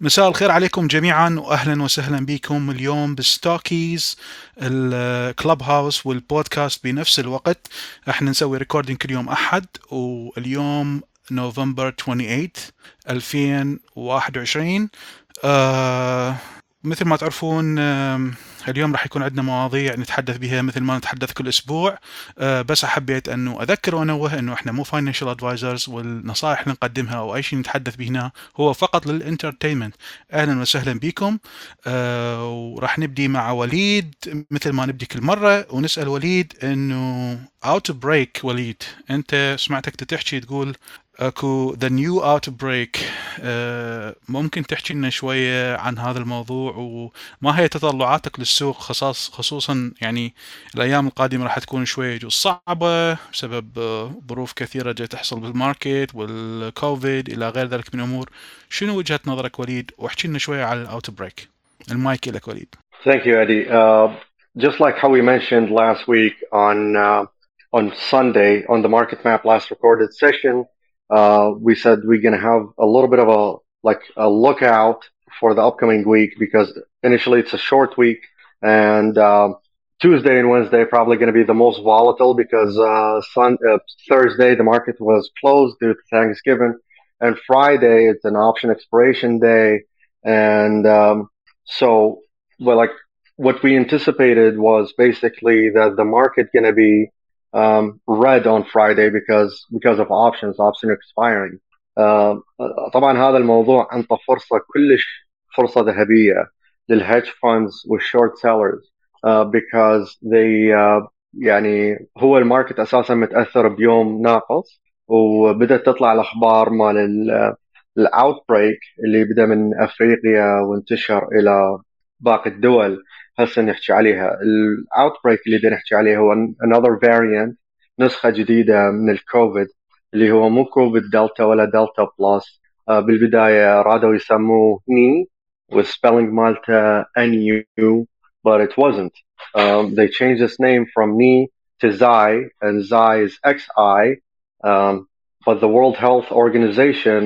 مساء الخير عليكم جميعا واهلا وسهلا بكم اليوم ب Stockeys ال Clubhouse والبودكاست بنفس الوقت. إحنا نسوي recording كل يوم أحد واليوم نوفمبر 28 2021 آه مثل ما تعرفون اليوم راح يكون عندنا مواضيع نتحدث بها مثل ما نتحدث كل أسبوع. آه، بس حبيت أنه أذكر وأنوه أنه إحنا مو financial advisors والنصائح اللي نقدمها أو أي شيء نتحدث به هنا هو فقط لل entertainment أهلا وسهلا بكم. آه، وراح نبدي مع وليد مثل ما نبدي كل مرة ونسأل وليد إنه outbreak وليد. أنت سمعتك تحكي تقول اكو the new outbreak ممكن تحكي لنا شوية عن هذا الموضوع وما هي تطلعاتك للسوق خصاص خصوصا يعني الأيام القادمة راح تكون شوية صعبة بسبب ظروف كثيرة جاي تحصل بالماركت والكوفيد إلى غير ذلك من الأمور. شنو وجهة نظرك وليد؟ واحكي لنا شوية عن الاوت بريك المايك لك وليد. Thank you Eddie. Uh, just like how we mentioned last week on uh, on Sunday on the market map last recorded session uh, we said we're going to have a little bit of a like a lookout for the upcoming week because initially it's a short week and um, Tuesday and Wednesday probably going to be the most volatile because uh, sun, uh, Thursday the market was closed due to Thanksgiving and Friday it's an option expiration day and um, so well like what we anticipated was basically that the market going to be um, red on Friday because because of options option expiring. Uh, طبعا هذا الموضوع انطى فرصة كلش فرصة ذهبية لل hedge funds وال short sellers because they uh, يعني هو ال market أساسا متأثر بيوم ناقص وبدأت تطلع الأخبار مال ال outbreak اللي بدأ من أفريقيا وانتشر إلى باقي الدول. هسه نحكي عليها الاوت بريك اللي بدنا نحكي عليه هو another variant نسخه جديده من الكوفيد اللي هو مو كوفيد دلتا ولا دلتا بلس بالبدايه رادوا يسموه ني والسبيلنج مالته ان يو but it wasn't um, they changed its name from Ni to Xi and Xi is XI um, but the World Health Organization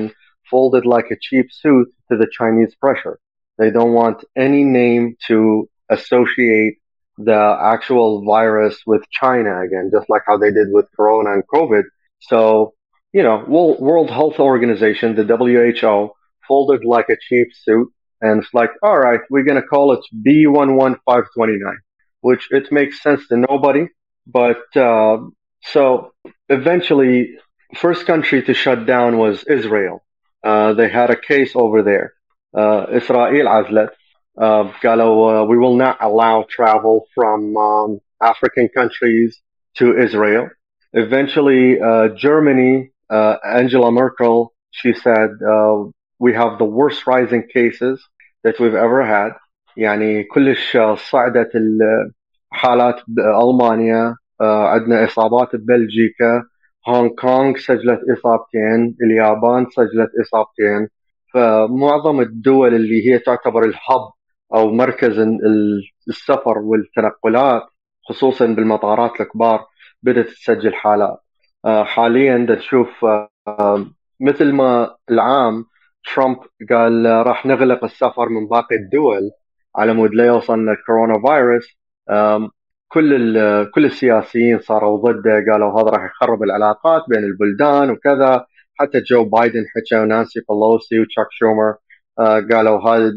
folded like a cheap suit to the Chinese pressure they don't want any name to associate the actual virus with China again, just like how they did with Corona and COVID. So, you know, World Health Organization, the WHO, folded like a cheap suit and it's like, all right, we're going to call it B11529, which it makes sense to nobody. But uh, so eventually, first country to shut down was Israel. Uh, they had a case over there. Uh, Israel Azlet, uh, قالوا uh, we will not allow travel from um, African countries to Israel. Eventually, uh, Germany, uh, Angela Merkel, she said uh, we have the worst rising cases that we've ever had. يعني كلش صعدت الحالات بألمانيا عندنا إصابات ببلجيكا هونغ كونغ سجلت إصابتين اليابان سجلت إصابتين فمعظم الدول اللي هي تعتبر الهب أو مركز السفر والتنقلات خصوصا بالمطارات الكبار بدأت تسجل حالات. آه، حاليا نشوف آه، مثل ما العام ترامب قال راح نغلق السفر من باقي الدول على مود لا يوصلنا الكورونا فيروس. كل كل السياسيين صاروا ضده قالوا هذا راح يخرب العلاقات بين البلدان وكذا. حتى جو بايدن حكى ونانسي بلوسي وتشاك شومر آه، قالوا هذا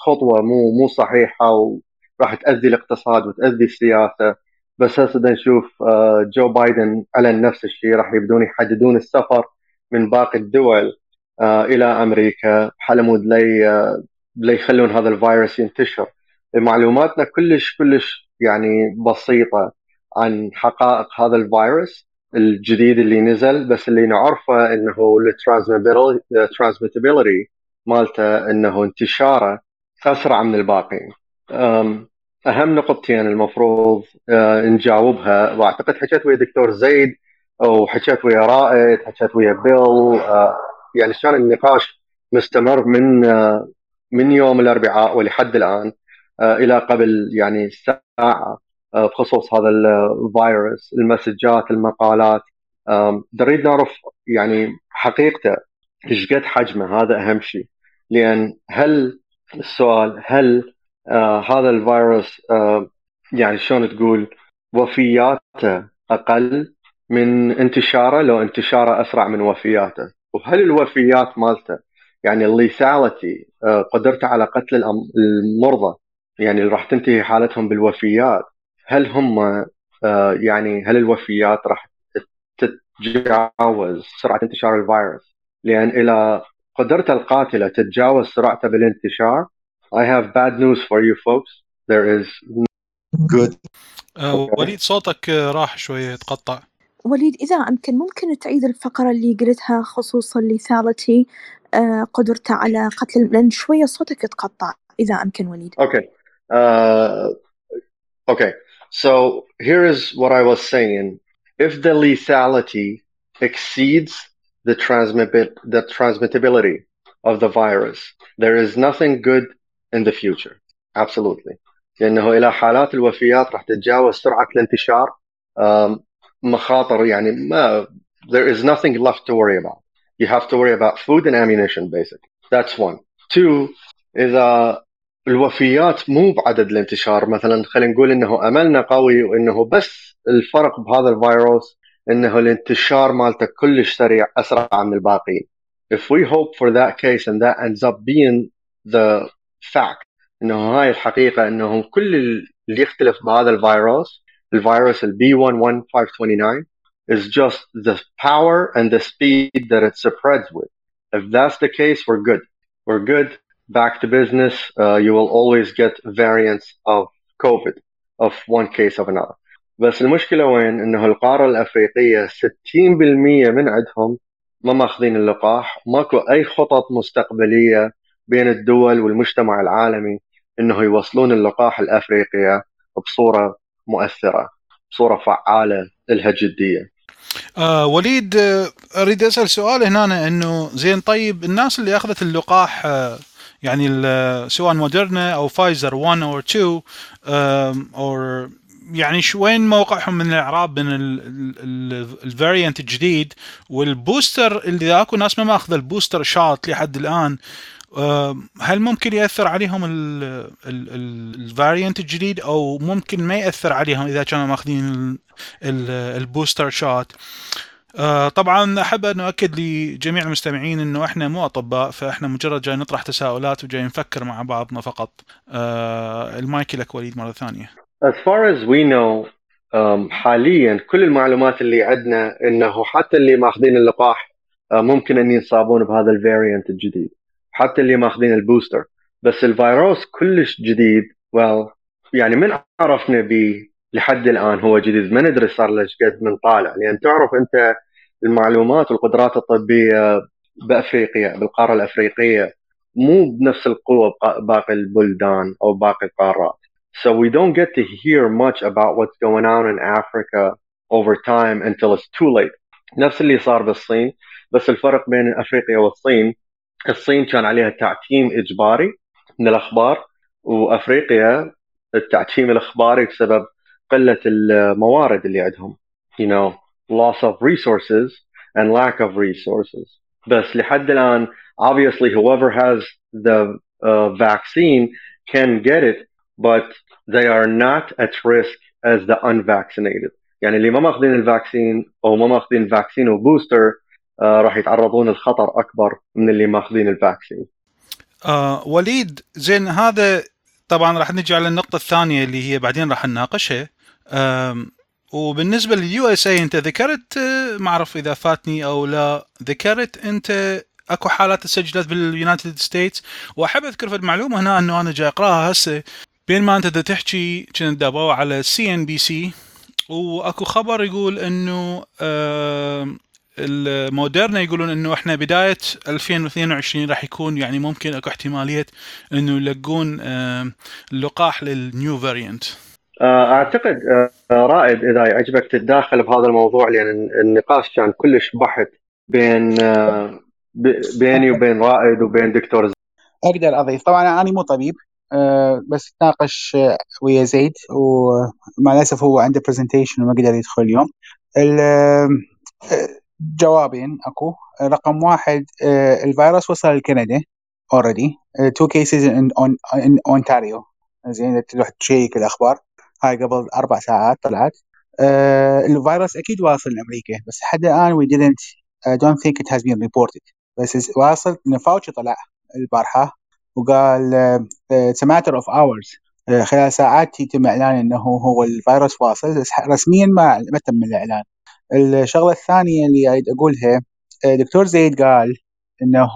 خطوة مو مو صحيحة وراح تأذي الاقتصاد وتأذي السياسة. بس هسه نشوف آه، جو بايدن اعلن نفس الشيء. راح يبدون يحددون السفر من باقي الدول آه، إلى أمريكا. على مود لا آه، لا يخلون هذا الفيروس ينتشر. معلوماتنا كلش كلش يعني بسيطة عن حقائق هذا الفيروس الجديد اللي نزل. بس اللي نعرفه إنه الترانسميتابيلتي مالته إنه انتشاره. اسرع من الباقيين أهم نقطتين المفروض آه، نجاوبها وأعتقد حكيت ويا دكتور زيد وحكيت ويا رائد حكيت ويا بيل آه، يعني كان النقاش مستمر من آه، من يوم الأربعاء ولحد الآن إلى قبل يعني ساعة بخصوص هذا الفيروس المسجات المقالات. نريد نعرف يعني حقيقته إيش قد حجمه؟ هذا أهم شيء. لأن هل السؤال هل آه هذا الفيروس آه يعني شلون تقول وفياته أقل من انتشاره لو انتشاره أسرع من وفياته؟ وهل الوفيات مالته يعني الليثاليتي آه قدرته على قتل المرضى يعني اللي راح تنتهي حالتهم بالوفيات هل هم آه يعني هل الوفيات راح تتجاوز سرعة انتشار الفيروس؟ لأن إلى قدرته القاتلة تتجاوز سرعته بالانتشار I have bad news for you folks there is good آه وليد صوتك راح شوية تقطع وليد إذا أمكن ممكن تعيد الفقرة اللي قلتها خصوص الليثاليتي آه قدرته على قتل لأن شوية صوتك يتقطع إذا أمكن وليد. Okay. Uh, okay. So here is what I was saying. If the lethality exceeds the transmit the transmittability of the virus, there is nothing good in the future. Absolutely. لأنه إلى حالات الوفيات راح تتجاوز سرعة الانتشار مخاطر يعني ما there is nothing left to worry about. You have to worry about food and ammunition basically. That's one. Two, إذا الوفيات مو بعدد الانتشار مثلا خلينا نقول انه املنا قوي وانه بس الفرق بهذا الفيروس انه الانتشار مالته كلش سريع اسرع من الباقيين. If we hope for that case and that ends up being the fact انه هاي الحقيقه انه كل اللي يختلف بهذا الفيروس الفيروس ال B11529 is just the power and the speed that it spreads with. If that's the case, we're good. We're good. Back to business. Uh, you will always get variants of COVID of one case of another. بس المشكلة وين؟ إنه القارة الأفريقية 60% من عندهم ما ماخذين اللقاح، ماكو أي خطط مستقبلية بين الدول والمجتمع العالمي إنه يوصلون اللقاح الأفريقية بصورة مؤثرة، بصورة فعالة لها جدية. آه وليد أريد أسأل سؤال هنا إنه زين طيب الناس اللي أخذت اللقاح آه يعني سواء موديرنا أو فايزر 1 أو 2 أو يعني شو وين موقعهم من الإعراب بين ال variant الجديد وال booster اللي أكو ناس ما ماخذ ال booster shot لحد الآن هل ممكن يأثر عليهم ال variant الجديد أو ممكن ما يأثر عليهم إذا كانوا ماخذين ال booster shot؟ طبعا أحب أن أؤكد لجميع المستمعين إنه إحنا مو أطباء فإحنا مجرد جاي نطرح تساؤلات وجاي نفكر مع بعضنا فقط. المايك لك وليد مرة ثانية. As far as we know um, حاليا كل المعلومات اللي عندنا إنه حتى اللي ماخذين اللقاح ممكن إن ينصابون بهذا الفاريانت الجديد حتى اللي ماخذين البوستر. بس الفيروس كلش جديد well يعني من عرفنا به لحد الآن هو جديد. ما ندري صار له قد من طالع. لأن تعرف أنت المعلومات والقدرات الطبية بأفريقيا بالقارة الأفريقية مو بنفس القوة باقي البلدان أو باقي القارات. So we don't get to hear much about what's going on in Africa over time until it's too late. نفس اللي صار بالصين بس الفرق بين افريقيا والصين الصين كان عليها تعتيم اجباري من الاخبار وافريقيا التعتيم الاخباري بسبب قله الموارد اللي عندهم you know loss of resources and lack of resources بس لحد الان obviously whoever has the uh, vaccine can get it but they are not at risk as the unvaccinated. يعني اللي ما ماخذين ال vaccine أو ما ماخذين ال vaccine و booster uh, راح يتعرضون لخطر أكبر من اللي ماخذين الفاكسين آه وليد زين هذا طبعا راح نجي على النقطة الثانية اللي هي بعدين راح نناقشها. وبالنسبة لل USA أنت ذكرت ما أعرف إذا فاتني أو لا ذكرت أنت أكو حالات تسجلت بال United States. وأحب أذكر في المعلومة هنا أنه أنا جاي أقراها هسه. بين ما أنت دا تحكي كنت دا أباوع على CNBC وأكو خبر يقول إنه الموديرنا يقولون إنه إحنا بداية 2022 راح يكون يعني ممكن أكو احتمالية إنه يلقون اللقاح لل new variant أعتقد رائد إذا يعجبك تتداخل بهذا الموضوع لأن النقاش كان كلش بحث بين بيني وبين رائد وبين دكتور أقدر أضيف. طبعا أنا مو طبيب بس تناقش ويا زيد. ومع الأسف هو عنده presentation وما قدر يدخل اليوم. جوابين أكو. رقم واحد الفيروس وصل لكندا cases in, on, in Ontario. زين تروح تشيك الأخبار. هاي قبل أربع ساعات طلعت. الفيروس أكيد واصل لأمريكا بس لحد الآن we didn't I don't think it has been بس واصل ان فاوتشي طلع البارحة. وقال uh, it's a matter of hours. uh, خلال ساعات يتم إعلان إنه هو الفيروس واصل بس رسميا ما ما تم الإعلان. الشغلة الثانية اللي أريد أقولها دكتور زيد قال إنه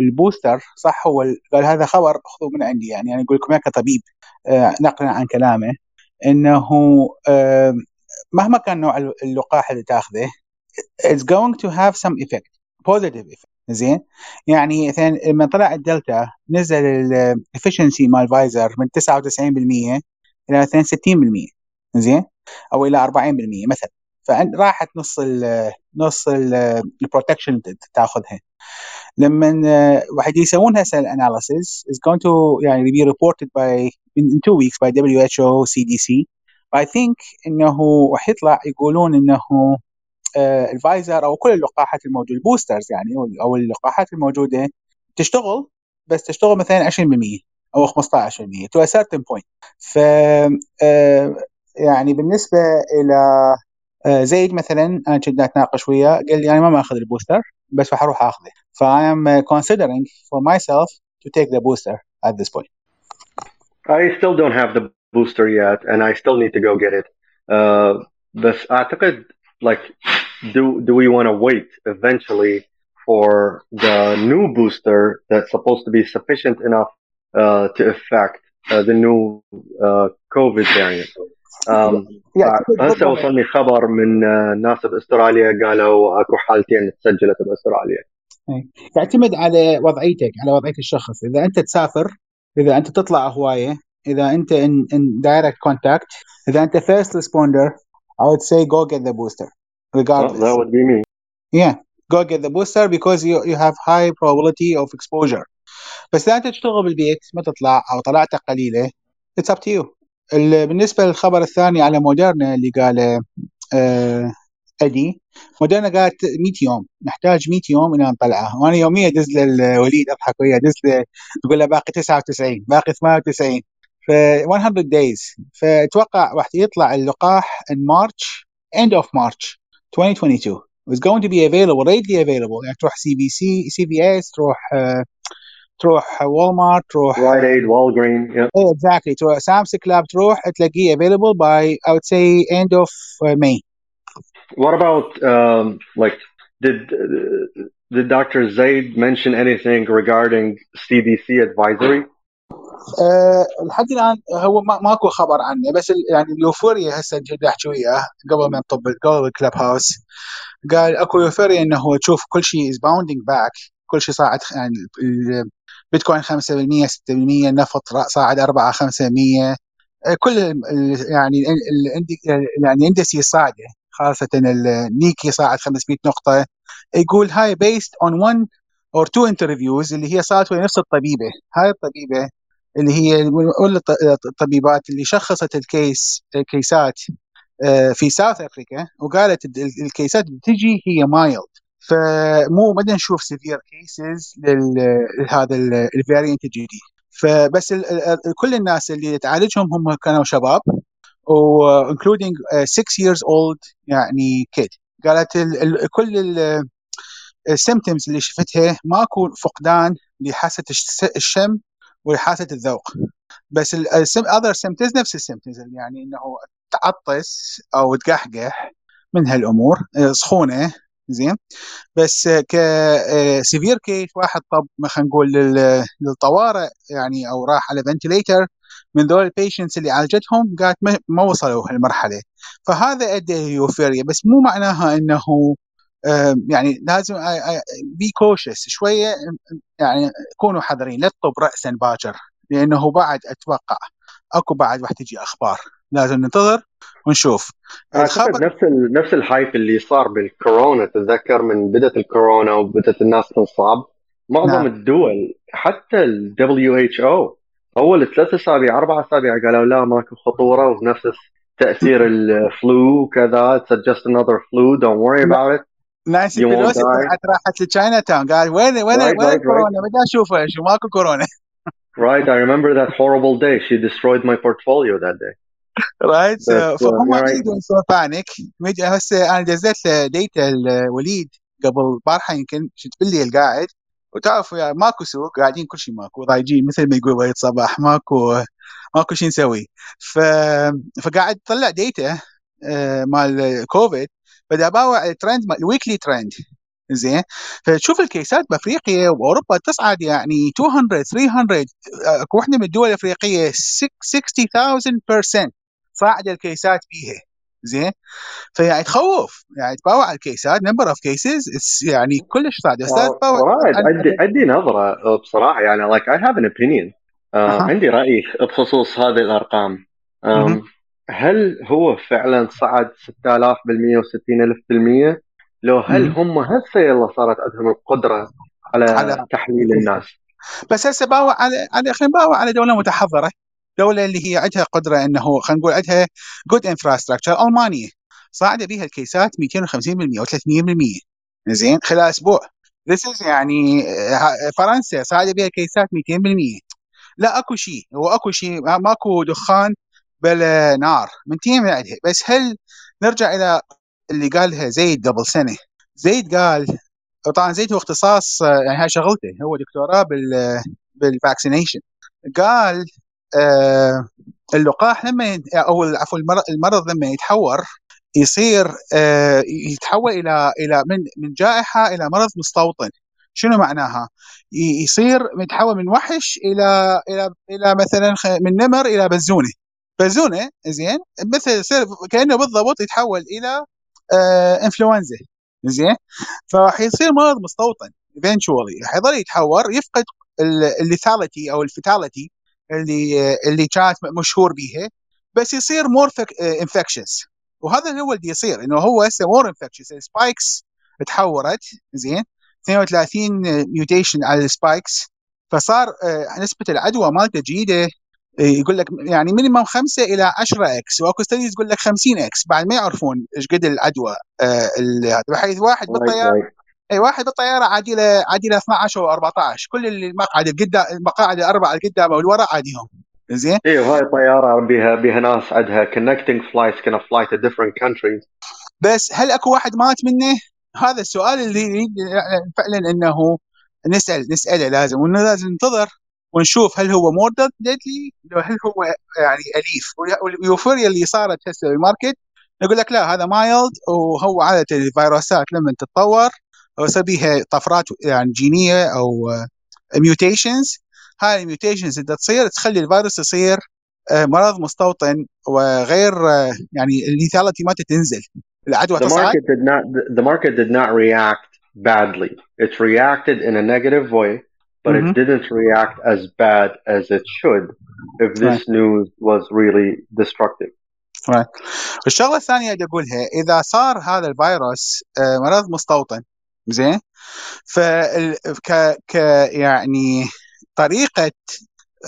البوستر صح هو قال هذا خبر خذوه من عندي يعني أنا أقول لكم إياه كطبيب نقلا عن كلامه إنه مهما كان نوع اللقاح اللي تأخذه it's going to have some effect positive effect. زين؟ يعني مثلا لما طلع الدلتا نزل ال efficiency مال فايزر من 99% إلى مثلا 60% زين؟ أو إلى 40% مثلا. فراحت نص ال نص ال protection تاخذها. لما واحد يسوون هسه ال analysis is going to يعني be reported by in, in two weeks by WHO CDC I think إنه راح يطلع يقولون إنه الفايزر أو كل اللقاحات الموجودة ال boosters يعني أو اللقاحات الموجودة تشتغل بس تشتغل مثلا 20% أو 15% to a certain point. ف يعني بالنسبة إلى زيد مثلا أنا كنت أتناقش وياه قال لي أنا ما ماخذ ال booster بس راح أروح أخذه. ف I am considering for myself to take the booster at this point. I still don't have the booster yet and I still need to go get it. Uh, بس أعتقد like do do we want to wait eventually for the new booster that's supposed to be sufficient enough uh, to affect uh, the new uh, COVID variant. Um, هسه وصلني خبر من ناس باستراليا قالوا اكو حالتين تسجلت باستراليا. يعتمد على وضعيتك على وضعيه الشخص، اذا انت تسافر، اذا انت تطلع هوايه، اذا انت in, in direct contact، اذا انت first responder, I would say go get the booster. Regardless. Well, that would be me. Yeah, go get the booster because you you have high probability of exposure. بس اذا انت تشتغل بالبيت ما تطلع أو طلعت قليلة it's up to you. بالنسبة للخبر الثاني على موديرنا اللي قاله آه أدي موديرنا قالت 100 يوم نحتاج 100 يوم إلى نطلعه وأنا يوميا أدز للوليد أضحك وياه أدز له أقول له باقي 99 باقي 98 ف 100 days فأتوقع راح يطلع اللقاح in March end of March 2022 is going to be available readily available يعني تروح سي بي سي سي بي اس تروح uh, تروح والمارت تروح رايت ايد والجرين yeah. exactly تروح سامس كلاب تروح تلاقيه available by I would say end of uh, May what about um, like did did Dr. Zaid mention anything regarding CDC advisory أه لحد الآن هو ما ماكو خبر عنه بس يعني ال euphoria هسه جيت احكي وياه قبل ما نطب قبل ال Clubhouse قال أكو euphoria إنه تشوف كل شيء is bouncing back كل شيء صاعد يعني البيتكوين 5% 6% النفط صاعد 4 5% كل يعني يعني ال indices صاعدة خاصة النيكي صاعد 500 نقطة. يقول هاي based on 1 or two interviews اللي هي صارت ويا نفس الطبيبة. هاي الطبيبة اللي هي الطبيبات اللي شخصت ال case الكيسات في South Africa وقالت الكيسات بتجي هي mild فمو بدنا نشوف severe cases لهذا ال variant الجديد. فبس كل الناس اللي تعالجهم هم كانوا شباب و including 6 years old يعني kid قالت ال ال كل ال symptoms اللي شفتها ماكو فقدان لحاسة الشم ولحاسه الذوق. بس ال other symptoms نفس ال symptoms يعني إنه تعطس أو تقحقح من هالأمور. سخونة زين. بس ك severe case واحد طب خلينا نقول للطوارئ يعني أو راح على ventilator من ذول ال patients اللي عالجتهم قالت ما وصلوا هالمرحلة. فهذا ادى euphoria. بس مو معناها إنه يعني لازم be cautious شوية يعني كونوا حذرين لا تطب راسا باكر لأنه بعد أتوقع أكو بعد راح تجي أخبار. لازم ننتظر ونشوف. أعتقد نفس ال... نفس ال hype اللي صار بالكورونا تتذكر من بدأت الكورونا وبدأت الناس تنصاب معظم نعم. الدول حتى ال WHO أول ثلاث أسابيع أربع أسابيع قالوا لا ماكو خطورة ونفس تأثير ال flu وكذا it's just another flu don't worry about it. Won't بيلوسي. طلعت راحت لتشاينا تاون قال وين وين Right, وين right, الكورونا؟ بدي أشوفه. شو ماكو كورونا. Right, I remember that horrible day. She destroyed my portfolio that day. Right But, uh, فهم right. يريدون سو panic هسه أنا دزيت data الوليد قبل بارحه يمكن شفت بالليل قاعد. وتعرفوا يا ماكو سوق قاعدين كل شيء ماكو. ضايجين مثل ما يقول وليد صباح. ماكو ماكو شيء نسوي. ف... فقاعد طلع data آه، مال كوفيد بدأ اباوع ال trend ال weekly trend زين؟ فتشوف الكيسات بأفريقيا وأوروبا تصعد يعني 200 300 آه، اكو وحده من الدول الأفريقية 60000% صاعده الكيسات بيها زين؟ فيعني تخوف. يعني تباوع الكيسات. number of cases يعني كلش صاعده أستاذ باوع right. عن- عندي عندي نظرة uh, بصراحة. يعني have an opinion. Uh, أها. عندي رأي بخصوص هذه الأرقام. Um. هل هو فعلا صعد 6000 بالمية و60000 بالمية؟ لو هل. هم هسه يلا صارت عندهم القدرة على, على- تحليل الناس؟ بس هسه باوع على على خلينا نباوع على دولة متحضرة. دولة اللي هي عندها قدرة إنه خلينا نقول عندها good infrastructure المانيا صاعدة بها الكيسات 250% أو 300% زين؟ خلال أسبوع. This is يعني آه، فرنسا صاعدة بها الكيسات 200% لا أكو شيء. هو اكو شيء. ما- ماكو دخان بلا نار. من team عندها بس هل نرجع إلى اللي قالها زيد قبل سنة؟ زيد قال طبعا زيد هو اختصاص يعني هاي شغلته هو دكتوراه بال بالفاكسينيشن قال آه اللقاح لما أو عفوا المرض, لما يتحور يصير آه يتحول إلى إلى من من جائحة إلى مرض مستوطن. شنو معناها؟ يصير يتحول من وحش إلى إلى إلى مثلا من نمر إلى بزونه بزونه زين؟ مثل كأنه بالضبط يتحول إلى آه انفلونزا زين؟ فراح يصير مرض مستوطن eventually. حيظل يتحور يفقد ال lethality أو ال fatality اللي اللي كانت مشهور بيها بس يصير more infectious وهذا اللي هو اللي يصير إنه هو هسه more infectious ال spikes تحورت زين؟ 32 mutation على ال spikes فصار آه، نسبة العدوى مالته جيدة. آه، يقول لك يعني minimum 5 إلى 10 X وأكو studies يقول لك 50 X بعد ما يعرفون إيش قد العدوى آه، بحيث واحد بالطيارة. اي واحد بالطيارة عادي له عادي له 12 أو 14 كل المقعد القدام المقاعد الأربعة القدام والوراء عاديهم زين أيوه هاي الطيارة بها بها ناس عندها flights can fly to different countries. بس هل أكو واحد مات منه؟ هذا السؤال اللي فعلا إنه نسأل نسأله لازم وإنه لازم ننتظر ونشوف هل هو more deadly هل هو يعني أليف. وال euphoria اللي صارت هسه بال market نقول لك لا هذا mild وهو عادة الفيروسات لما تتطور أو يصير بيها طفرات يعني جينية أو mutations هاي ال mutations اللي تصير تخلي الفيروس يصير آه، مرض مستوطن وغير آه، يعني الليثاليتي ما تنزل. العدوى The market did not the market did not react badly. It reacted in a negative way, but Mhm. it didn't react as bad as it should if this news was really destructive. الشغلة الثانية اللي أقولها إذا صار هذا الفيروس آه، مرض مستوطن زين؟ ف ك ك يعني طريقة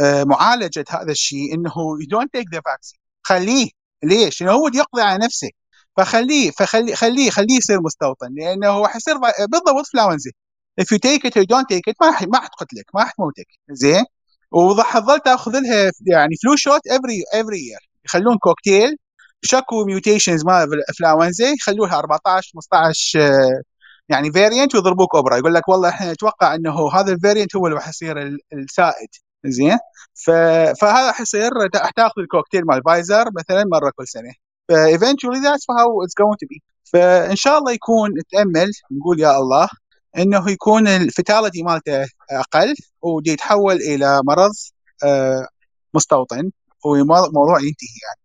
آه، معالجة هذا الشيء إنه you don't take the vaccine. خليه. ليش؟ لأنه هو يقضي على نفسه. فخليه فخليه خليه خليه يصير مستوطن لأنه هو حيصير بالضبط فلاونزا if you take it or you don't take it ما ح- ما حتقتلك ما حتموتك زين؟ وظل تاخذ لها يعني flu shot every every year. يخلون كوكتيل شكوا mutations مال الانفلونزا يخلوها 14 15 آه، يعني variant ويضربوك إبرة يقول لك والله إحنا نتوقع إنه هذا ال variant هو اللي راح يصير ال- السائد. زين. فهذا حيصير راح تاخذ الكوكتيل مال فايزر مثلا مرة كل سنة. ف eventually that's how it's going to be فإن شاء الله يكون نتامل نقول يا الله. إنه يكون ال fatality مالته أقل ودي يتحول إلى مرض آه، مستوطن وموضوع ينتهي يعني.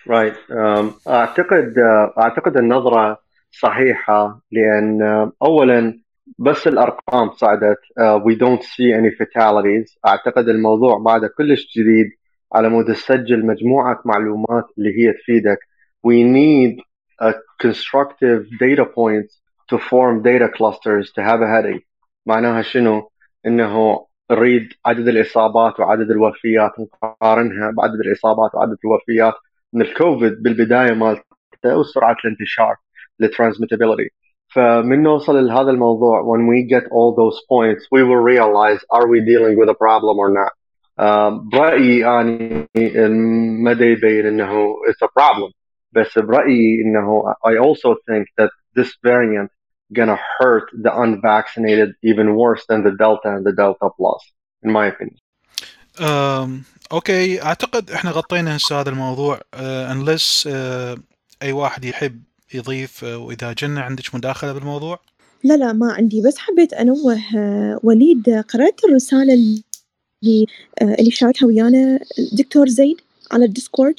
Right. Um, أعتقد أعتقد النظرة صحيحة لأن اولا بس الأرقام صعدت we don't see any fatalities. أعتقد الموضوع بعد كلش جديد على مود تسجل مجموعة معلومات اللي هي تفيدك. We need a constructive data points to form data clusters to have a headache. معناها شنو؟ إنه نريد عدد الإصابات وعدد الوفيات نقارنها بعدد الإصابات وعدد الوفيات من الكوفيد بالبداية مالته وسرعة الانتشار الترانسميتابيلتي. فمن نوصل لهذا الموضوع when we get all those points we will realize are we dealing with a problem or not. uh, برأيي أنا المدى يبين إنه it's a problem. بس برأيي إنه I also think that this variant gonna hurt the unvaccinated even worse than the Delta and the Delta Plus in my opinion. أم، okay أعتقد إحنا غطينا هسه هذا الموضوع. أه unless أه أي واحد يحب يضيف أه وإذا جنة عندك مداخلة بالموضوع؟ لا لا ما عندي بس حبيت أنوه آه، وليد قرأت الرسالة اللي آه، اللي شاركها ويانا دكتور زيد على الديسكورد.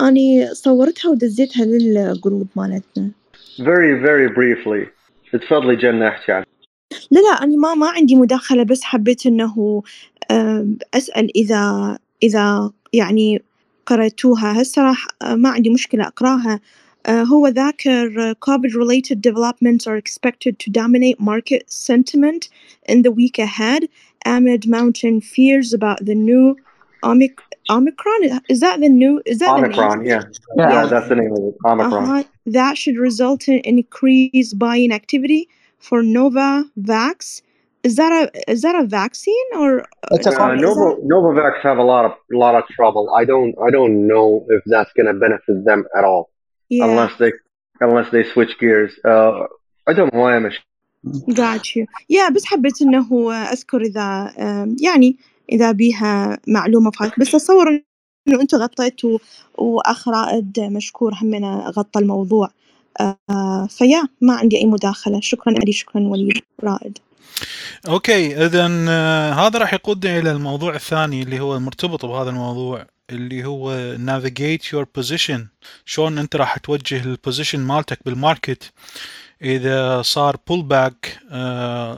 أني صورتها ودزيتها لل group مالتنا. Very very briefly. تفضلي جنة احكي عنها لا لا أنا ما ما عندي مداخلة بس حبيت إنه أسأل إذا إذا يعني قرأتوها هسه راح آه، ما عندي مشكلة أقراها آه، هو ذاكر uh, COVID related developments are expected to dominate market sentiment in the week ahead amid mounting fears about the new Omic- Omicron. Is that the new? Is that the name? Omicron yeah Yeah. yeah that's the name of it Omicron Uh-huh. That should result in increased buying activity for Novavax. Is that a is that a vaccine or It's a Uh, com- Novo, Novavax have a lot of lot of trouble. I don't I don't know if that's gonna benefit them at all yeah? unless they unless they switch gears. Uh, I don't know why I'm Got you. Yeah بس حبيت إنه أذكر إذا آم، يعني إذا بيها معلومة فات بس أتصور إنه أنتوا غطيتوا وأخ رائد مشكور همنا غطى الموضوع. آه فيا ما عندي أي مداخلة. شكرا علي شكرا وليد رائد. okay اذا آه، هذا راح يقودنا إلى الموضوع الثاني اللي هو المرتبط بهذا الموضوع اللي هو navigate your position. شلون أنت راح توجه ال position مالتك بال market إذا صار pullback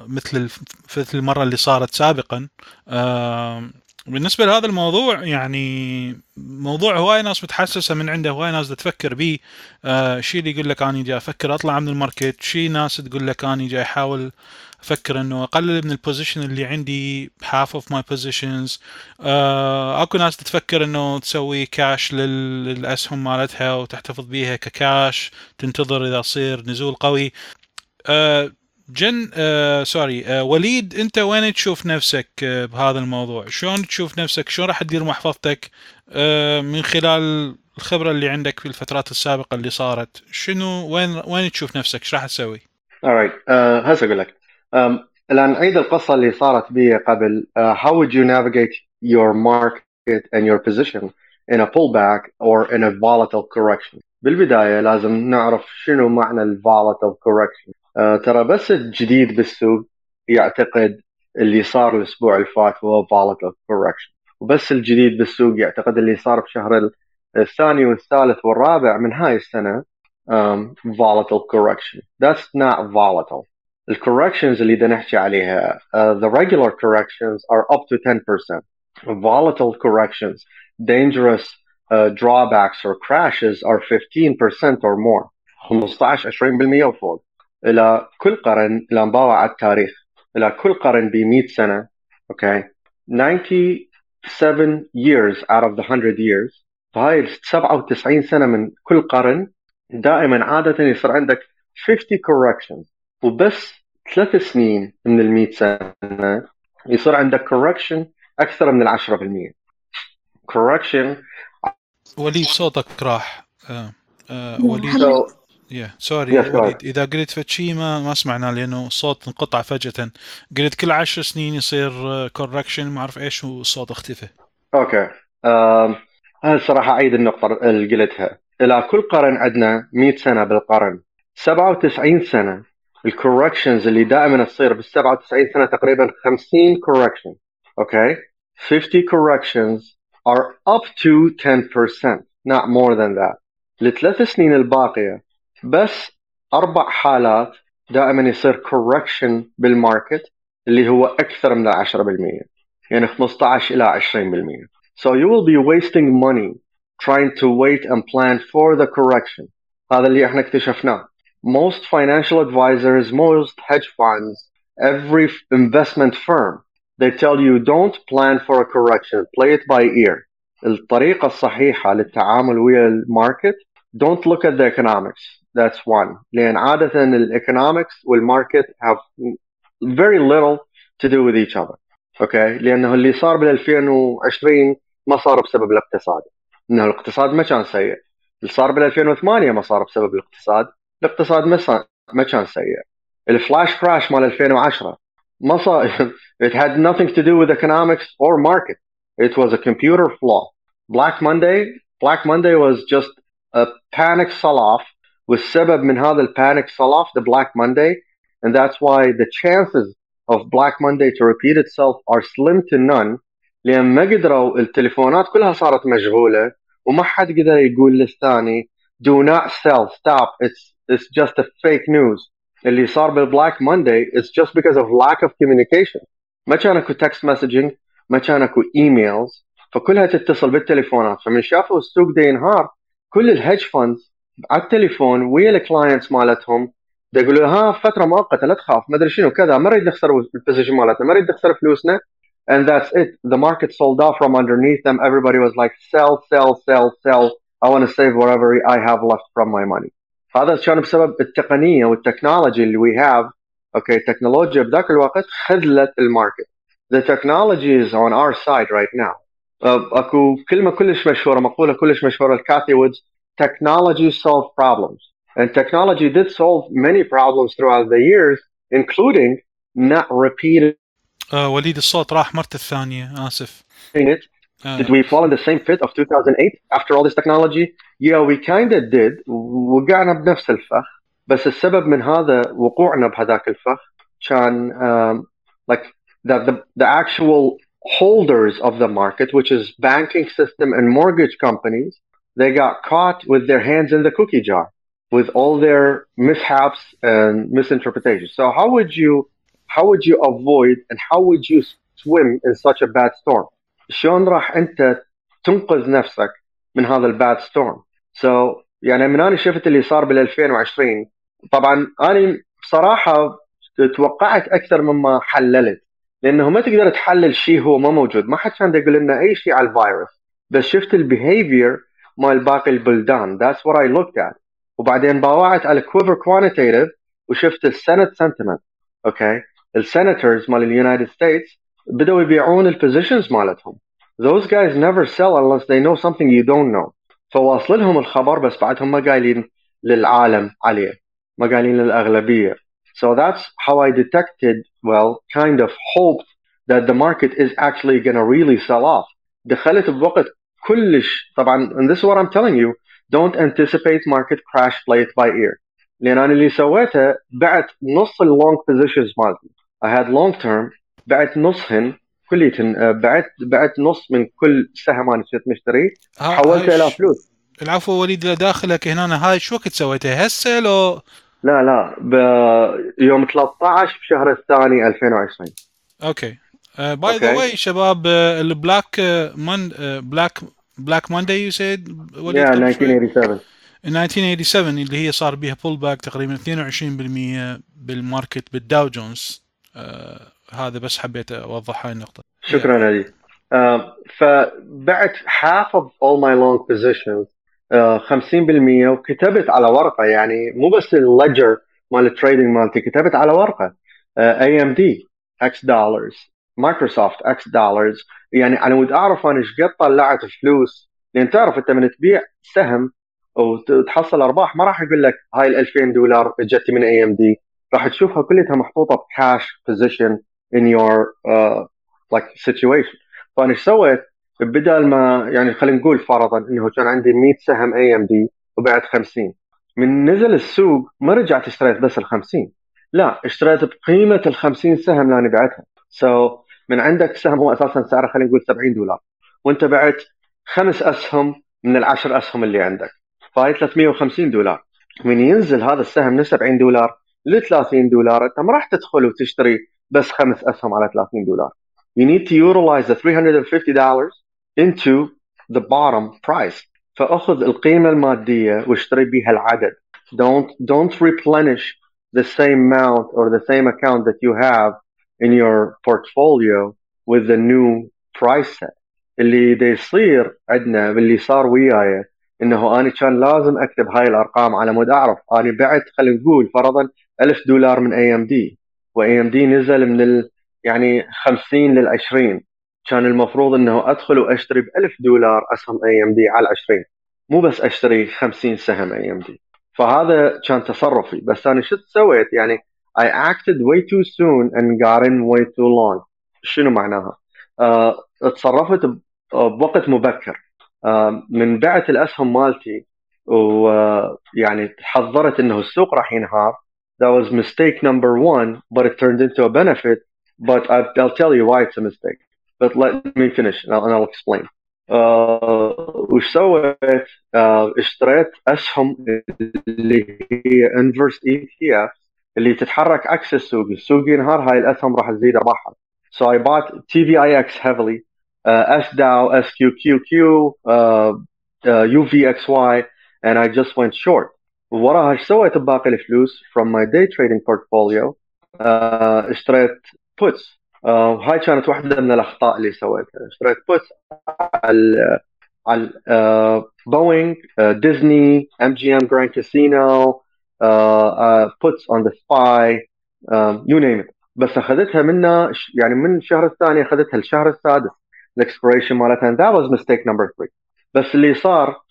مثل الف- مثل المرة اللي صارت سابقا آه، بالنسبة لهذا الموضوع يعني موضوع هواي ناس متحسسة من عنده هواي ناس تفكر بيه آه، شي اللي يقول لك اني جاي أفكر أطلع من ال market شي ناس تقول لك اني جاي أحاول أفكر إنه أقلل من ال position اللي عندي of my positions. آه أكو ناس تتفكر إنه تسوي كاش لل- للأسهم مالتها وتحتفظ بيها ككاش تنتظر إذا يصير نزول قوي. آه جن آه sorry آه وليد أنت وين تشوف نفسك آه بهذا الموضوع؟ شلون تشوف نفسك؟ شلون راح تدير محفظتك؟ آه من خلال الخبرة اللي عندك في الفترات السابقة اللي صارت. شنو وين وين تشوف نفسك؟ إيش راح تسوي؟ Alright uh, هسه أقول لك. الآن عيد القصة اللي صارت بي قبل uh, how would you navigate your market and your position in a pullback or in a volatile correction بالبداية لازم نعرف شنو معنى ال volatile correction uh, ترى بس الجديد بالسوق يعتقد اللي صار الأسبوع اللي فات هو volatile correction وبس الجديد بالسوق يعتقد اللي صار بشهر ال- الثاني والثالث والرابع من هاي السنة um, volatile correction. That's not volatile. The corrections اللي بدنا نحكي عليها uh, the regular corrections are up to 10%. Volatile corrections, dangerous uh, drawbacks or crashes are 15% or more. 15 20% وفوق. إلى كل قرن إلى نباوع على التاريخ إلى كل قرن ب 100 سنة okay 97 years out of the 100 years فهاي ال 97 سنة من كل قرن دائما عادة يصير عندك 50 corrections وبس ثلاث سنين من ال 100 سنة يصير عندك correction أكثر من ال 10% correction وليد صوتك راح. آه آه وليد. يا sorry وليد. إذا قلت فد شي ما ما سمعنا لأنه الصوت انقطع فجأة. قلت كل عشر سنين يصير correction ما أعرف إيش والصوت اختفى. Okay. أم، هذا الصراحة أعيد النقطة اللي قلتها. إلى كل قرن عندنا 100 سنة بالقرن. 97 سنة ال corrections اللي دائما تصير بال 97 سنة تقريبا 50 correction. أوكي 50 corrections are up to 10% not more than that. الثلاث سنين الباقية. بس أربع حالات دائما يصير correction بالماركت اللي هو أكثر من 10% يعني 15 إلى 20% So you will be wasting money trying to wait and plan for the correction. هذا اللي إحنا اكتشفناه. Most financial advisors, most hedge funds, every investment firm, they tell you don't plan for a correction, play it by ear. الطريقة الصحيحة للتعامل ويا الماركت don't look at the economics. that's one لان عاده الايكونومكس والماركت have very little to do with each other اوكي لانه اللي صار بال 2020 ما صار بسبب الاقتصاد انه الاقتصاد ما كان سيء اللي صار بال 2008 ما صار بسبب الاقتصاد الاقتصاد ما صار ما كان سيء الفلاش كراش مال 2010 ما صار it had nothing to do with economics or market it was a computer flaw Black Monday Black Monday was just a panic sell-off والسبب من هذا البانيك sell-off the Black Monday and that's why the chances of Black Monday to repeat itself are slim to none لأن ما قدروا التليفونات كلها صارت مشغوله وما حد قدر يقول للثاني do not sell stop it's it's just a fake news. اللي صار بال Black Monday it's just because of lack of communication. ما كان اكو text messaging ما كان اكو emails فكلها تتصل بالتليفونات. فمن شافوا السوق دا ينهار كل ال hedge funds على التليفون ويا ال clients مالتهم دا يقولوا ها فترة مؤقتة لا تخاف ما أدري شنو كذا ما نريد نخسر ال position مالتنا ما نريد نخسر فلوسنا. And that's it. The market sold off from underneath them. Everybody was like sell sell sell sell. I want to save whatever I have left from my money. هذا كان بسبب التقنية والتكنولوجي اللي we have. أوكي التكنولوجيا بذاك الوقت خذلت الماركت. The technology is on our side right now. أكو كلمة كلش مشهورة مقولة كلش مشهورة الكاثي وودز. Technology solve problems. And technology did solve many problems throughout the years including not repeating آه وليد الصوت راح مرته الثانية آسف. it. آه. Did we fall in the same pit of 2008 after all this technology? Yeah, we kind of did. وقعنا بنفس الفخ بس السبب من هذا وقوعنا بهذاك الفخ كان um, like that the, the actual holders of the market, which is banking system and mortgage companies, they got caught with their hands in the cookie jar with all their mishaps and misinterpretations. So how would you how would you avoid and how would you swim in such a bad storm? شلون راح انت تنقذ نفسك من هذا ال bad storm؟ So يعني من أنا شفت اللي صار بال 2020 طبعا أنا بصراحة توقعت أكثر مما حللت لأنه ما تقدر تحلل شيء هو ما موجود ما حد كان يقول لنا أي شيء على الفيروس. بس شفت ال behavior مال باقي البلدان that's what I looked at. وبعدين باوعت على Quiver Quantitative وشفت ال sent sentiment okay ال senators مال اليونايتد ستيتس بدأوا يبيعون البوزيشنز مالتهم those guys never sell unless they know something you don't know فواصل لهم الخبر بس بعدهم ما قايلين للعالم عليه ما قايلين للأغلبية so that's how I detected well kind of hoped that the market is actually gonna really sell off دخلت بوقت كلش طبعا and this is what I'm telling you don't anticipate market crash play it by ear لان انا اللي سويته بعت نص اللونج بوزيشنز مالتي I had long term بعت نصهن كليتهن بعت بعت نص من كل سهم أنا كنت مشتري. ها- حولته هاي إلى فلوس. العفو وليد داخلك هنا. هاي شو وقت سويتها هسه لو؟ لا لا بيوم 13 بشهر الثاني 2020 Okay. By the. Way شباب آه، ال Black آه، من Black Black Monday you said وليد yeah قبل شوي؟ 1987 1987 اللي هي صار بيها pullback تقريبا 22% بالماركت بالداو جونز آه هذا بس حبيت أوضح هاي النقطة. شكرا علي. uh, فبعت half of all my long positions uh, 50% وكتبت على ورقة يعني مو بس ال ledger مال ال trading مالتي كتبت على ورقة. AMD X dollars Microsoft X dollars يعني أنا ودي أعرف أنا إيش قد طلعت فلوس. لأن تعرف أنت من تبيع سهم وتحصل أرباح ما راح يقول لك هاي ال 2000 دولار جت من AMD راح تشوفها كلها محطوطة ب cash position in your uh, like situation. فأنا إيش سويت؟ بدل ما يعني خلينا نقول فرضا إنه كان عندي 100 سهم AMD وبعت 50 من نزل السوق ما رجعت اشتريت بس ال 50 لا اشتريت بقيمة ال 50 سهم اللي أنا بعتها. سو so, من عندك سهم هو أساسا سعره خلينا نقول 70 دولار. وأنت بعت خمس أسهم من العشر أسهم اللي عندك. فهي 350 دولار. من ينزل هذا السهم من 70 دولار ل 30 دولار. أنت ما راح تدخل وتشتري بس خمس أسهم على 30 دولار. You need to utilize the 350 dollars into the bottom price. فأخذ القيمة المادية واشتري بها العدد. Don't don't replenish the same amount or the same account that you have in your portfolio with the new price set. اللي يصير عندنا باللي صار وياي إنه أنا كان لازم أكتب هاي الأرقام على مود أعرف. أنا بعت خلينا نقول فرضا 1000 دولار من AMD و AMD نزل من ال يعني 50 لل 20 كان المفروض إنه أدخل وأشتري ب 1000 دولار أسهم AMD على 20 مو بس أشتري 50 سهم AMD. فهذا كان تصرفي. بس أنا شو سويت؟ يعني I acted way too soon and got in way too long. شنو معناها؟ أه تصرفت بوقت مبكر. أه من بعت الأسهم مالتي ويعني حذرت إنه السوق راح ينهار. that was mistake number one but it turned into a benefit but I'll tell you why it's a mistake but let me finish and I'll, and I'll explain uh, وش سويت uh, اشتريت اسهم اللي هي انفرس اي تي اف اللي تتحرك عكس السوق السوق ينهار هاي الاسهم راح تزيد ارباحها so I bought TVIX heavily uh, SDAO SQQQ uh, uh, UVXY and I just went short وراها إيش سويت بباقي الفلوس from my day trading portfolio uh, اشتريت puts. آه هاي كانت واحدة من الأخطاء اللي سويتها. اشتريت puts على على آه بوينغ آه ديزني MGM Grand Casino puts on the SPY you name بس أخذتها منا يعني من الشهر الثاني أخذتها الشهر السادس. ال expression مالتها. that was mistake number 3 بس اللي صار آه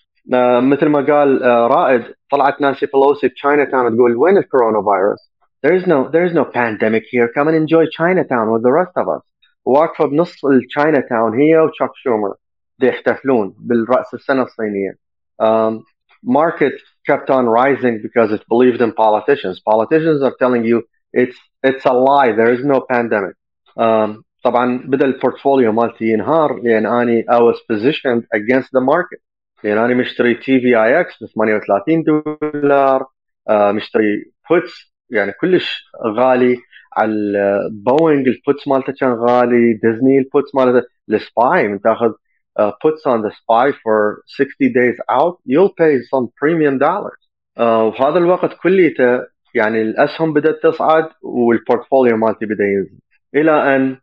مثل ما قال آه رائد طلعت نانسي بلوسي ب Chinatown تقول وين ال coronavirus there is no there is no pandemic here come and enjoy Chinatown with the rest of us واقفه بنص ال Chinatown هي وتشاك شومر يحتفلون بالراس السنة الصينيه um, market kept on rising because it believed in politicians politicians are telling you it's it's a lie there is no pandemic um, طبعا بدا ال portfolio مالتي ينهار لأن اني I was positioned against the market لأن أنا مشتري TVIX ب 38 دولار مشتري puts يعني كلش غالي على بوينغ ال puts مالته كان غالي ديزني ال puts مالته ال SPY من تاخذ puts on the spy for 60 days out you'll pay some premium dollars uh, وهذا الوقت كليته يعني الاسهم بدات تصعد وال portfolio مالتي بدا ينزل إلى ان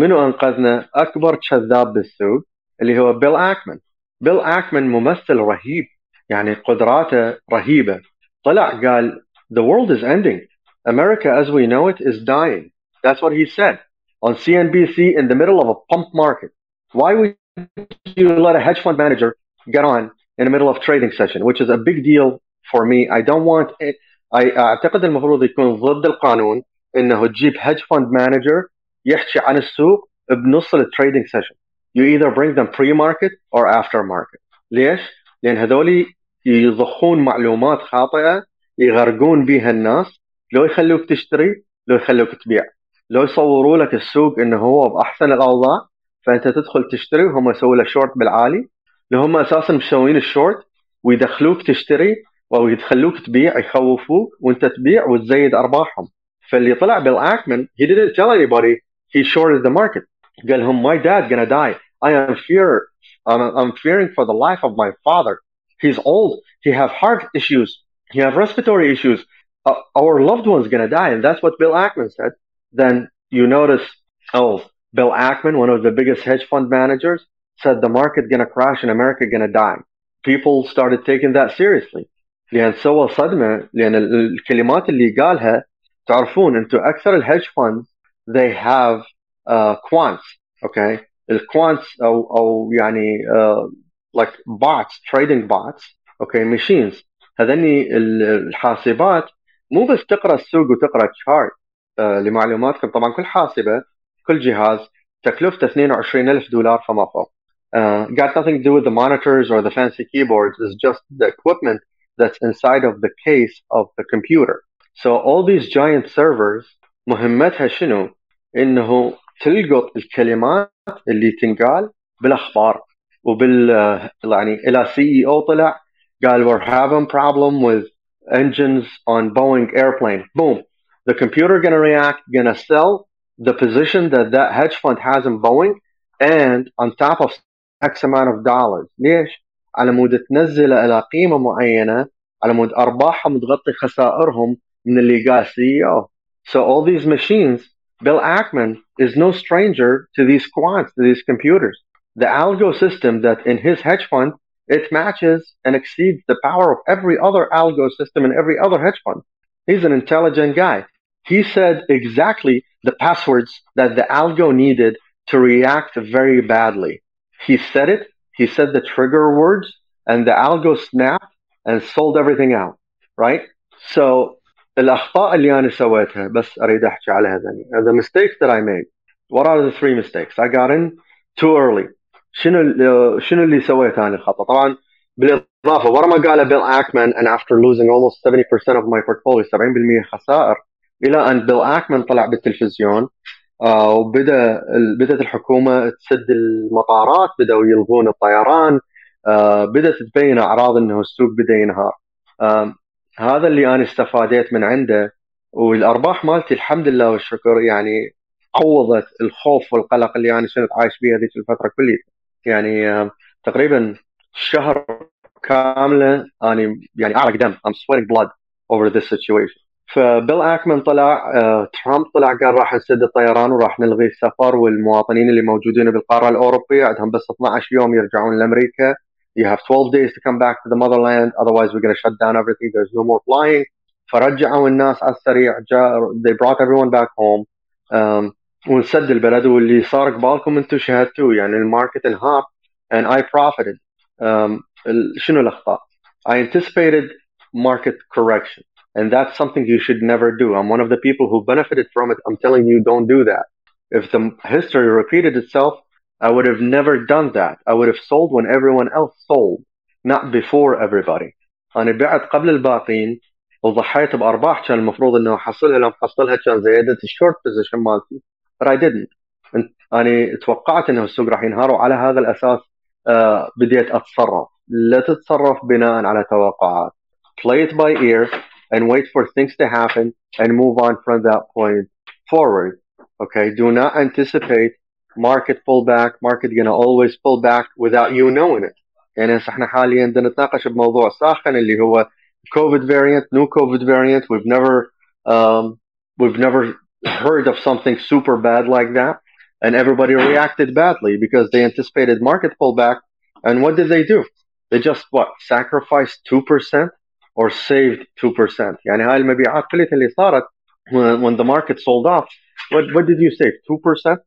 منو انقذنا اكبر كذاب بالسوق اللي هو بيل اكمان بيل اكمان ممثل رهيب يعني قدراته رهيبه طلع قال the world is ending. America as we know it is dying. That's what he said on CNBC in the middle of a pump market. Why would you let a hedge fund manager get on in the middle of trading session, which is a big deal for me. I don't want it. I اعتقد المفروض يكون ضد القانون انه تجيب hedge fund manager يحكي عن السوق بنص ال trading session. You either bring them pre-market or after market. ليش؟ لأن هذول يضخون معلومات خاطئة يغرقون بها الناس. لو يخلوك تشتري لو يخلوك تبيع. لو يصوروا لك السوق إنه هو بأحسن الأوضاع فأنت تدخل تشتري وهم يسووا لك شورت بالعالي. لو هم أساسا مسوين الشورت ويدخلوك تشتري أو يدخلوك تبيع يخوفوك وأنت تبيع وتزيد أرباحهم. فاللي طلع بالاكمن he didn't tell anybody. He shorted the market. قال لهم my dad gonna die I am fear I'm, I'm fearing for the life of my father he's old he have heart issues he have respiratory issues uh, our loved one's gonna die and that's what Bill Ackman said then you notice oh Bill Ackman one of the biggest hedge fund managers said the market gonna crash and America gonna die people started taking that seriously لان سوى صدمه لان الكلمات اللي قالها تعرفون انتم اكثر الهيدج فاند they have uh, quants okay الكوانتس او او يعني uh, like bots trading bots okay machines هذني الحاسبات مو بس تقرا السوق وتقرا تشارت uh, لمعلوماتكم طبعا كل حاسبه كل جهاز تكلفته 22000 دولار فما فوق uh, got nothing to do with the monitors or the fancy keyboards it's just the equipment that's inside of the case of the computer. So all these giant servers مهمتها شنو؟ انه تلقط الكلمات اللي تنقال بالاخبار وبال يعني إلى سي أو طلع قال we're having problem with engines on Boeing airplane. Boom. The computer gonna react, gonna sell the position that that hedge fund has in Boeing and on top of X amount of dollars. ليش؟ على مود تنزله إلى قيمه معينه على مود ارباحهم تغطي خسائرهم من اللي قال سي أو. So all these machines, Bill Ackman is no stranger to these quants, to these computers. The algo system that in his hedge fund it matches and exceeds the power of every other algo system and every other hedge fund. He's an intelligent guy. He said exactly the passwords that the algo needed to react very badly. He said it, he said the trigger words, and the algo snapped and sold everything out, right? So الأخطاء اللي أنا سويتها بس أريد أحكي عليها ذني. The mistakes that I made. What are the three mistakes? I got in too early. شنو شنو اللي سويته أنا الخطأ طبعا بالإضافة ورا ما قاله بيل اكمان and after losing almost 70% of my portfolio 70% خسائر إلى أن بيل اكمان طلع بالتلفزيون آه وبدأ بدأت الحكومة تسد المطارات بدأوا يلغون الطيران آه بدأت تبين أعراض إنه السوق بدأ ينهار هذا اللي أنا استفاديت من عنده والأرباح مالتي الحمد لله والشكر يعني عوضت الخوف والقلق اللي أنا كنت عايش بيه هذيك الفترة كلها. يعني آه، تقريبا شهر كامله أنا يعني اعرق دم I'm sweating blood over this situation. فبيل اكمان طلع آه، ترامب طلع قال راح نسد الطيران وراح نلغي السفر والمواطنين اللي موجودين بالقارة الأوروبية عندهم بس 12 يوم يرجعون لأمريكا. you have 12 days to come back to the motherland otherwise we're going to shut down everything there's no more flying فرجعوا الناس على السريع جاء they brought everyone back home um, ونسد البلد واللي صار قبالكم انتم شاهدتوه يعني الماركت انهار and I profited um, شنو الاخطاء I anticipated market correction and that's something you should never do I'm one of the people who benefited from it I'm telling you don't do that if the history repeated itself I would have never done that I would have sold when everyone else sold not before everybody أنا بعت قبل الباقين وضحيت بأرباح كان المفروض إنه أحصلها لو حصلها كان زيادة الشورت بوزيشن مالتي but I didn't أنا توقعت إنه السوق راح ينهار وعلى هذا الأساس uh, بديت أتصرف لا تتصرف بناء على توقعات play it by ear and wait for things to happen and move on from that point forward okay do not anticipate market pullback market gonna always pull back without you knowing it يعني هسه احنا حاليا بدنا نتناقش بموضوع ساخن اللي هو COVID variant new COVID variant we've never um, we've never heard of something super bad like that, and everybody reacted badly because they anticipated market pullback. And what did they do? They just what sacrificed two percent or saved two percent. يعني هاي المبيعات كلها اللي صارت when, when the market sold off. What what did you save? Two percent?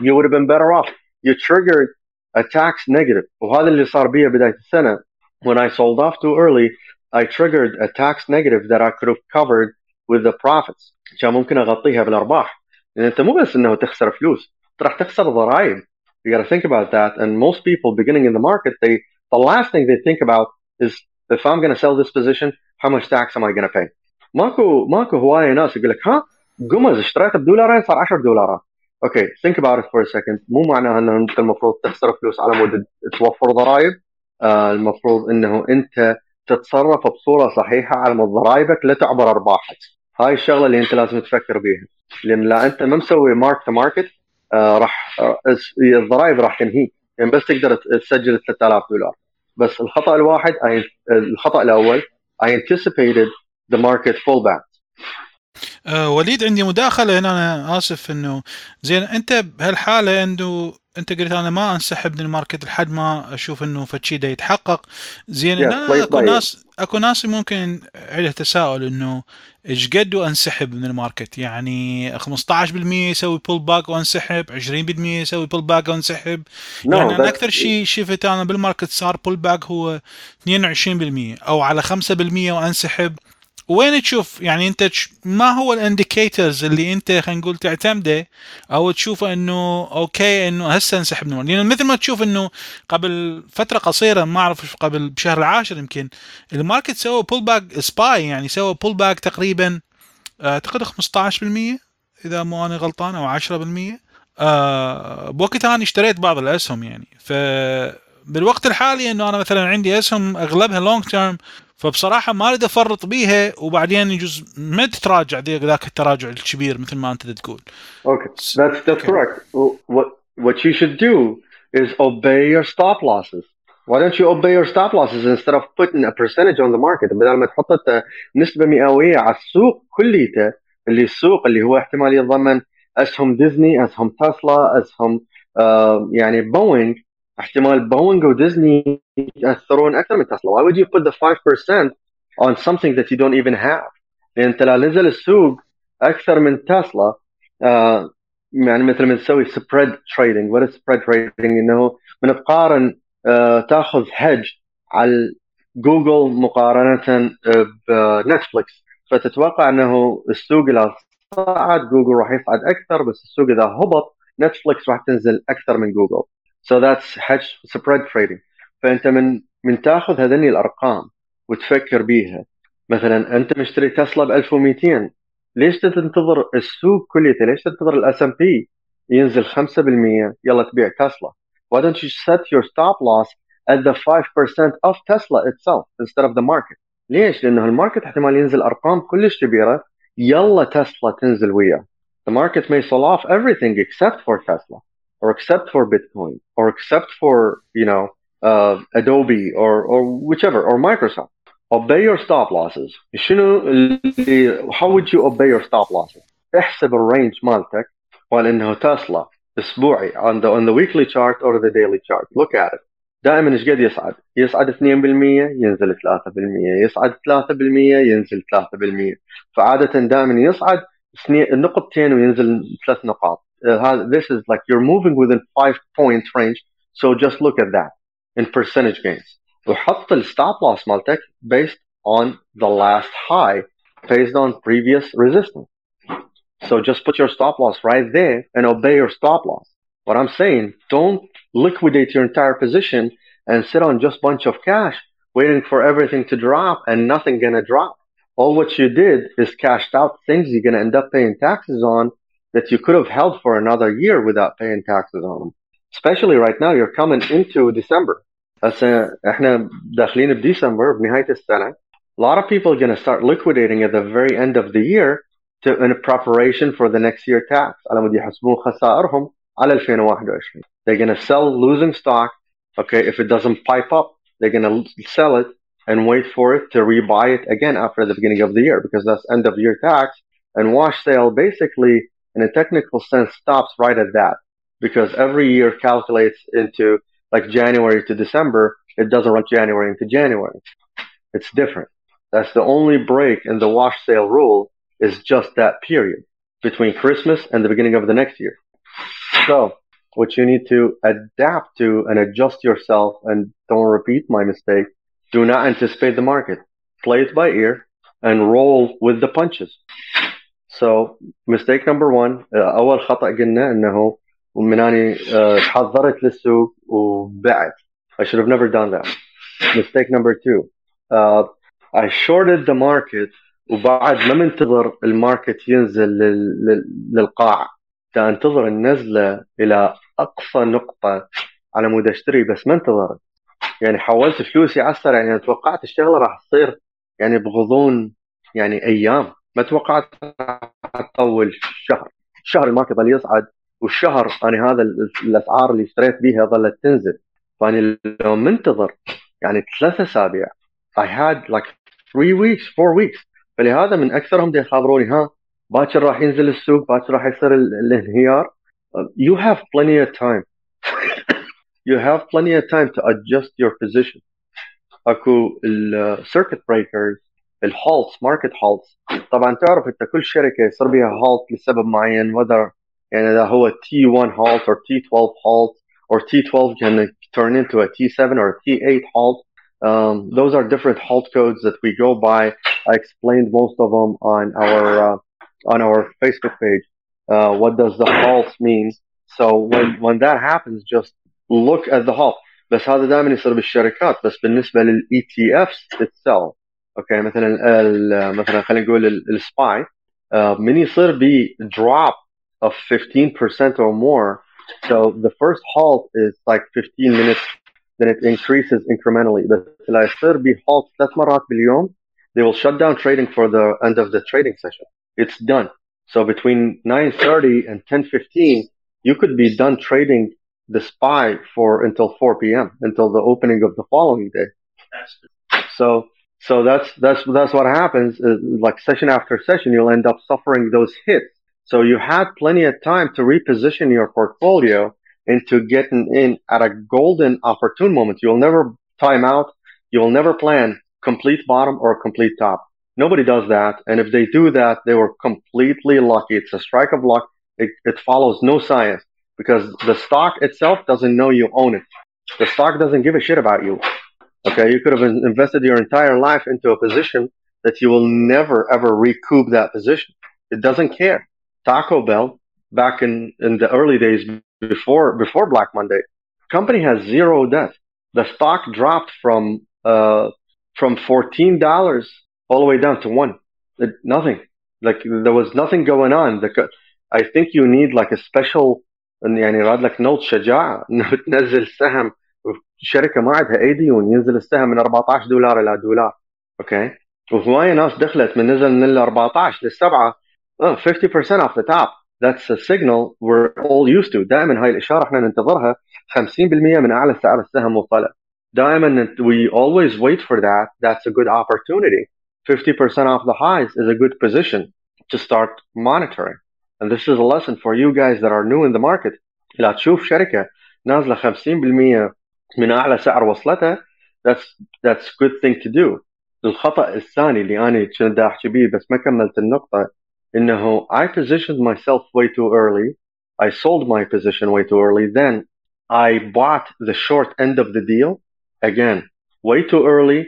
You would have been better off. You triggered a tax negative. وهذا اللي صار بيا بداية السنة. When I sold off too early, I triggered a tax negative that I could have covered with the profits. كان ممكن اغطيها بالارباح لان انت مو بس انه تخسر فلوس انت راح تخسر ضرائب you got to think about that and most people beginning in the market they the last thing they think about is if I'm going to sell this position how much tax am I going to pay ماكو ماكو هوايه ناس يقول لك ها قمز اشتريته بدولارين صار 10 دولارات okay think about it for مو معناها إنه أنت المفروض تخسر فلوس على مود توفر ضرائب. آه المفروض إنه أنت تتصرف بصورة صحيحة على مود ضرائبك لا تعبر أرباحك. هاي الشغلة اللي أنت لازم تفكر بيها. لأن لا أنت ما مسوي mark to market راح آه الضرائب راح تنهيك يعني بس تقدر تسجل 3000 دولار. بس الخطأ الواحد الخطأ الأول I anticipated the market pullback أه وليد عندي مداخلة هنا أنا آسف إنه زين. أنت بهالحالة إنه أنت قلت أنا ما أنسحب من ال market لحد ما أشوف إنه فشي ده يتحقق. زين Yes, أنا أكو by ناس أكو ناس ممكن عنده تساؤل إنه إيش قد أنسحب من ال market؟ يعني 15% يسوي pullback وأنسحب 20% يسوي pullback وأنسحب. No, يعني أنا أكثر شيء شفت أنا بال market صار pullback هو 22% أو على 5% وأنسحب. وين تشوف؟ يعني انت ما هو ال indicators اللي انت خلينا نقول تعتمده أو تشوفه انه okay انه هسه انسحب من لأن مثل ما تشوف انه قبل فترة قصيرة ما أعرف قبل بشهر العاشر يمكن ال market سوى pullback SPY يعني سوى pullback تقريبا أعتقد 15% إذا مو أنا غلطان أو 10% آه بوقتها أنا اشتريت بعض الاسهم يعني. ف بالوقت الحالي إنه أنا مثلا عندي اسهم أغلبها لونج تيرم فبصراحة ما أريد أفرط بيها وبعدين يجوز ما تتراجع ذاك التراجع الكبير مثل ما أنت تقول Okay, that's that's Okay. correct. What what you should do is obey your stop losses. Why don't you obey your stop losses instead of putting a percentage on the market بدل ما تحط انت نسبة مئوية على السوق كليته اللي السوق اللي هو احتمال يتضمن أسهم ديزني، أسهم تسلا، أسهم آه يعني بوينغ احتمال بوينغ وديزني يتاثرون أكثر من تسلا. Why would you put the 5% on something that you don't even have? لأن انت لو نزل السوق أكثر من تسلا. آه يعني مثل ما نسوي spread trading what spread trading إنه بنتقارن آه تأخذ هج على جوجل مقارنة بنتفلكس فتتوقع إنه السوق إذا صعد جوجل راح يصعد أكثر بس السوق إذا هبط نتفلكس راح تنزل أكثر من جوجل so that's hedge spread trading. فأنت من من تأخذ هذني الأرقام وتفكر بيها. مثلا أنت مشتري تسلا ب 1200 ليش تنتظر السوق كليته ليش تنتظر ال S&P ينزل 5% يلا تبيع تسلا. Why don't you set your stop loss at the 5% of Tesla itself instead of the market? ليش؟ لأنه الماركت احتمال ينزل أرقام كلش كبيرة. يلا تسلا تنزل وياه. The market may sell off everything except for Tesla or except for Bitcoin or except for you know uh, Adobe or or whichever or Microsoft obey your stop losses شنو اللي how would you obey your stop losses احسب الرينج مالتك قال انه تسلا اسبوعي on the on the weekly chart or the daily chart look at it دائما ايش قد يصعد؟ يصعد 2% ينزل 3% يصعد 3% ينزل 3% فعادة دائما يصعد نقطتين وينزل ثلاث نقاط هذا this is like you're moving within 5 point range so just look at that in percentage gains وحط الستوب loss مالتك based on the last high based on previous resistance so just put your stop loss right there and obey your stop loss what I'm saying don't liquidate your entire position and sit on just bunch of cash waiting for everything to drop and nothing gonna drop all what you did is cashed out things you're gonna end up paying taxes on that you could have held for another year without paying taxes on them especially right now you're coming into December هسه احنا داخلين بديسمبر بنهايه السنه a lot of people are going to start liquidating at the very end of the year to, in preparation for the next year tax على مود يحسبون خسائرهم على 2021 they're going to sell losing stock okay if it doesn't pipe up they're going to sell it and wait for it to rebuy it again after the beginning of the year because that's end of year tax and wash sale basically in a technical sense stops right at that because every year calculates into like January to December, it doesn't run January into January. It's different. That's the only break in the wash sale rule is just that period between Christmas and the beginning of the next year. So what you need to adapt to and adjust yourself and don't repeat my mistake. Do not anticipate the market. Play it by ear and roll with the punches. So mistake number one, أول خطأ قلنا إنه ومن اني تحضرت للسوق وبعت. I should have never done that. Mistake number two uh, I shorted the market وبعد ما منتظر ال market ينزل لل... لل... للقاع. أنتظر النزلة إلى أقصى نقطة على مود أشتري بس ما انتظرت. يعني حولت فلوسي على السريع يعني توقعت الشغلة راح تصير يعني بغضون يعني أيام. ما توقعت تطول شهر. شهر ال market ظل يصعد والشهر أنا هذا الأسعار اللي اشتريت بيها ظلت تنزل. فأنا لو منتظر يعني ثلاث أسابيع I had like three weeks four weeks. فلهذا من أكثرهم دي يخابروني ها باكر راح ينزل السوق باكر راح يصير الانهيار. You have plenty of time. You have plenty of time to adjust your position. أكو ال circuit breakers الهولتس ماركت هولتس طبعا تعرف انت كل شركه يصير بها هولت لسبب معين whether يعني إذا هو T1 halt or T12 halt or T12 can turn into a T7 or a T8 halt. Um, those are different halt codes that we go by. I explained most of them on our uh, on our Facebook page. Uh, what does the halt mean? So when when that happens, just look at the halt. بس هذا دائما يصير بالشركات بس بالنسبه للاي تي افس itself اوكي مثلا مثلا خلينا نقول السباي من يصير بي drop of 15% or more. So the first halt is like 15 minutes, then it increases incrementally. But لا يصير بهalt ثلاث مرات باليوم, they will shut down trading for the end of the trading session. It's done. So between 9:30 and 10:15, you could be done trading the SPY for until 4 p.m. until the opening of the following day. So so that's that's that's what happens. Is like session after session, you'll end up suffering those hits. So you had plenty of time to reposition your portfolio into getting in at a golden opportune moment. You'll never time out. You'll never plan complete bottom or complete top. Nobody does that. And if they do that, they were completely lucky. It's a strike of luck. It, it follows no science because the stock itself doesn't know you own it. The stock doesn't give a shit about you. Okay. You could have invested your entire life into a position that you will never ever recoup that position. It doesn't care. Taco Bell back in, in the early days before, before Black Monday, company has zero debt. The stock dropped from, uh, from $14 all the way down to one. It, nothing. Like there was nothing going on. The, I think you need like a special يعني راد لك نوت شجاعة انه تنزل سهم شركة ما عندها اي ديون ينزل السهم من 14 دولار إلى دولار أوكي وهواية ناس دخلت من نزل من ال 14 للسبعة oh, 50% off the top that's a signal we're all used to دائما هاي الاشارة إحنا ننتظرها 50% من اعلى سعر السهم وطلع دائما we always wait for that that's a good opportunity 50% off the highs is a good position to start monitoring. And this is a lesson for you guys that are new in the market. لا تشوف شركة نازلة 50% من أعلى سعر وصلتها that's that's good thing to do. الخطأ الثاني اللي أنا كنت أحكي بيه بس ما كملت النقطة إنه I positioned myself way too early. I sold my position way too early. Then I bought the short end of the deal again way too early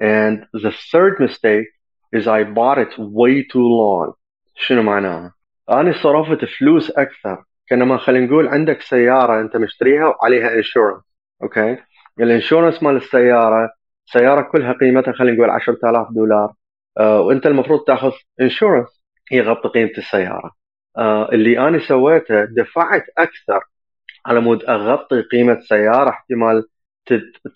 and the third mistake is I bought it way too long. شنو معناها؟ أنا صرفت فلوس أكثر كانما خلينا نقول عندك سيارة أنت مشتريها وعليها insurance okay؟ ال insurance مال السيارة سيارة كلها قيمتها خلينا نقول 10000 دولار آه وأنت المفروض تأخذ insurance يغطي قيمة السيارة آه اللي أنا سويته دفعت أكثر على مود أغطي قيمة سيارة احتمال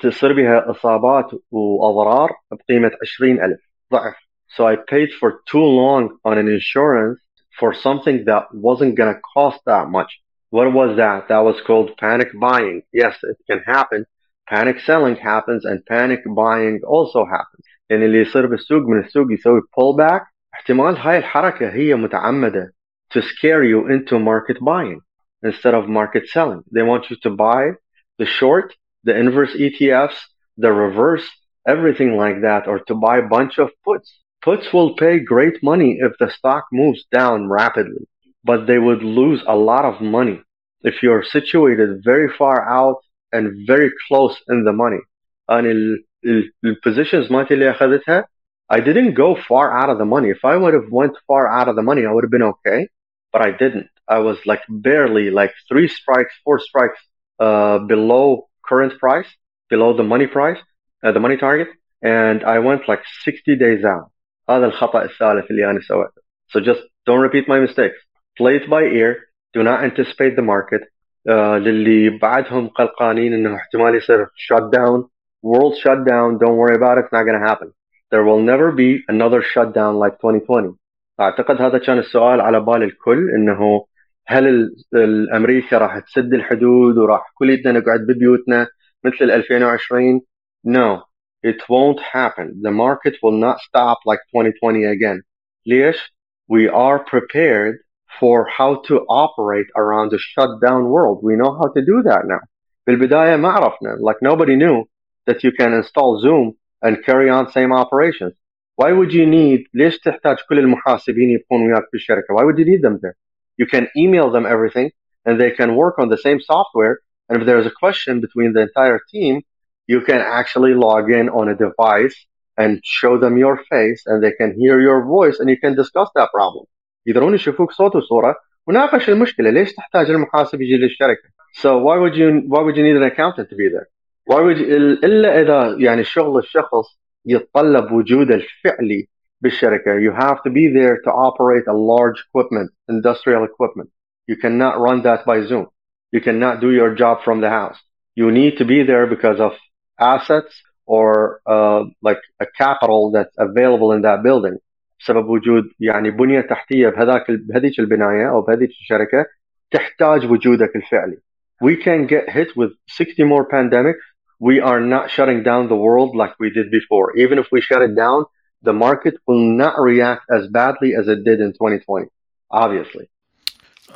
تصير بها إصابات وأضرار بقيمة 20000 ضعف. So I paid for too long on an insurance for something that wasn't to cost that much. What was that? That was called panic buying. Yes, it can happen. Panic selling happens and panic buying also happens. يعني اللي يصير بالسوق من السوق يسوي pull back احتمال هاي الحركة هي متعمدة to scare you into market buying instead of market selling. They want you to buy the short the inverse ETFs, the reverse, everything like that, or to buy a bunch of puts. Puts will pay great money if the stock moves down rapidly, but they would lose a lot of money if you're situated very far out and very close in the money. And the positions مالتي اللي أخذتها I didn't go far out of the money. If I would have went far out of the money, I would have been okay, but I didn't. I was like barely like three strikes, four strikes uh, below current price, below the money price, uh, the money target, and I went like 60 days out. هذا الخطأ الثالث اللي أنا سويته. So just don't repeat my mistakes. Play it by ear. Do not anticipate the market. Uh, للي بعدهم قلقانين انه احتمال يصير shut down, world shutdown, don't worry about it, it's not going to happen. There will never be another shutdown like 2020. اعتقد هذا كان السؤال على بال الكل انه هل الامريكا راح تسد الحدود وراح كلنا نقعد ببيوتنا مثل 2020 no it won't happen the market will not stop like 2020 again ليش we are prepared for how to operate around a shutdown world we know how to do that now بالبداية ما عرفنا like nobody knew that you can install Zoom and carry on same operations why would you need ليش تحتاج كل المحاسبين يبقون وياك في الشركة why would you need them there you can email them everything and they can work on the same software. And if there's a question between the entire team, you can actually log in on a device and show them your face and they can hear your voice and you can discuss that problem. يقدرون يشوفوك صوت وصورة وناقش المشكلة ليش تحتاج المحاسب يجي للشركة so why would you why would you need an accountant to be there why would you, إلا إذا يعني شغل الشخص يتطلب وجوده الفعلي بالشركة you have to be there to operate a large equipment industrial equipment you cannot run that by Zoom you cannot do your job from the house you need to be there because of assets or uh, like a capital that's available in that building بسبب وجود يعني بنية تحتية بهذاك بهذيك البناية أو بهذيك الشركة تحتاج وجودك الفعلي we can get hit with 60 more pandemics we are not shutting down the world like we did before even if we shut it down the market will not react as badly as it did in 2020 obviously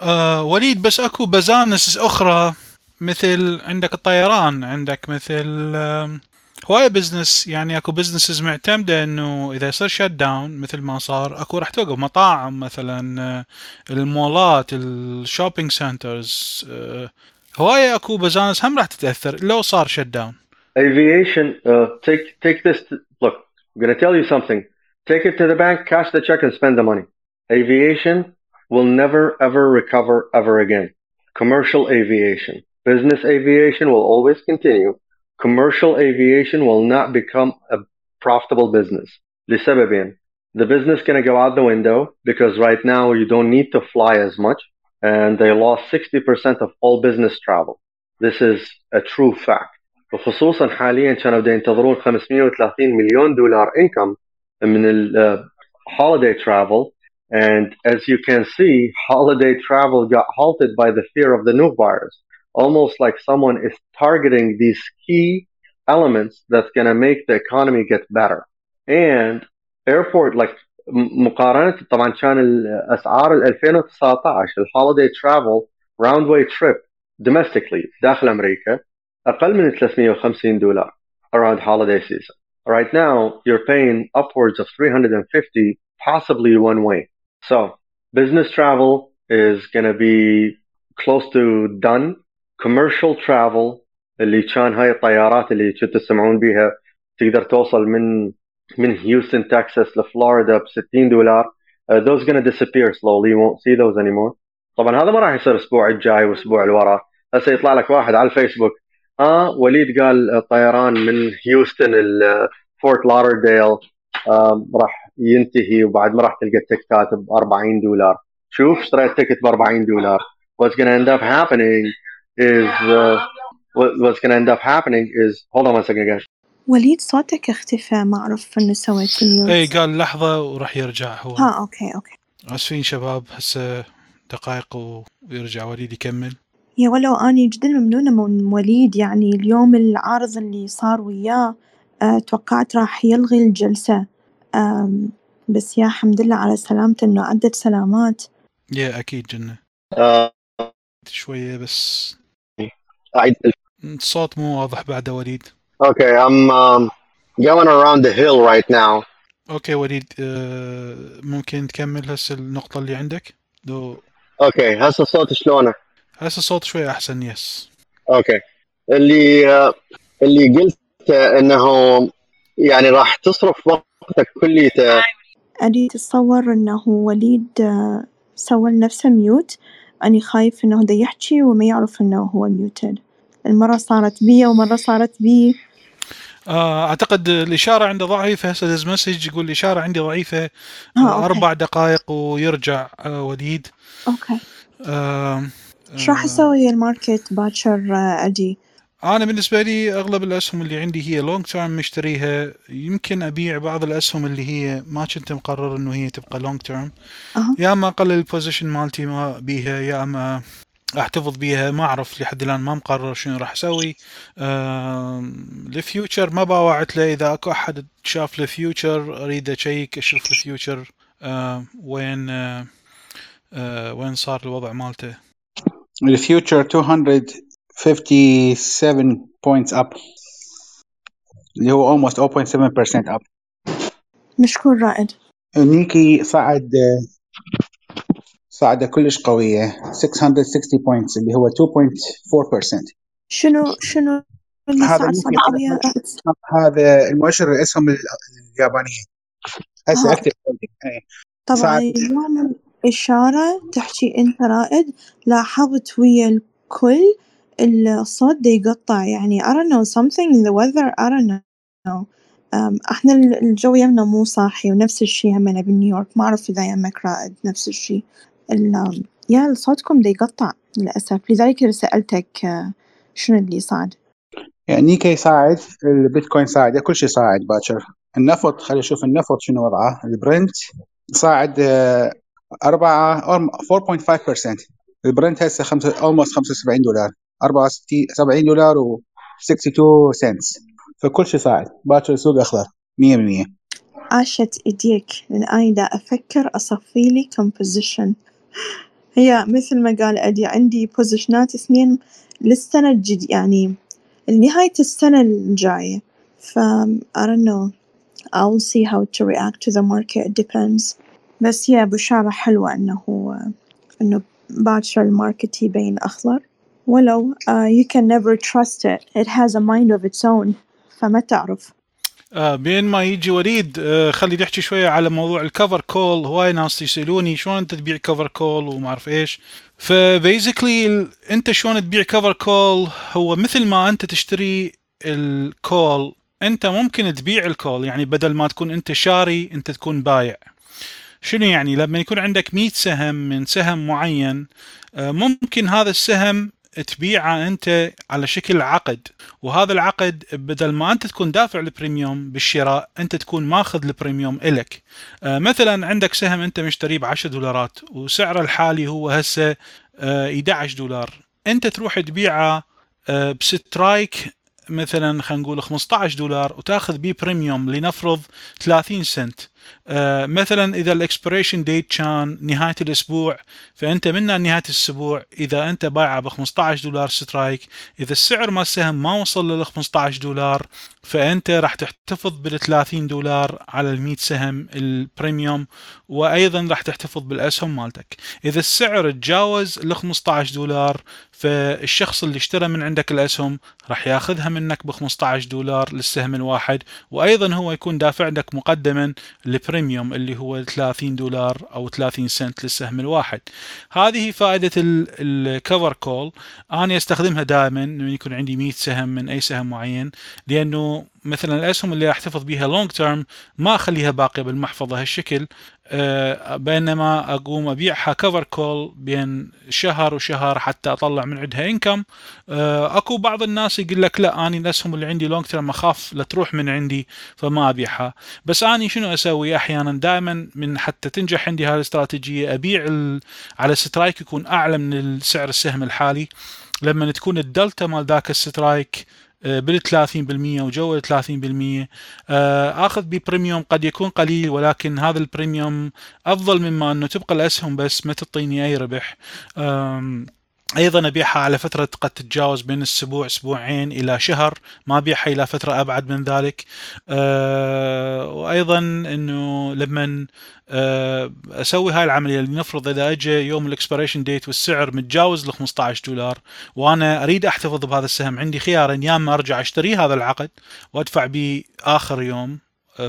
آه وليد بس اكو business أخرى مثل عندك الطيران عندك مثل هواية business يعني اكو businesses معتمدة انه اذا يصير shut down مثل ما صار اكو راح توقف مطاعم مثلا آه، المولات الشوبينج سنترز آه، هواية اكو بزانس هم راح تتأثر لو صار شت داون Aviation, uh, take take this. To, look, I'm going to tell you something. Take it to the bank, cash the check, and spend the money. Aviation will never ever recover ever again. Commercial aviation, business aviation will always continue. Commercial aviation will not become a profitable business. لسببين. The business going to go out the window because right now you don't need to fly as much, and they lost 60% of all business travel. This is a true fact. وخصوصا حاليا كانوا بدهم ينتظرون 530 مليون دولار income من ال uh, holiday travel and as you can see holiday travel got halted by the fear of the new virus almost like someone is targeting these key elements that's going to make the economy get better and airport like م- مقارنة طبعا كان الأسعار ال 2019 الهوليداي travel round way trip domestically داخل أمريكا أقل من 350 دولار around holiday season. Right now, you're paying upwards of 350, possibly one way. So, business travel is going to be close to done. Commercial travel اللي كان هاي الطيارات اللي كنتوا تسمعون بيها تقدر توصل من من هيوستن تكساس لفلوريدا ب 60 دولار. Uh, those gonna disappear slowly. You won't see those anymore. طبعا هذا ما راح يصير الأسبوع الجاي والأسبوع اللي وراه هسه يطلع لك واحد على الفيسبوك. آه وليد قال الطيران من هيوستن لفورت لودرديل آه راح ينتهي وبعد ما راح تلقى التكتات ب 40 دولار. شوف اشتريت ticket ب 40 دولار. What's to end up happening is uh, what, what's going to end up happening is hold on one second guys. وليد صوتك اختفى ما أعرف إنه سويت اي قال لحظة وراح يرجع هو. ها okay okay. آسفين شباب هسه دقائق ويرجع وليد يكمل. yeah ولو أني جدا ممنونة من وليد يعني اليوم العارض اللي صار وياه أه توقعت راح يلغي الجلسة. أم بس يا حمد لله على سلامته إنه عدت سلامات. yeah أكيد جنة. uh, شوية بس. I, الصوت مو واضح بعد وليد. Okay I'm um, going around the hill right now. okay وليد آه، ممكن تكمل هسه النقطة اللي عندك؟ لو okay هسه الصوت شلونه؟ هسه الصوت شوي أحسن yes okay اللي آه، اللي قلت إنه يعني راح تصرف وقتك كليته أريد أتصور إنه وليد آه، سوى لنفسه mute أني خايف إنه دا يحكي وما يعرف إنه هو muted المرة صارت بي ومرة صارت بي. آه، أعتقد الإشارة عنده ضعيفة. هسه message يقول الإشارة عندي ضعيفة. آه okay. أربع دقائق ويرجع آه، وليد. okay. آه، إيش راح آه، أسوي؟ ال market باكر آه، أدي أنا بالنسبة لي أغلب الأسهم اللي عندي هي long term مشتريها. يمكن أبيع بعض الأسهم اللي هي ما كنت مقرر إنه هي تبقى long term يا أما أقلل ال position مالتي ما بيها يا أما أحتفظ بيها. ما أعرف لحد الآن ما مقرر شنو راح أسوي. ال future ما باوعت له. إذا أكو أحد شاف ال future أريد أ check أشوف ال future وين آه، وين صار الوضع مالته. الفيوتشر 257 points up. اللي هو almost 0.7% up. مشكور رائد. نيكي صعد صعدة كلش قوية. 660 points اللي هو 2.4% شنو شنو اللي هذا صعد هذا المؤشر الأسهم اليابانية. هسه ها أكتب إيه. طبعا صعد. اليوم الإشارة تحكي أنت رائد لاحظت ويا الكل الصوت دا يقطع. يعني I don't know something in the weather I don't know. إحنا ال- الجو يمنا مو صاحي ونفس الشي همنا بنيويورك. ما أعرف إذا يمك رائد نفس الشي. ال- يا صوتكم دا يقطع للأسف. لذلك سألتك شنو اللي صعد يعني نيكي صاعد البيتكوين صاعد كل شيء صاعد باكر. النفط خلينا نشوف النفط شنو وضعه. البرنت صاعد 4 4.5% البرنت هسه 5 almost 75 دولار. 64 70 دولار و 62 سنتس فكل شيء صاعد باكر السوق أخضر. 100% عاشت إيديك. لأن أنا دا أفكر أصفي لي كم position هي مثل ما قال أدي عندي positionات اثنين للسنة الجديدة يعني لنهاية السنة الجاية. ف I don't know. I'll see how to react to the market. It depends. بس هي بشارة حلوة إنه إنه باكر ال market يبين أخضر. ولو uh, you can never trust it. It has a mind of its own. فما تعرف. آه بين ما يجي وليد آه خلي نحكي شوية على موضوع ال covered call هواي ناس يسألوني شلون انت تبيع covered call وما أعرف إيش. ف basically أنت شلون تبيع covered call هو مثل ما أنت تشتري ال call أنت ممكن تبيع ال call يعني بدل ما تكون أنت شاري أنت تكون بايع. شنو يعني؟ لما يكون عندك 100 سهم من سهم معين آه ممكن هذا السهم تبيعه أنت على شكل عقد. وهذا العقد بدل ما أنت تكون دافع ال premium بالشراء أنت تكون ماخذ ال premium إلك. آه مثلا عندك سهم أنت مشتريه ب 10 دولارات وسعره الحالي هو هسه آه 11 دولار. أنت تروح تبيعه آه ب strike مثلا خلينا نقول 15 دولار وتاخذ بيه premium لنفرض 30 سنت. آه مثلا إذا ال expiration date كان نهاية الأسبوع فأنت من نهاية الأسبوع إذا أنت بايعه ب 15 دولار strike إذا السعر مال السهم ما وصل لل 15 دولار فأنت راح تحتفظ بال 30 دولار على ال 100 سهم ال premium وأيضا راح تحتفظ بالأسهم مالتك. إذا السعر تجاوز ال 15 دولار فالشخص اللي اشترى من عندك الأسهم راح ياخذها منك ب 15 دولار للسهم الواحد وأيضا هو يكون دافع لك مقدما ال premium اللي هو 30 دولار أو 30 سنت للسهم الواحد. هذه فائدة ال covered call أنا استخدمها دائما لما يكون عندي 100 سهم من أي سهم معين لأنه مثلا الأسهم اللي احتفظ بها long term ما أخليها باقية بالمحفظة هالشكل أه بينما أقوم أبيعها covered call بين شهر وشهر حتى أطلع من عندها income أه أكو بعض الناس يقول لك لا اني الأسهم اللي عندي long term أخاف لا تروح من عندي فما أبيعها. بس اني شنو أسوي؟ أحيانا دائما من حتى تنجح عندي هذه الاستراتيجية أبيع على strike يكون أعلى من سعر السهم الحالي. لما تكون الدلتا مال ذاك ال strike بال 30% وجو ال 30% آخذ ب premium قد يكون قليل ولكن هذا ال premium أفضل مما أنه تبقى الأسهم بس ما تعطيني أي ربح. أيضا أبيعها على فترة قد تتجاوز بين أسبوع أسبوعين إلى شهر. ما أبيعها إلى فترة أبعد من ذلك. أه وأيضا إنه لما أه أسوي هاي العملية لنفرض إذا اجى يوم ال expiration date والسعر متجاوز ل 15 دولار وأنا أريد أحتفظ بهذا السهم عندي خيارين يا إما أرجع أشتري هذا العقد وأدفع به اخر يوم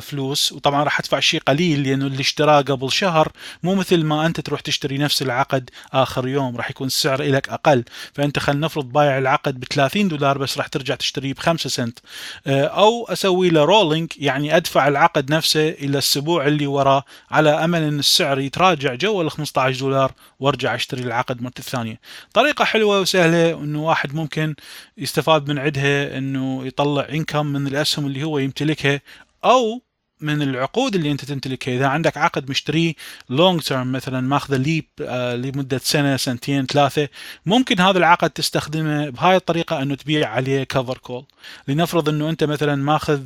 فلوس وطبعا راح أدفع شيء قليل لأنه اللي اشتراه قبل شهر مو مثل ما أنت تروح تشتري نفس العقد آخر يوم راح يكون السعر لك أقل. فأنت خل نفرض بايع العقد ب 30 دولار بس راح ترجع تشتريه ب 5 سنت أو أسوي له rolling يعني أدفع العقد نفسه إلى الأسبوع اللي وراه على أمل إن السعر يتراجع جو ال 15 دولار وأرجع أشتري العقد مرة الثانية طريقة حلوة وسهلة إنه واحد ممكن يستفاد من عندها إنه يطلع income من الأسهم اللي هو يمتلكها أو من العقود اللي أنت تمتلكها إذا عندك عقد مشتريه long term مثلا ماخذة LEAP آه لمدة سنة سنتين ثلاثة ممكن هذا العقد تستخدمه بهاي الطريقة أنه تبيع عليه covered call لنفرض أنه أنت مثلا ماخذ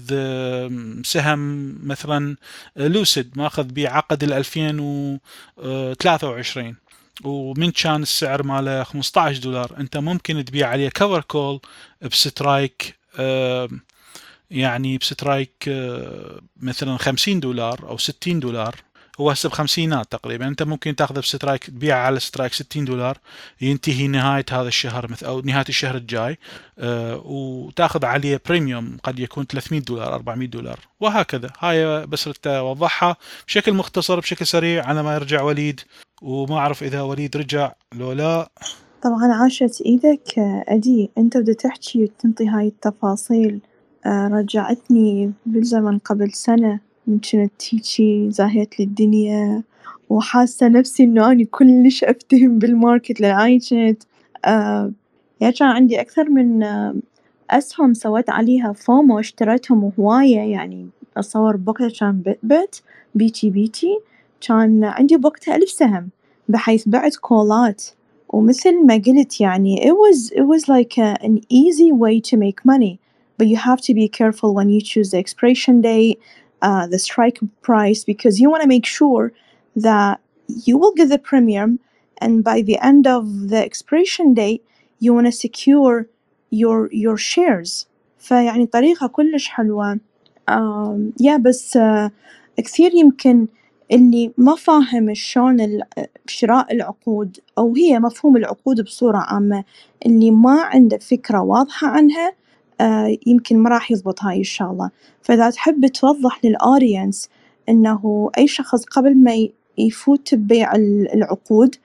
سهم مثلا لوسيد ماخذ بيه عقد ال 2023 ومن كان السعر ماله 15 دولار. أنت ممكن تبيع عليه covered call ب strike آه يعني ب strike مثلا 50 دولار أو 60 دولار هو هسه بخمسينات تقريبا. أنت ممكن تأخذه ب strike تبيعه على strike 60 دولار ينتهي نهاية هذا الشهر مثل أو نهاية الشهر الجاي أه وتأخذ عليه premium قد يكون 300 دولار 400 دولار وهكذا. هاي بس اوضحها بشكل مختصر بشكل سريع. على ما يرجع وليد وما أعرف إذا وليد رجع لو لا. طبعا عاشت إيدك أدي أنت بدك تحكي وتنطي هاي التفاصيل. رجعتني بالزمن قبل سنة. من كنت هيجي زاهية للدنيا. وحاسة نفسي إنه أني كلش أفتهم بال market لأن أني كنت يعني كان عندي أكثر من أسهم سويت عليها فومو اشتريتهم هواية. يعني أتصور بوقتها كان بت بت بيتي بيتي. كان عندي بوقتها ألف سهم بحيث بعت كولات. ومثل ما قلت يعني it was it was like an easy way to make money. but you have to be careful when you choose the expiration date, uh, the strike price, because you want to make sure that you will get the premium, and by the end of the expiration date, you wanna secure your your shares فيعني طريقة كلش حلوة آم، يا بس آه، كثير يمكن اللي ما فاهم شلون ال- شراء العقود أو هي مفهوم العقود بصورة عامة اللي ما عنده فكرة واضحة عنها آه، يمكن ما راح يضبط هاي الشغلة فإذا تحب توضح للأودينس إنه أي شخص قبل ما يفوت ببيع ال- العقود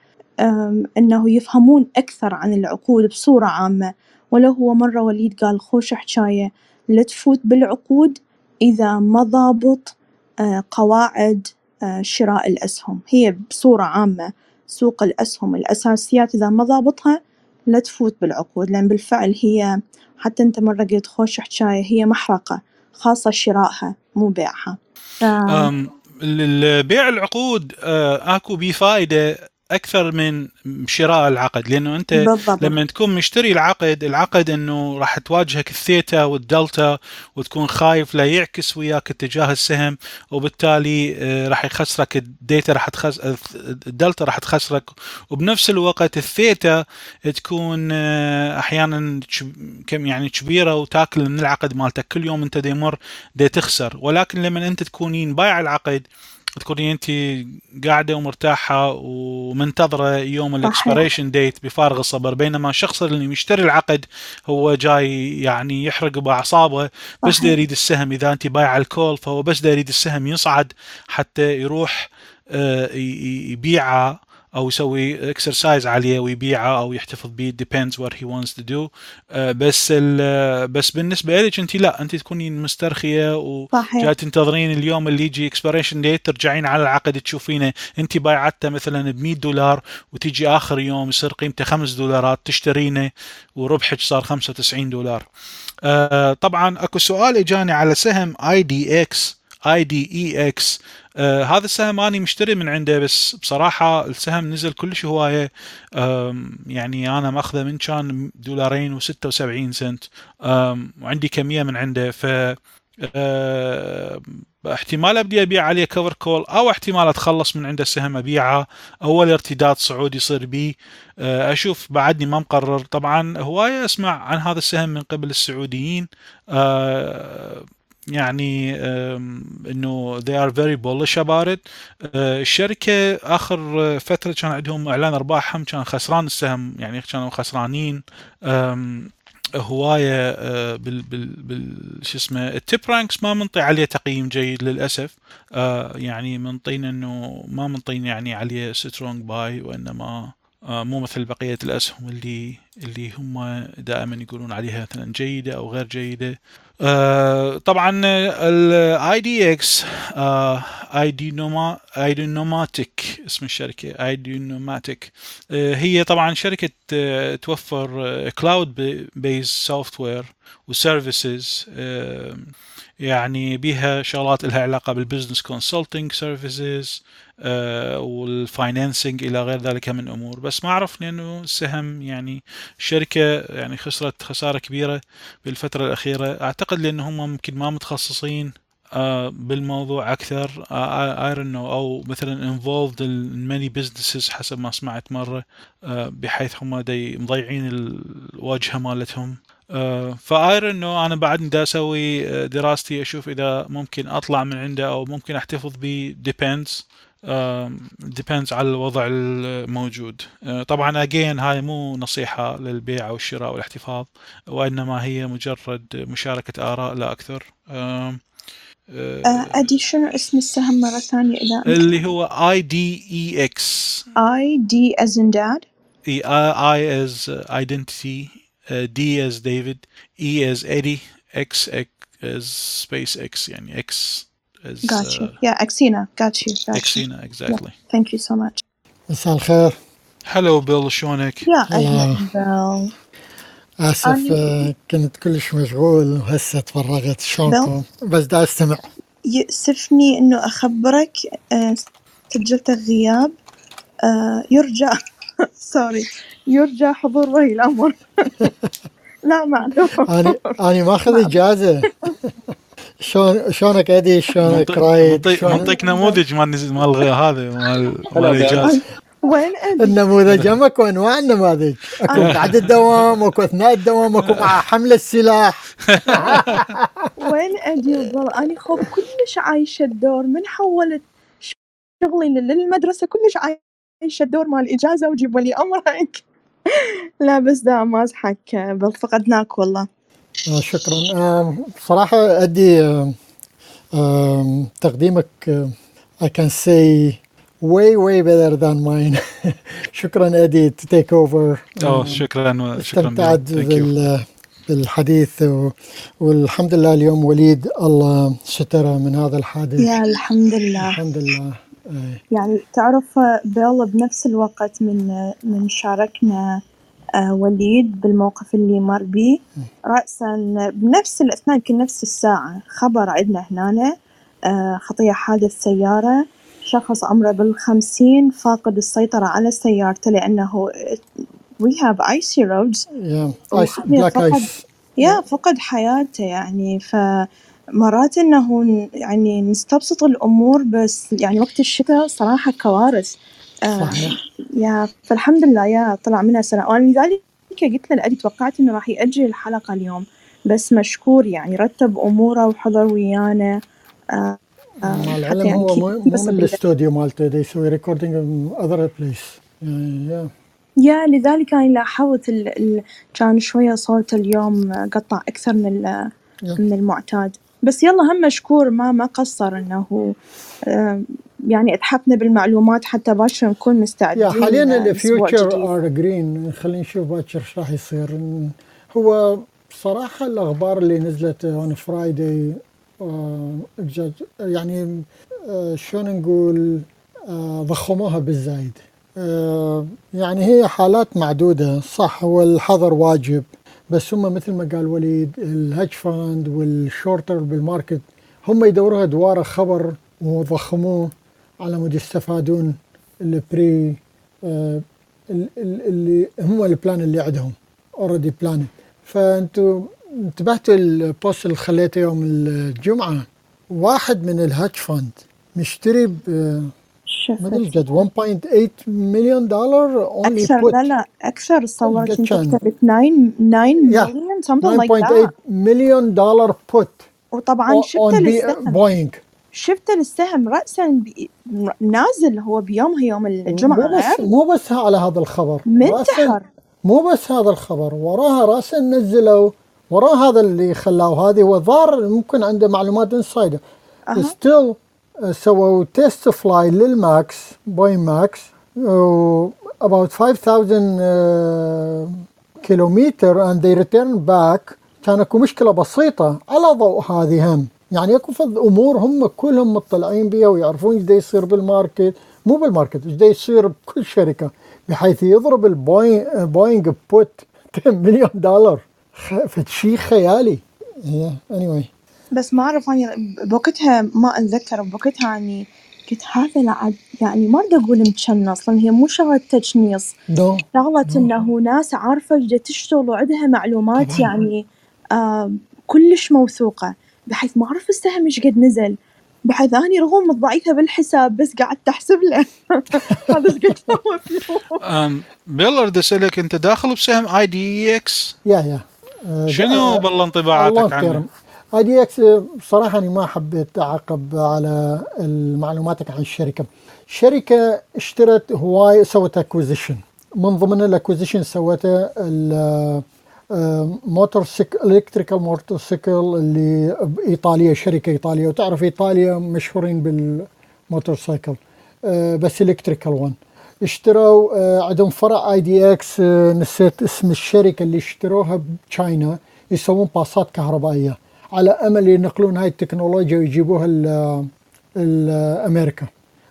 إنه يفهمون أكثر عن العقود بصورة عامة. ولو هو مرة وليد قال خوش حجاية لا تفوت بالعقود إذا ما ضابط آه، قواعد آه، شراء الأسهم. هي بصورة عامة سوق الأسهم الأساسيات إذا ما ضابطها لا تفوت بالعقود لأن بالفعل هي حتى أنت مرة قلت خوش حجاية هي محرقة خاصة شرائها مو بيعها. ف... أم، ال- بيع العقود آه، أكو بيه فائده أكثر من شراء العقد لأنه أنت بالضبط. لما تكون مشتري العقد العقد إنه راح تواجهك ال theta وال delta وتكون خايف لا يعكس وياك اتجاه السهم وبالتالي آه، راح يخسرك الديتا راح تخس الدلتا راح تخسرك. وبنفس الوقت الثيتا تكون آه، أحيانا كم يعني كبيرة وتاكل من العقد مالتك. كل يوم أنت دي مر دي تخسر. ولكن لما أنت تكونين بايع العقد تكونين انت قاعدة ومرتاحة ومنتظرة يوم ال expiration date بفارغ الصبر بينما الشخص اللي مشتري العقد هو جاي يعني يحرق بأعصابه بس. دا يريد السهم. إذا انت بايع ال call فهو بس دا يريد السهم يصعد حتى يروح آه، يبيعه. أو يسوي exercise عليه ويبيعه أو يحتفظ به depends what he wants to do. آه، بس ال- بس بالنسبة لك انت لا انت تكونين مسترخية و صحيح. جاي تنتظرين اليوم اللي يجي expiration date ترجعين على العقد تشوفينه. انت بايعته مثلا ب 100 دولار وتيجي آخر يوم يصير قيمته 5 دولارات تشترينه وربحك صار 95 دولار. آه طبعا أكو سؤال إجاني على سهم اي دي إكس اي دي اي إكس هذا السهم أني مشتري من عنده بس بصراحة السهم نزل كلش هواية. يعني أنا مأخذه من كان دولارين و76 سنت. وعندي كمية من عنده. ف آه، احتمال أبدي أبيع عليه كفر كول أو احتمال أتخلص من عنده السهم أبيعه. أول ارتداد صعود يصير بي. آه، أشوف بعدني ما مقرر. طبعا هواية أسمع عن هذا السهم من قبل السعوديين. آه، يعني إنه they are very bullish about it. آه، الشركة آخر فترة كان عندهم إعلان ارباحهم كان خسران السهم يعني كانوا خسرانين. هواية آه، بال بال بال شو اسمه ال TipRanks ما منطي عليه تقييم جيد للأسف. آه، يعني منطين إنه ما منطين يعني عليه strong buy وإنما مو مثل بقية الأسهم اللي اللي هم دائما يقولون عليها مثلا جيدة أو غير جيدة. آه، طبعا الاي دي إكس اي دي نوما اي دي نوماتيك اسم الشركة Ideanomics هي طبعا شركة آه، توفر cloud based software و services يعني بيها شغلات لها علاقة بال business consulting services وال financing إلى غير ذلك من أمور. بس ما اعرف لأنه السهم يعني الشركة يعني خسرت خسارة كبيرة بالفترة الأخيرة. أعتقد لأن هم ممكن ما متخصصين آه، بالموضوع أكثر. ايرون أو مثلا involved in many businesses حسب ما سمعت مرة آه، بحيث هم دي مضيعين الواجهه مالتهم. فايرون إنه أنا بعد دا أسوي آه، دراستي أشوف إذا ممكن أطلع من عنده أو ممكن أحتفظ به آم، depends على الوضع الموجود. آه، طبعا again هاي مو نصيحة للبيع أو الشراء والاحتفاظ وإنما هي مجرد مشاركة آراء لا أكثر. آه، أدي شنو اسم السهم مرة ثانية إذا أنت اللي هو IDEX I D as in dad. E I as identity D as David E as Eddie X as SpaceX يعني X I got you. yeah Axina got you. Got you. اكسينا exactly. Thank you so much. مساء الخير. هلو بيل شلونك؟ يا الله. أهلا بيل آسف أنا- آه، كنت كلش مشغول وهسه تفرغت. شلونكم؟ بس دا أستمع. يؤسفني إنه أخبرك آه، سجلت غياب آه، يرجى sorry يرجى حضور ولي الأمر لا معلوم أنا أنا ماخذ إجازة. شلون شلونك أدي شلونك رايد منطق نموذج مال مال هذا مال. الاجازه وين أدري النموذج هم اكو أنواع النماذج. أكو أنا- بعد الدوام أكو أثناء الدوام أكو مع حمل السلاح. وين أدري والله أنا خوف كلش عايشة الدور. من حولت شغلي للمدرسة كلش عايشة الدور مال إجازة وجيب ولي أمرك. لا بس دا مازحك بل فقدناك والله. آه، شكرا. بصراحة أدي تقديمك آم، I can say way way better than mine. شكرا أدي to take over. آم، شكرا شكرا استمتعت. بال بالحديث و- والحمد لله اليوم وليد الله ستره من هذا الحادث. يا الحمد لله. الحمد لله. يعني تعرف بيلا بنفس الوقت من من شاركنا آه، وليد بالموقف اللي مر بيه. رأسا بنفس الأثناء يمكن نفس الساعة خبر عندنا هنا آه، خطية حادث سيارة شخص عمره بالخمسين فاقد السيطرة على سيارته لأنه we have icy roads. Yeah, ice, black فقد ice. يا فقد حياته يعني. فمرات إنه ن- يعني نستبسط الأمور بس يعني وقت الشتاء صراحة كوارث. آه صحيح. يا فالحمد لله يا طلع منها سنة. وأنا لذلك قلت للأدي توقعت إنه راح يأجل الحلقة اليوم. بس مشكور يعني رتب أموره وحضر ويانا. آه مع آه العلم يعني هو مو من الاستوديو مالته they يسوي ريكوردينج other place. يعني yeah. يا لذلك أنا لاحظت ال... ال... كان شوية صوت اليوم قطع أكثر من ال... Yeah. من المعتاد. بس يلا هم مشكور ما ما قصر آه، يعني اتحفنا بالمعلومات حتى باكر نكون يا مستعدين حاليا آه، أسبوع الفيوتشر ار جرين خلينا نشوف باكر إيش راح يصير. هو بصراحة الأخبار اللي نزلت on Friday يعني آه، شلون نقول آه، ضخموها بالزايد. آه، يعني هي حالات معدودة. صح هو الحظر واجب. بس هم مثل ما قال وليد ال hedge fund وال shorter بال market هم يدوروها دواره خبر وضخموه على مود يستفادون البري آه، ال- ال- اللي هم ال plan اللي عندهم already plan فأنتوا انتبهتوا ال post اللي خليته يوم الجمعة واحد من ال hedge fund مشتري ما ادري جد 1.8 مليون دولار only أكثر put لا لا قد أنت كان كتبت 9 9 Yeah. مليون something like 9.8 that مليون دولار put وطبعا شفت السهم بوينج شفت السهم رأسا بي... نازل هو بيومها يوم مو الجمعة بس مو بس على هذا الخبر. راسا منتحر مو بس هذا الخبر وراها راسا نزلوا وراه هذا اللي خلاه هذه هو ظاهر ممكن عنده معلومات insider still سووا test fly للماكس بوينج ماكس uh, about 5000 كيلومتر and they return back. كان اكو مشكلة بسيطة. على ضوء هذه هم. يعني أكو فد أمور هم كلهم مطلعين بها ويعرفون إيش يصير بال market. مو بال market إيش يصير بكل شركة. بحيث يضرب البوينج بوينج put 10 مليون دولار فشي خيالي. yeah, anyway. بس ما أعرف أنا بوقتها ما أتذكر بوقتها يعني قلت هذا لعب يعني ما أريد أقول متشنص لأن هي مو شغلة تشنيص. no إنه ناس عارفة جدا تشتغل وعندها معلومات طبعا يعني آه كلش موثوقة بحيث ما أعرف السهم إيش قد نزل. بحيث أني رغم ضعيفة بالحساب بس قعدت أحسب له. هذا إيش قد سوى بيل أريد أسألك أنت داخل بسهم اي دي إكس يا يا. آه، شنو بالله ال long انطباعاتك عنه؟ آي دي إكس بصراحة أنا ما حبيت أعقب على معلوماتك عن الشركة. الشركة اشترت هواي سوت acquisition من ضمن ال acquisition سوته motor electrical motorcycle اللي بإيطاليا شركة إيطالية. وتعرف إيطاليا مشهورين بال motorcycle آه، بس electrical one اشتروا آه، عندهم فرع آي دي إكس نسيت اسم الشركة اللي اشتروها بتشاينا يسوون باصات كهربائية. على أمل ينقلون هاي التكنولوجيا ويجيبوها ل- ل- أمريكا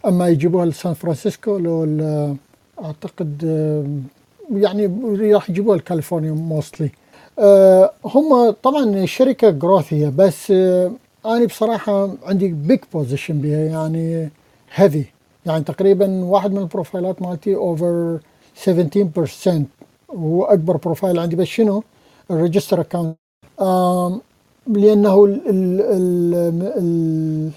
أما يجيبوها لسان فرانسيسكو لو أعتقد آه، يعني راح يجيبوها لكاليفورنيا mostly هم طبعا شركة growth هي بس آه، أنا بصراحة عندي big position بها يعني heavy يعني تقريبا واحد من البروفايلات مالتي over 17% هو اكبر profile عندي بس شنو؟ ال register account لأنه ال ال ال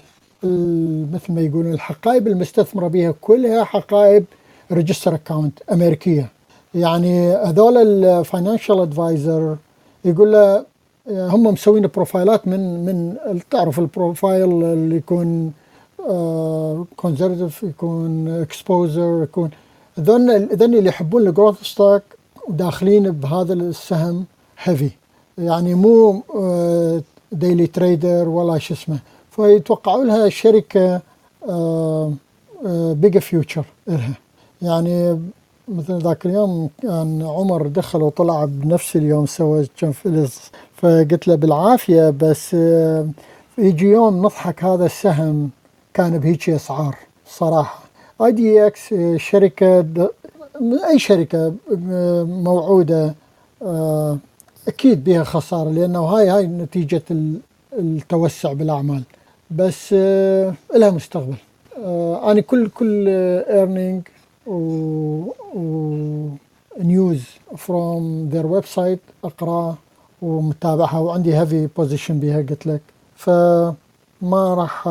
ال مثل ما يقولون الحقائب المستثمرة بها كلها حقائب register account أمريكية. يعني هذول ال financial advisor يقول له هم مسوين بروفايلات من من تعرف ال profile اللي يكون conservative يكون exposure يكون then then اللي يحبون ال growth stock داخلين بهذا السهم heavy يعني مو daily trader ولا شو اسمه. فيتوقعوا لها شركة big future لها يعني مثل ذاك اليوم كان عمر دخل وطلع بنفس اليوم سوى كم فلس فقلت له بالعافية بس يجي يوم نضحك هذا السهم كان بهيك أسعار صراحة. اي دي إكس شركة أي شركة موعودة أكيد بها خسارة لأنه هاي هاي نتيجة التوسع بالأعمال. بس لها مستقبل. أنا كل كل earning و news from their website اقراه ومتابعها وعندي heavy position بها قلت لك. فما راح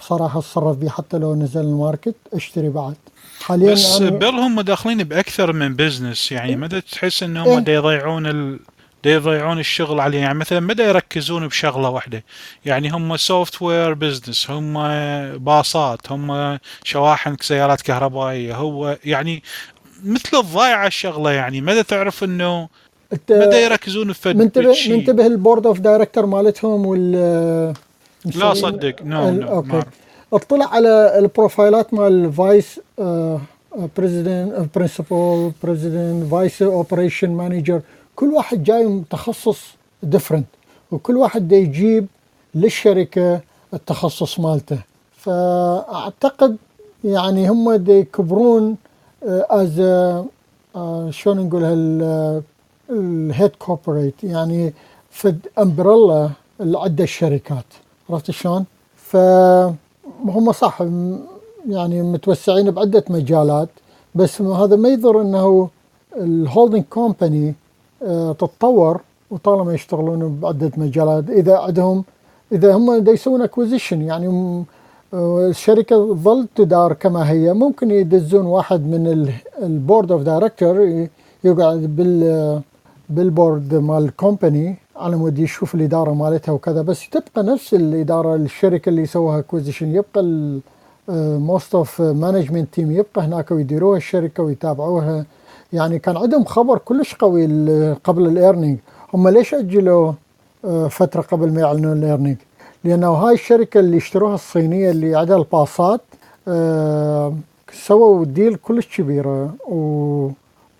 بصراحة أتصرف به حتى لو نزل ال market أشتري بعد. حاليا بس بيل هم داخلين بأكثر من business يعني مدى تحس إنهم إيه؟ يضيعون ال... دا يضيعون الشغل عليه يعني مثلا مدى يركزون بشغلة واحدة؟ يعني هم software business هم باصات هم شواحن سيارات كهربائية. هو يعني مثل الضايعة الشغلة يعني. مدى تعرف إنه مدى يركزون في منتبه منتبه ال board of director مالتهم وال لا صدق. no no okay. اطلع على ال profile ات مال ال vice president principal president vice operation manager كل واحد جاي متخصص different وكل واحد دا يجيب للشركة التخصص مالته فأعتقد يعني هم دا يكبرون از شلون نقول ال head corporate يعني في umbrella لعدة شركات عرفت شلون؟ فهم صح يعني متوسعين بعدة مجالات بس هذا ما يضر إنه ال holding company تتطور وطالما يشتغلون بعدة مجالات إذا عندهم إذا هم يسوون acquisition يعني الشركة تظل تدار كما هي. ممكن يدزون واحد من ال board of director يقعد بال بال board مال ال company على مود يشوف الإدارة مالتها وكذا. بس تبقى نفس الإدارة الشركة اللي سووها acquisition يبقى most of management team يبقى هناك ويديروها الشركة ويتابعوها. يعني كان عندهم خبر كلش قوي قبل ال earning. هم ليش أجلوا فترة قبل ما يعلنون ال earning؟ لأنه هاي الشركة اللي اشتروها الصينية اللي عندها الباصات سووا deal كلش كبيره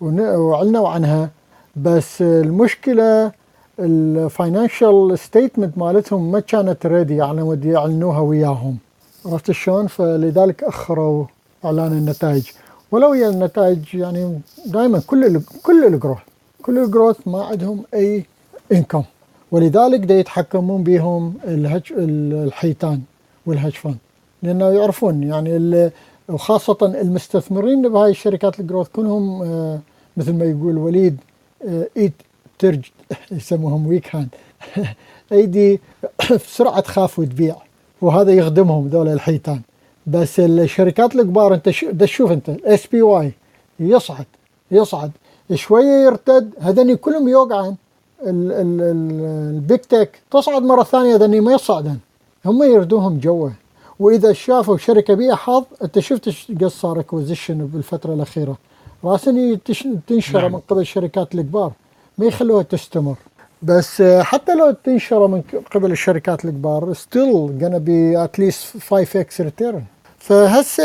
وعلنوا عنها. بس المشكلة ال financial statement مالتهم ما كانت ready على مود يعلنوها وياهم. عرفت شلون؟ فلذلك أخروا إعلان النتائج. ولو هي النتائج يعني دائما كل كل ال growth كل ال growth ما عندهم أي income ولذلك دا يتحكمون بهم الهج الحيتان والهج لأنه يعرفون يعني وخاصة المستثمرين بهاي الشركات ال growth كلهم آه مثل ما يقول وليد آه ايت ترج يسموهم weak hand أيدي بسرعة تخاف وتبيع وهذا يخدمهم ذول الحيتان. بس الشركات الكبار انت تشوف انت SPY يصعد يصعد. شوية يرتد هذني كلهم يوقعن. ال big tech تصعد مرة ثانية هذني ما يصعدن. هم يردوهم جوا وإذا شافوا شركة بيها حظ انت شفت قد صار acquisition بالفترة الأخيرة. راسا تنشر نعم. من قبل الشركات الكبار. ما يخلوها تستمر. بس حتى لو تنشر من قبل الشركات الكبار ستيل gonna be at least 5x return. فهسه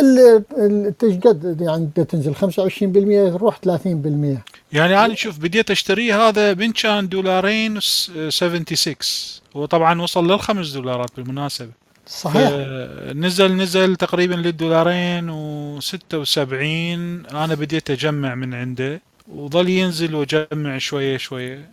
قد يعني تنزل 25% تروح 30% يعني أنا شوف بديت اشتري هذا من كان دولارين 76 هو طبعا وصل للخمس دولارات بالمناسبة. صحيح. نزل نزل تقريبا للدولارين و76 أنا بديت أجمع من عنده وظل ينزل وأجمع شوية شوية.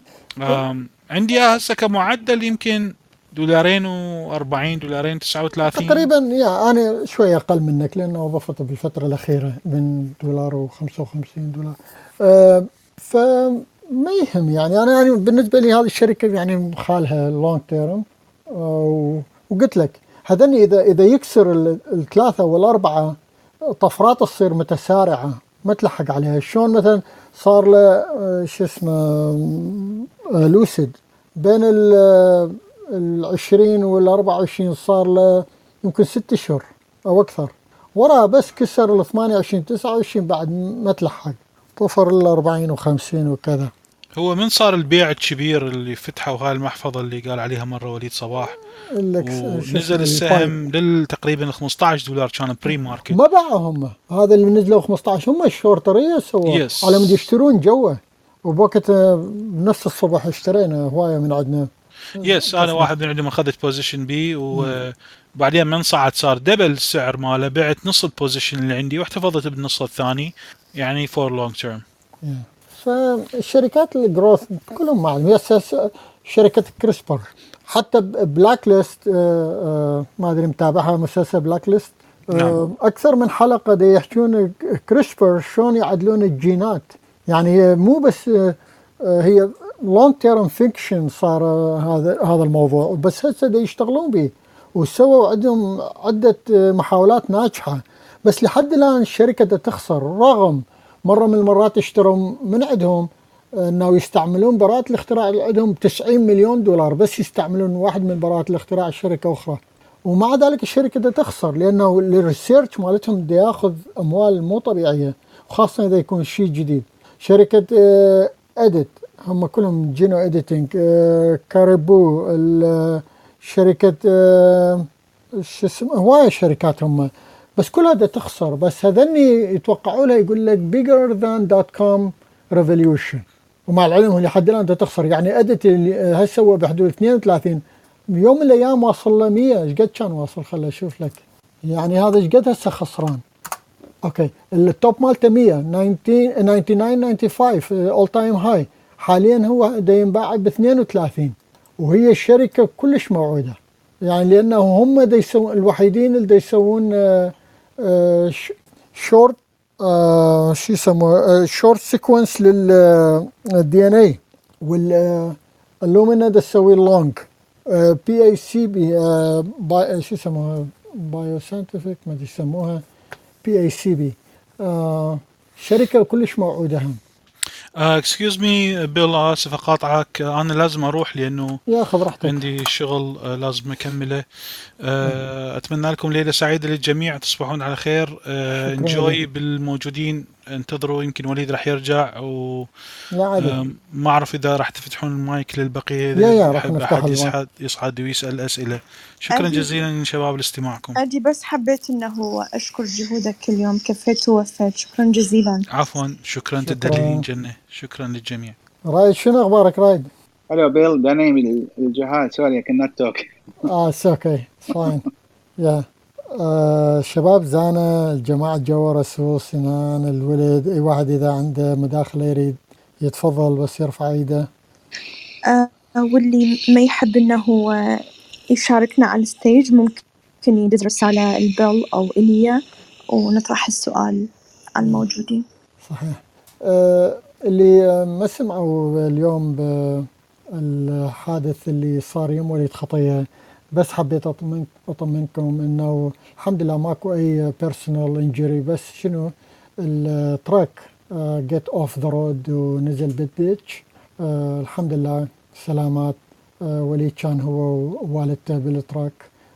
عندي هسه كمعدل يمكن دولارين و40 دولارين 39 تقريبا يا أنا شوي أقل منك لأنه وظفت بالفترة الأخيرة من دولار و55 دولار. أه فما يهم يعني أنا يعني بالنسبة لي هذه الشركة يعني خالها لونج تيرم أه وقلت لك هذني إذا إذا يكسر الثلاثة والأربعة طفرات تصير متسارعة ما تلحق عليها. شلون مثلا صار له آه، شو اسمه آه، لوسيد بين ال آه، ال 20 وال 24 صار له يمكن ست أشهر أو أكثر. وراه بس كسر ال 28 29 بعد ما تلحق. طفر ال 40 و50 وكذا. هو من صار البيع الكبير اللي فتحوا هاي المحفظة اللي قال عليها مرة وليد صباح؟ ونزل. السهم تقريبا 15 دولار كان pre-market ما باعوا هم. هذا اللي نزلوا 15 هم ال shorter يه سووا Yes. على مود يشترون جوا وبوقت آه، بنفس الصبح اشترينا هواية من عندنا. yes أنا واحد من عندهم اخذت position بي وبعدين من صعد صار double السعر ماله بعت نص ال position اللي عندي واحتفظت بالنص الثاني يعني for long term فالشركات ال growth كلهم معلم شركة CRISPR حتى Blacklist آه، ما أدري متابعها مسلسل Blacklist نعم. أكثر من حلقة دي يحكون CRISPR شلون يعدلون الجينات. يعني مو بس آه، آه، هي long term fiction صار آه، هذا هذا الموضوع بس هسه يشتغلون به. وسووا عندهم عدة محاولات ناجحة. بس لحد الآن الشركة تخسر. رغم مرة من المرات اشتروا من عندهم إنه يستعملون براءة الاختراع اللي عندهم 90 مليون دولار بس يستعملون واحد من براءة الاختراع شركة أخرى. ومع ذلك الشركة تخسر لأنه ال research مالتهم ياخذ أموال مو طبيعية وخاصة إذا يكون شيء جديد. شركة آه، EDIT هم كلهم genome editing Caribou ال- شركة آه، شو اسمه هواية شركات هم بس كلها دا تخسر. بس هذني يتوقعوا لها يقول لك bigger than dot com revolution. ومع العلم هو لحد الآن تخسر. يعني EDIT اللي هسه بحدود 32 يوم من الأيام واصل له 100 إيش قد كان واصل؟ خليني أشوف لك. يعني هذا إيش قد هسه خسران؟ أوكي ال top مالته 100 19 99 95 all time high حاليا هو دا ينباع ب 32 وهي الشركة كلش موعودة. يعني لأنه هم دا يسوون الوحيدين اللي دا يسوون آه، آه، شورت آه، شو يسموه short sequence لل DNA و Illumina دا تسوي long PACB شو يسموها bio scientific ما يسموها. PACB شركة كلش موعودة هم. excuse me Bill آسف أقاطعك. آه، أنا لازم أروح لأنه ياخذ راحتك عندي شغل آه، لازم أكمله. آه، أتمنى لكم ليلة سعيدة للجميع. تصبحون على خير. انجوي لك. بالموجودين. انتظروا يمكن وليد راح يرجع و لا عادي ما أعرف إذا راح تفتحون المايك للبقية يا- اذا يا راح نفتح. يصعد يصعد ويسأل أسئلة شكرا. جزيلا شباب لاستماعكم عادي بس حبيت إنه أشكر جهودك اليوم كفيت ووفيت شكرا جزيلا عفوا شكرا شكراً. تدللين جنه شكرا للجميع رايد شنو أخبارك رايد؟ Bill. Danny من الجهاز. Sorry, I cannot talk. آه it's okay fine يا آه شباب زانا الجماعة جوا رسول سنان الولد أي واحد إذا عنده مداخلة يريد يتفضل بس يرفع إيده. آه واللي ما يحب إنه آه، يشاركنا على ال stage ممكن يدز رسالة ل Bill أو إليا ونطرح السؤال على الموجودين. صحيح. آه اللي ما سمعوا اليوم بالحادث اللي صار يوم وليد خطية بس حبيت أطمن أطمنكم إنه الحمد لله ماكو أي personal injury بس شنو؟ التراك got off the road ونزل بال ditch آه الحمد لله سلامات. آه وليد كان هو ووالدته بال truck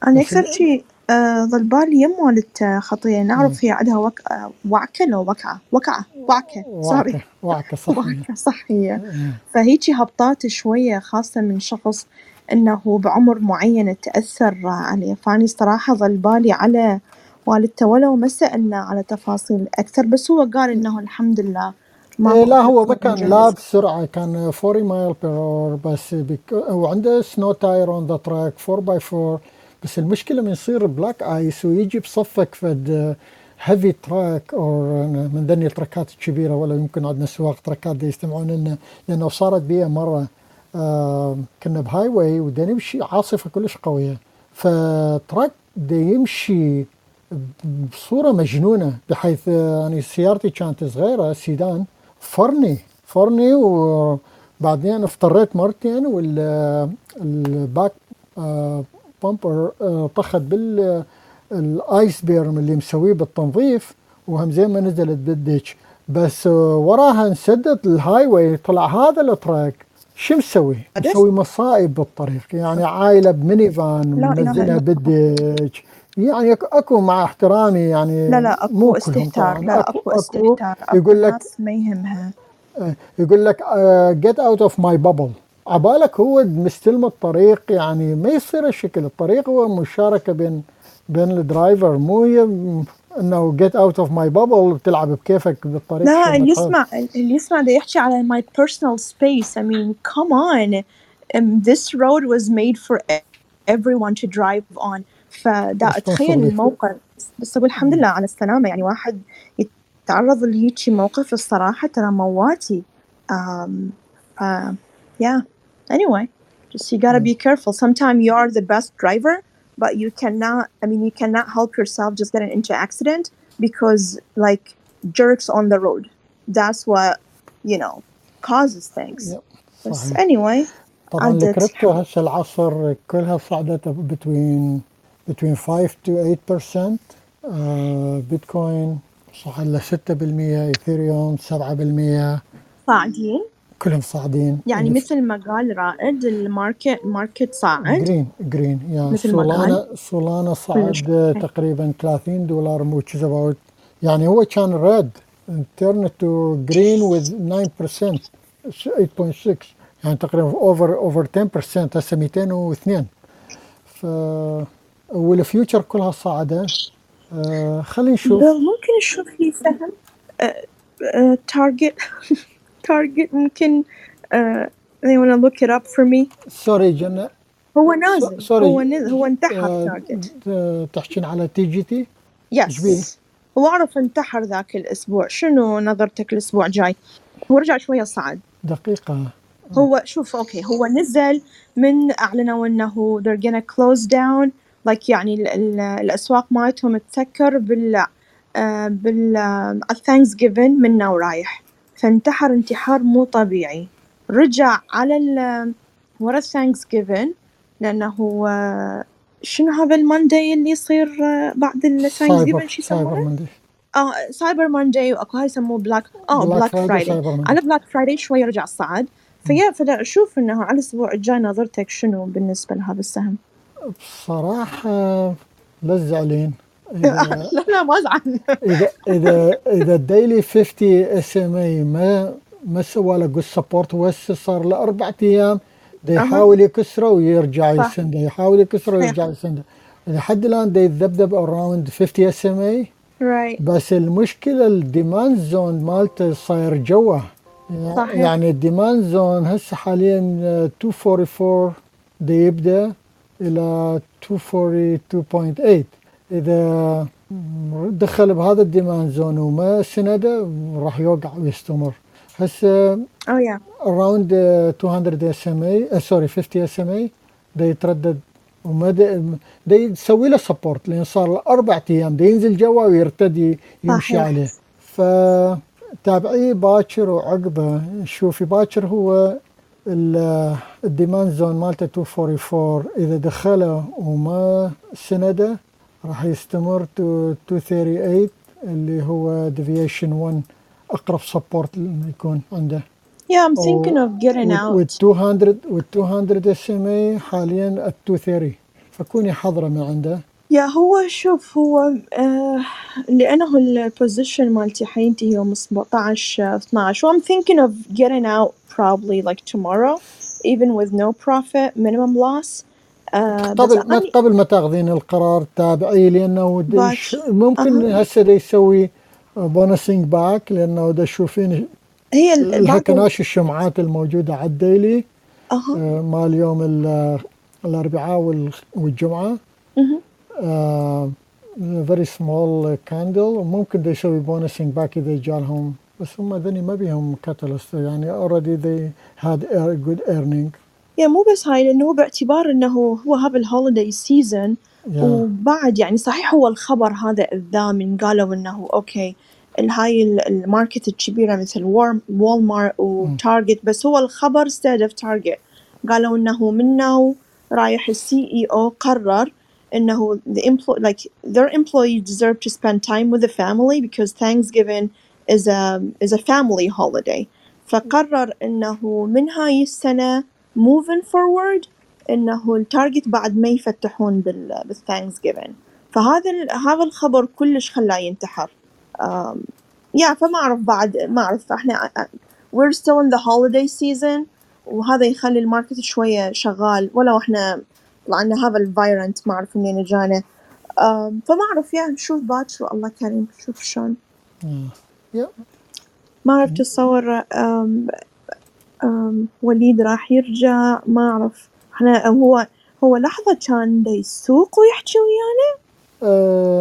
أنا أكثر شيء آه ظل بالي يم والدته خطية. نعرف هي عندها وك... وعكة؟ لو وكعة. وكعة. وعكة. سوري وعكة صحيح وعكة صحية. فهيجي هبطات شوية خاصة من شخص إنه بعمر معين تأثر عليه فأني صراحة ظل بالي على والدته ولو ما سألنا على تفاصيل أكثر بس هو قال إنه الحمد لله إيه ماكو لا هو ما كان. لا بسرعة كان 40 mile per hour بس بك وعنده snow tire on the truck 4 by 4 بس المشكلة من يصير black ice ويجي بصفك فد heavy truck أو من ذني التراكات الكبيرة ولا يمكن عندنا سواق تراكات يستمعون لنا لأنه صارت بي مرة كنا ب highway ودا نمشي عاصفة كلش قوية. ف truck دا يمشي بصورة مجنونة بحيث آه، يعني سيارتي كانت صغيرة سيدان فرني فرني وبعدين افتريت مرتين وال back bumper طخت بال ال ice berm اللي مسويه بالتنظيف وهم زي ما نزلت بال ditch. بس وراها انسدت ال highway طلع هذا ال truck. شو مسوي؟ مسوي مصائب بالطريق. يعني عائلة ب minivan منزلها بال ditch يعني أكو مع احترامي يعني لا لا أكو استهتار. لا اكو أكو استهتار. أكو يقول لك ما يهمها. يقول لك get out of my bubble عبالك هو مستلم الطريق يعني ما يصير الشكل الطريق هو مشاركة بين بين ال driver. مو إنه get out of my bubble بتلعب بكيفك بالطريق لا شو ما اللي تحب يسمع اللي يسمع ده يحكي على my personal space. I mean come on. Um, this road was made for everyone to drive on. فدا اتخيل responsibility الموقف. بس أقول الحمد لله على السلامة. يعني واحد يتعرض لهيجي موقف الصراحة ترى مواتي. um, ف yeah. Anyway just you gotta be careful. Sometimes you are the best driver. but you cannot I mean you cannot help yourself just getting into accident because like jerks on the road that's what you know causes things يب، بس صحيح anyway طبعا عدت الكريبتو هسه العصر كلها صعدت between between 5 to 8% آه بيتكوين صعد ل 6% ايثيريوم 7% صاعدين كلهم صاعدين. يعني مثل ما قال رائد ال market market صاعد. جرين جرين مثل قال. Solana Solana صعد تقريبا 30 دولار which is about يعني هو كان red turn to green with 9% 8.6 يعني تقريبا over over 10% هسه 202 ف وال future كلها صاعدة. آه خلينا نشوف. ممكن نشوف لي سهم؟ Target Target ممكن uh, they wanna look it up for me. sorry جنة هو نازل هو sorry نزل هو انتحر آه Target تحكين على TGT؟ yes هو أعرف انتحر ذاك الأسبوع. شنو نظرتك الأسبوع الجاي هو رجع شوية صعد دقيقة. هو شوف okay هو نزل من أعلنوا أنه they're gonna close down like يعني ال ال الأسواق مالتهم تسكر بال آه بال ال Thanksgiving منه ورايح. فانتحر انتحار مو طبيعي. رجع على ال ورا ال Thanksgiving لأنه آه، شنو هذا ال Monday اللي يصير آه، بعد ال Thanksgiving شو يسمونه؟ آه Cyber Monday وأكو هاي يسموه Black آه Black Monday على Black Friday شوي رجع صعد. فيا فدا أشوف إنه على الأسبوع الجاي نظرتك شنو بالنسبة لهذا السهم؟ بصراحة لا تزعلين إذا لا لا ما أزعل. إذا إذا إذا ال daily 50 SMA ما ما سوى له good support وهسه صار له أربع أيام دا يحاول يكسره ويرجع يسنده يحاول يكسره ويرجع يسنده. لحد الآن دا يتذبذب around 50 SMA right بس المشكلة ال demand zone مالته صاير جوه صحيح. يعني ال demand zone هسه حاليا آه، 244 دا يبدأ إلى 242.8 إذا دخل بهذا ال demand zone وما سنده راح يوقع ويستمر. هسه أو yeah around uh, 200 اس ام اي سوري 50 اس ام اي دا يتردد وما دا, يسوي له support لأن صار له أربع أيام. دا ينزل جوا ويرتد ي- يمشي صحيح عليه. فتابعيه باكر وعقبه. شوفي باكر هو ال- ال demand zone مالته 244 إذا دخله وما سنده راح يستمر to 238 اللي هو deviation 1 أقرب support يكون عنده. Yeah I'm thinking of getting with out. 200 with 200 SMA حاليا ال 230 فكوني حذره من عنده. yeah هو شوف هو آه لأنه ال position مالتي حينتهي يوم 17 آه، 12 و I'm thinking of getting out probably like tomorrow even with no profit minimum loss. آه قبل ما قبل ما تاخذين القرار تابعيه لأنه باكر ممكن أها. هسه يسوي bouncing back لأنه تشوفين هي الهكناش الشمعات الموجودة على الديلي آه، مال يوم ال- الأربعاء وال- والجمعة. مهم. فيري سمول كاندل وممكن دا يسوي بونسينج باك إذا جالهم بس هم ذني ما بيهم كاتالست يعني اوريدي they had a good يا مو بس هاي لأنه هو باعتبار أنه هو هذا الهوليداي سيزون وبعد يعني صحيح هو الخبر هذا الثامن قالوا إنه أوكي الهاي ال- ال market الكبيرة مثل وار- وولمارت وتارجت بس هو الخبر استهدف تارجت قالوا إنه منه رايح ال CEO قرر إنه the employ like their employees deserve to spend time with the family because Thanksgiving is a is a family holiday. فقرر إنه من هاي السنة moving forward إنه التارجت بعد ما يفتحون بال بال Thanksgiving فهذا هذا الخبر كلش خلاه ينتحر. yeah فما أعرف بعد ما أعرف. إحنا we're still in the holiday season وهذا يخلي ال market شوية شغال. ولو إحنا طلعنا هذا ال variant ما أعرف منين جانا. فما أعرف yeah نشوف باكر الله كريم شوف شلون. yeah ما تتصور أم أم وليد راح يرجع ما أعرف. إحنا هو هو لحظة كان دا يسوق ويحكي ويانا؟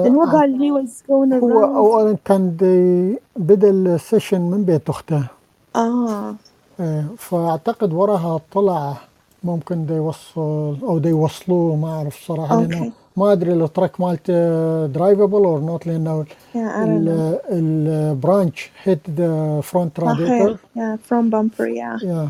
لأن هو آه. قال was going هو اولا كان دي بدا ال session من بيت أخته. آه. آه، فأعتقد وراها طلع ممكن دا يوصل أو دا يوصلوه ما أعرف صراحة لأنه okay. ما أدري ال truck مالته drivable or not لأنه ال branch hit the front radiator bumper yeah. yeah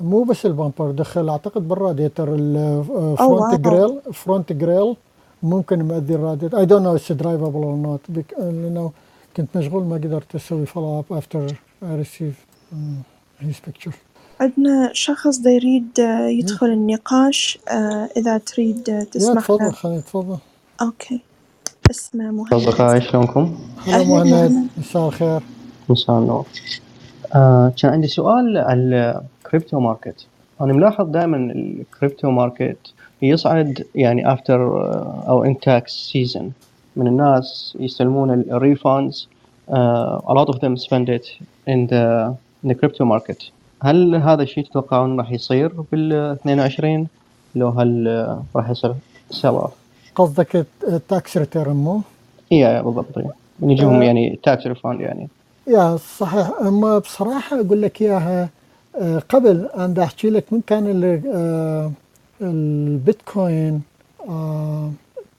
مو بس ال bumper دخل أعتقد بال radiator ال front grill front grill ممكن مؤذي ال radiator I don't know it's drivable or not لأنه كنت مشغول ما قدرت أسوي follow up after I received his picture عندنا شخص دا يريد آه، يدخل النقاش آه، إذا تريد آه، تسمح تفضل له. خلينا تفضل. okay. اسمه مهند. أصدقائي شلونكم؟ هلا أهلا مهند مهند مساء الخير مساء النور آه كان عندي سؤال على ال crypto market أنا ملاحظ دائما ال crypto market يصعد يعني after أو in tax season من الناس يستلمون ال refunds a lot of them spend it in the in the crypto market. هل هذا الشيء تتوقعون راح يصير بال 22 لو هل راح يصير اوف قصدك ال tax return مو؟ اي بالضبط إيه. من يجيهم آه. يعني tax refund يعني. yeah صحيح. أما بصراحة أقول لك إياها آه، قبل أنا أحكي لك من كان آه، البيتكوين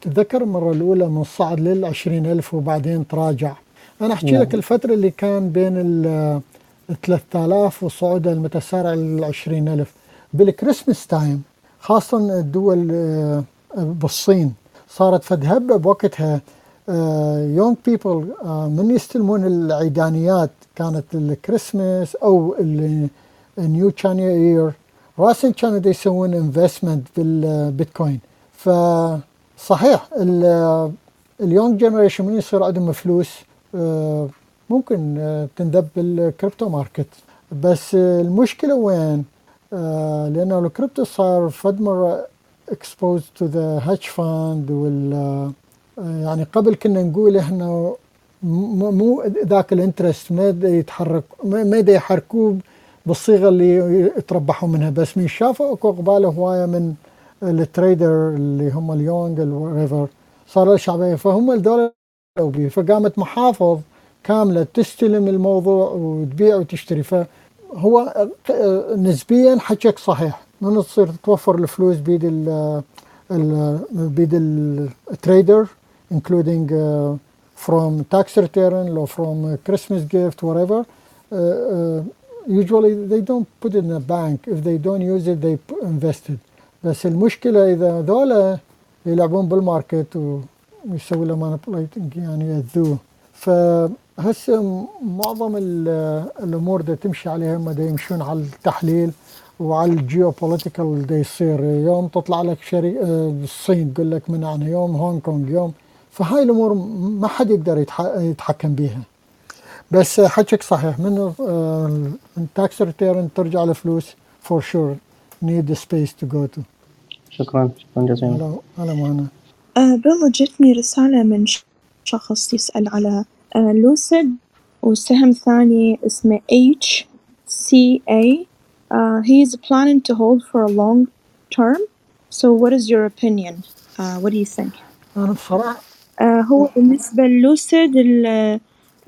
تتذكر المرة الأولى من صعد لل 20000 وبعدين تراجع. أنا أحكي لك نعم الفترة اللي كان بين ال 3000 وصعود المتسارع لل 20000 بال Christmas time خاصه الدول آه، بالصين صارت فد هبه بوقتها young people من يستلمون العيدانيات. كانت الكريسماس أو ال new China year راسا كانوا يسوون investment بالبيتكوين. فصحيح ال young generation من يصير عندهم فلوس آه، ممكن آه، تنضخ بال crypto market. بس المشكلة وين؟ آه، لأنه الكريبتو صار فد مرة exposed to the hedge fund وال آه، يعني قبل كنا نقول إحنا مو ذاك الانترست ما يتحرك ما يحركوه بالصيغة اللي يتربحوا منها. بس من شافوا أكو قباله هواية من التريدر اللي هم اليونج الريفر صار شعبية. فهم الدولة بيه فقامت محافظ كاملة تستلم الموضوع وتبيع وتشتري فهو آه، نسبيا حكيك صحيح من تصير توفر الفلوس بيد ال بيد ال trader including uh, from tax return or from Christmas gift, whatever. Uh, uh, usually they don't put it in a bank. If they don't use it, they invest it. بس المشكلة إذا ذولا يلعبون بالماركت ويسوي له manipulating يعني يأذوه فهسه م- معظم ال- الأمور دا تمشي عليها هم دا يمشون على التحليل وعلى ال geopolitical دا يصير. يوم تطلع لك شغلة آه، الصين تقول لك منعنا يوم هونغ كونغ يوم. فهاي الأمور ما حد يقدر يتح- يتحكم بيها. بس حكيك صحيح من ال tax return ترجع الفلوس for sure need space to go to شكرا. شكرا جزيلا. هلا آه بالله جتني رسالة من شخص يسأل على آه لوسيد وسهم ثاني اسمه H C A uh, he is planning to hold for a long term so what is your opinion uh, what do you think انا بصراحه آه هو بالنسبة للوسيد ال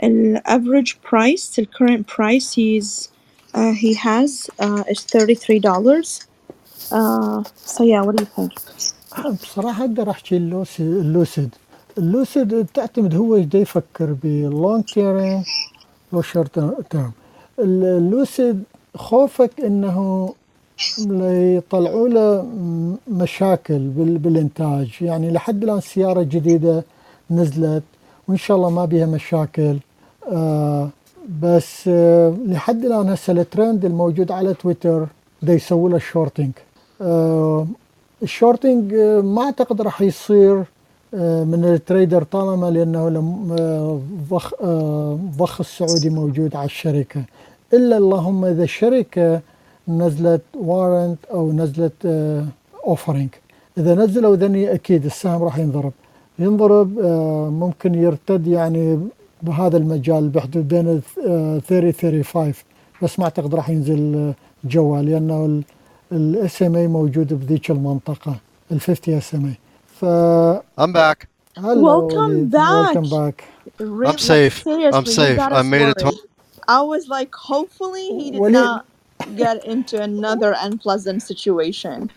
ال average price the current price he's uh, he has uh, is $33 uh, so yeah what do you think أنا بصراحه اقدر احكي اللوسي- اللوسيد اللوسيد تعتمد هو إيش يفكر بال long term لو short term. اللوسيد خوفك إنه يطلعوا له مشاكل بال- بالإنتاج. يعني لحد الآن سيارة جديدة نزلت وإن شاء الله ما بيها مشاكل. آه بس آه، لحد الآن هسه الترند الموجود على تويتر دا يسووا له shorting آه، ال shorting ما أعتقد راح يصير. من ال trader طالما لأنه آه، ضخ آه، ضخ السعودي موجود على الشركة. إلا اللهم إذا الشركة نزلت warrant أو نزلت offering إذا نزلوا ذني أكيد السهم راح ينضرب. ينضرب آه، ممكن يرتد يعني بهذا المجال بحدود بين ال 30 35 بس ما أعتقد راح ينزل آه، جوا لأنه ال SMA موجود بذيك المنطقة ال 50 SMA Uh, I'm back. Hello, welcome back. Welcome back. I'm safe. I'm safe. I made it. home. I was like, hopefully he did not you... get into another unpleasant situation.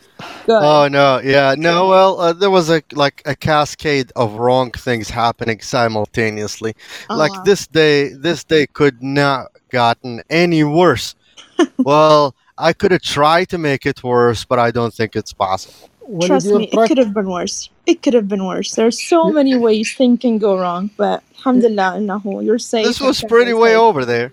Oh no, yeah, no. Well, uh, there was a like a cascade of wrong things happening simultaneously. Uh-huh. Like this day, this day could not gotten any worse. well, I could have tried to make it worse, but I don't think it's possible. Trust me, it could have been worse It could have been worse. There's so many ways things can go wrong, but alhamdulillah, إنه you're safe. This and was kept pretty us way safe. over there.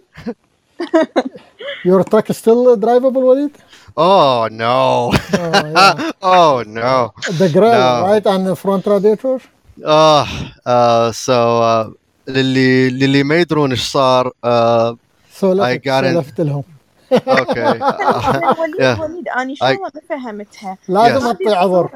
your truck still drivable وليد Oh no. oh, yeah. oh no. the grill No. right and the front radiator اه uh, so uh, للي للي ما يدرون ايش صار uh, سولفت I got it. سولفت لهم اوكي وليد Yeah. وليد أنا I- شغلة ما فهمتها لازم Yes. اعطي عذر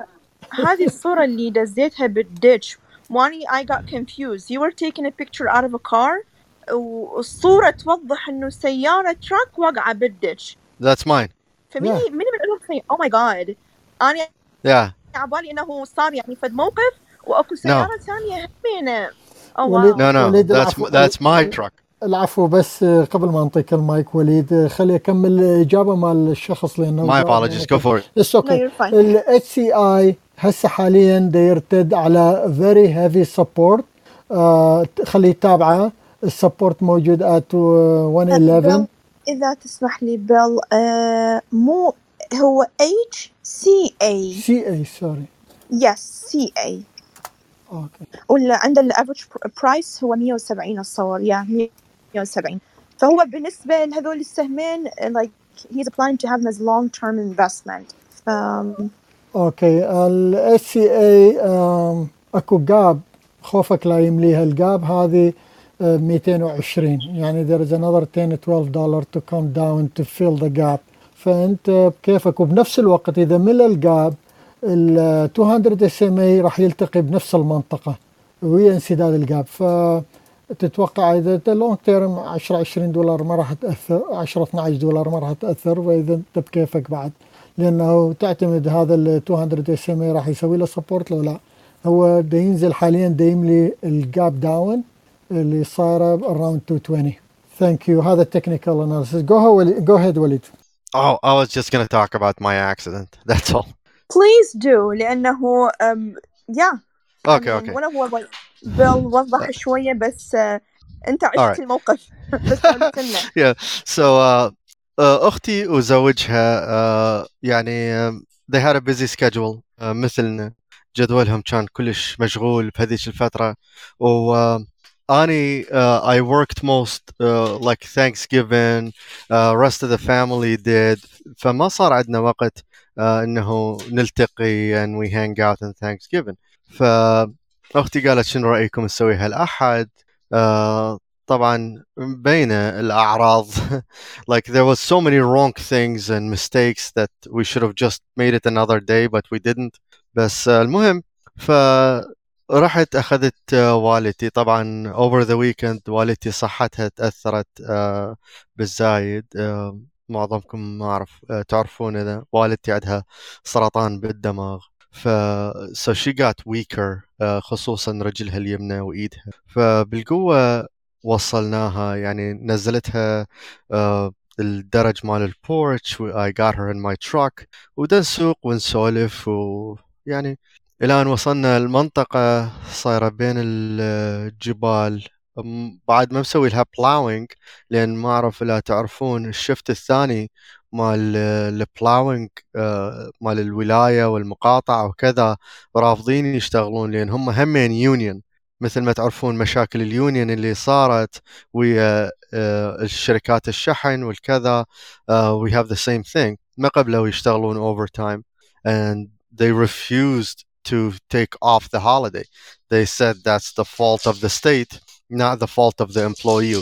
هذه الصورة اللي دزيتها بالديتش. واني I got confused. You were taking a picture out of a car والصورة توضح إنه سيارة truck واقعة بال ditch. That's mine. فمين Yeah. مين بيقول لك oh my god أنا yeah. عبالي إنه صار يعني فد موقف وأكو سيارة ثانية همينة. أو وليد- واو no no. وليد that's العفو. that's my truck. العفو. بس قبل ما نعطيك المايك وليد خلي أكمل الإجابة مال الشخص لأنه my apologies. go for it. it's no, okay you're هسه حاليا دا يرتد على very heavy support خليه يتابعه. ال support موجود at 111 إذا تسمح لي بيل آه مو هو اتش سي اي سي اي سوري يس سي اي أوكي ولا عند ال average price هو 170 اتصور يا 170 فهو بالنسبة لهذول السهمين like he's planning to have them as long term investment. ف okay ال SCA اكو gap خوفك لا يمليها ال gap هذه آه، 220 يعني there is another 10 12 دولار to come down to fill the gap. فأنت بكيفك؟ وبنفس الوقت إذا ملى ال gap ال 200 SMA راح يلتقي بنفس المنطقة. وهي انسداد ال gap فتتوقع إذا long term 10 20 دولار ما راح تأثر 10 12 دولار ما راح تأثر. وإذا أنت بكيفك بعد؟ لأنه تعتمد هذا ال 200 SMA راح يسوي له support لو لا. هو دا ينزل حاليا دا يملي ال gap down اللي صايره around 220 thank you هذا ال technical analysis go go ahead وليد. Oh I was just gonna talk about my accident. That's all. Please do لأنه um, yeah. Okay mean, okay. ولا هو بيل وضح شوية بس آه أنت عشت Alright. الموقف. بس yeah. So uh, آه، أختي وزوجها آه، يعني آه، they had a busy schedule مثلنا جدولهم كان كلش مشغول بهذيك الفترة. و أني I worked most like Thanksgiving rest of the family did. فما صار عندنا وقت uh, إنه نلتقي and we hang out on thanksgiving. فاختي قالت شنو رأيكم نسوي هالاحد طبعا مبينة الأعراض. Like there was so many wrong things and mistakes that we should have just made it another day but we didn't. بس المهم فرحت أخذت آه، والدتي طبعا over the weekend والدتي صحتها تأثرت آه، بالزايد. آه، معظمكم ما أعرف آه، تعرفون إذا والدتي عندها سرطان بالدماغ. ف so she got weaker خصوصا رجلها اليمنى وإيدها. فبالقوة وصلناها يعني نزلتها آه، الدرج مال ال porch I got her in my truck ودا نسوق ونسولف ويعني إلى أن وصلنا المنطقة صايرة بين الجبال. بعد ما مسوي لها plowing لأن ما أعرف إذا تعرفون ال shift الثاني مال ال plowing مال الولاية والمقاطعة وكذا رافضين يشتغلون لأن هم همين يونيون مثل ما تعرفون مشاكل اليونيون اللي صارت ويا آه، الشركات الشحن والكذا we have the same thing. ما قبلوا يشتغلون overtime and they refused to take off the holiday. They said that's the fault of the state not the fault of the employee.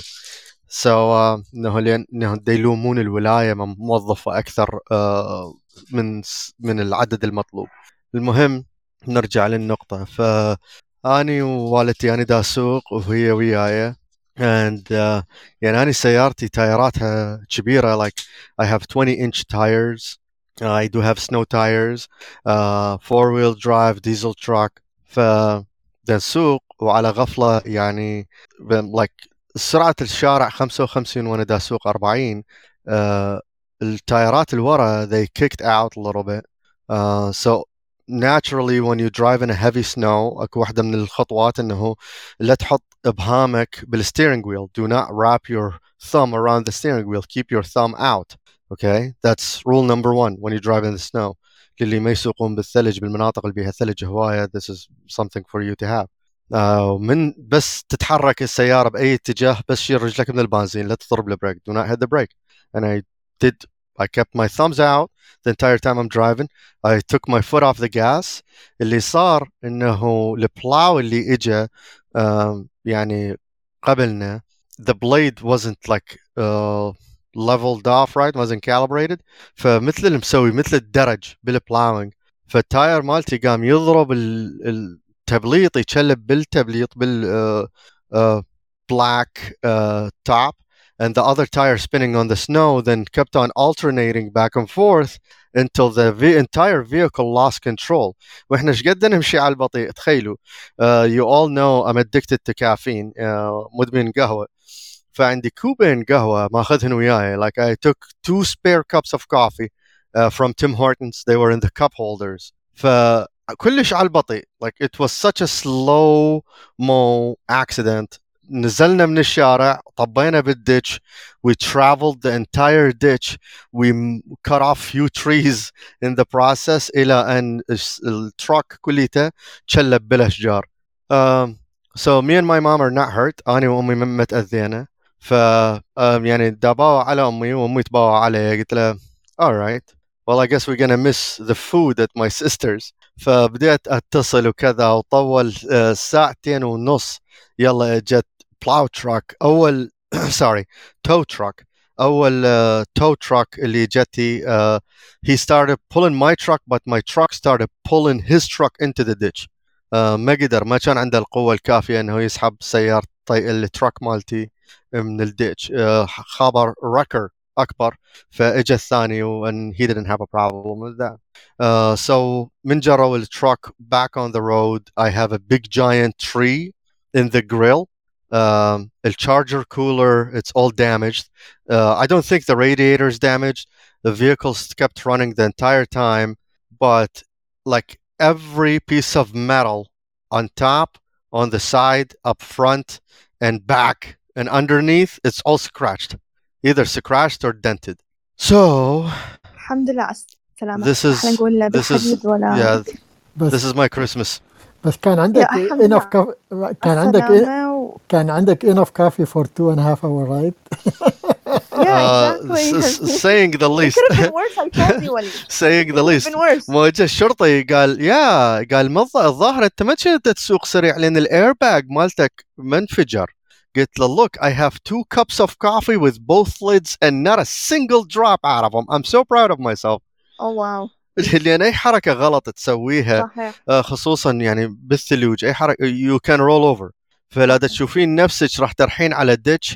So uh, إنه لأن إنه يلومون الولاية موظفة أكثر uh, من من العدد المطلوب. المهم نرجع للنقطة. ف أني ووالدتي أنا دا اسوق وهي وياي and uh, يعني أنا سيارتي تايراتها كبيرة like I have 20 inch tires uh, I do have snow tires uh, four wheel drive diesel truck. ف نسوق وعلى غفلة يعني like سرعة الشارع 55 وأنا دا أسوق 40 uh, التايرات اللي ورا they kicked out a little bit uh, so naturally when you drive in a heavy snow اكو واحدة من الخطوات انه لا تحط ابهامك بالsteering wheel do not wrap your thumb around the steering wheel keep your thumb out okay that's rule number one when you drive in the snow للي ما يسوقون بالثلج بالمناطق اللي بيها ثلج هواية this is something for you to have uh, من بس تتحرك السيارة بأي اتجاه بس شيل رجلك من البنزين لا تضرب البريك do not hit the brake and I did I kept my thumbs out the entire time I'm driving I took my foot off the gas اللي صار انه البلاو اللي اجى uh, يعني قبلنا the blade wasn't like uh, leveled off right wasn't calibrated فمثل المسوي مثل الدرج بالبلاوينج فالتاير مالتي قام يضرب التبليط يتشلب بالتبليط بال uh, uh, black uh, top and the other tire spinning on the snow then kept on alternating back and forth until the v- entire vehicle lost control واحنا ايش قد نمشي على البطيء تخيلوا uh, you all know I'm addicted to caffeine uh, مدمن قهوة فعندي كوبين قهوة ماخذهن وياي like I took two spare cups of coffee uh, from Tim Hortons they were in the cup holders فكلش على البطيء like it was such a slow mo accident نزلنا من الشارع طبينا بال ditch we traveled the entire ditch we cut off few trees in the process إلى أن ال truck كليته تشلب بالاشجار so me and my mom are not hurt hurt. أنا وأمي ما تأذينا. ف um, يعني دباوا على أمي وأمي تباوا علي قلت لها all right. Well I guess we're gonna miss the food at my sister's. فبديت أتصل وكذا وطول آه، ساعتين ونص. يلا إجت plow truck اول sorry tow truck اول uh, tow truck اللي جتي uh, he started pulling my truck but my truck started pulling his truck into the ditch uh, ما قدر ما كان عنده القوة الكافية انه يسحب سيارة التراك مالتي من الديتش uh, خابر ركر اكبر فاجى الثاني and he didn't have a problem with that uh, so من جروا التراك back on the road I have a big giant tree in the grill um, the charger cooler it's all damaged uh, i don't think the radiator is damaged the vehicles kept running the entire time but like every piece of metal on top on the side up front and back and underneath it's all scratched either scratched or dented so الحمد لله على السلامة this is احنا نقول لا this is بالحديد ولا yeah بس this is my christmas بس كان عندك يا الحمد لله enough كاف... كان عندك السلامة و... كان عندك enough coffee for two and a half hour right Yeah, uh, exactly. s- s- saying the It least could have been worse, I told you, Walid. saying the It could have least been worse. ما اجى الشرطي قال يا قال ما الظ- الظاهر انت ما كنت تسوق سريع لان الاير باج مالتك ما انفجر قلت له look I have two cups of coffee with both lids and not a single drop out of them I'm so proud of myself Oh, wow. لان اي حركه غلط تسويها صحيح. آه، خصوصا يعني بالثلوج اي حركه you can roll over فلا تشوفين نفسك راح ترحين على ditch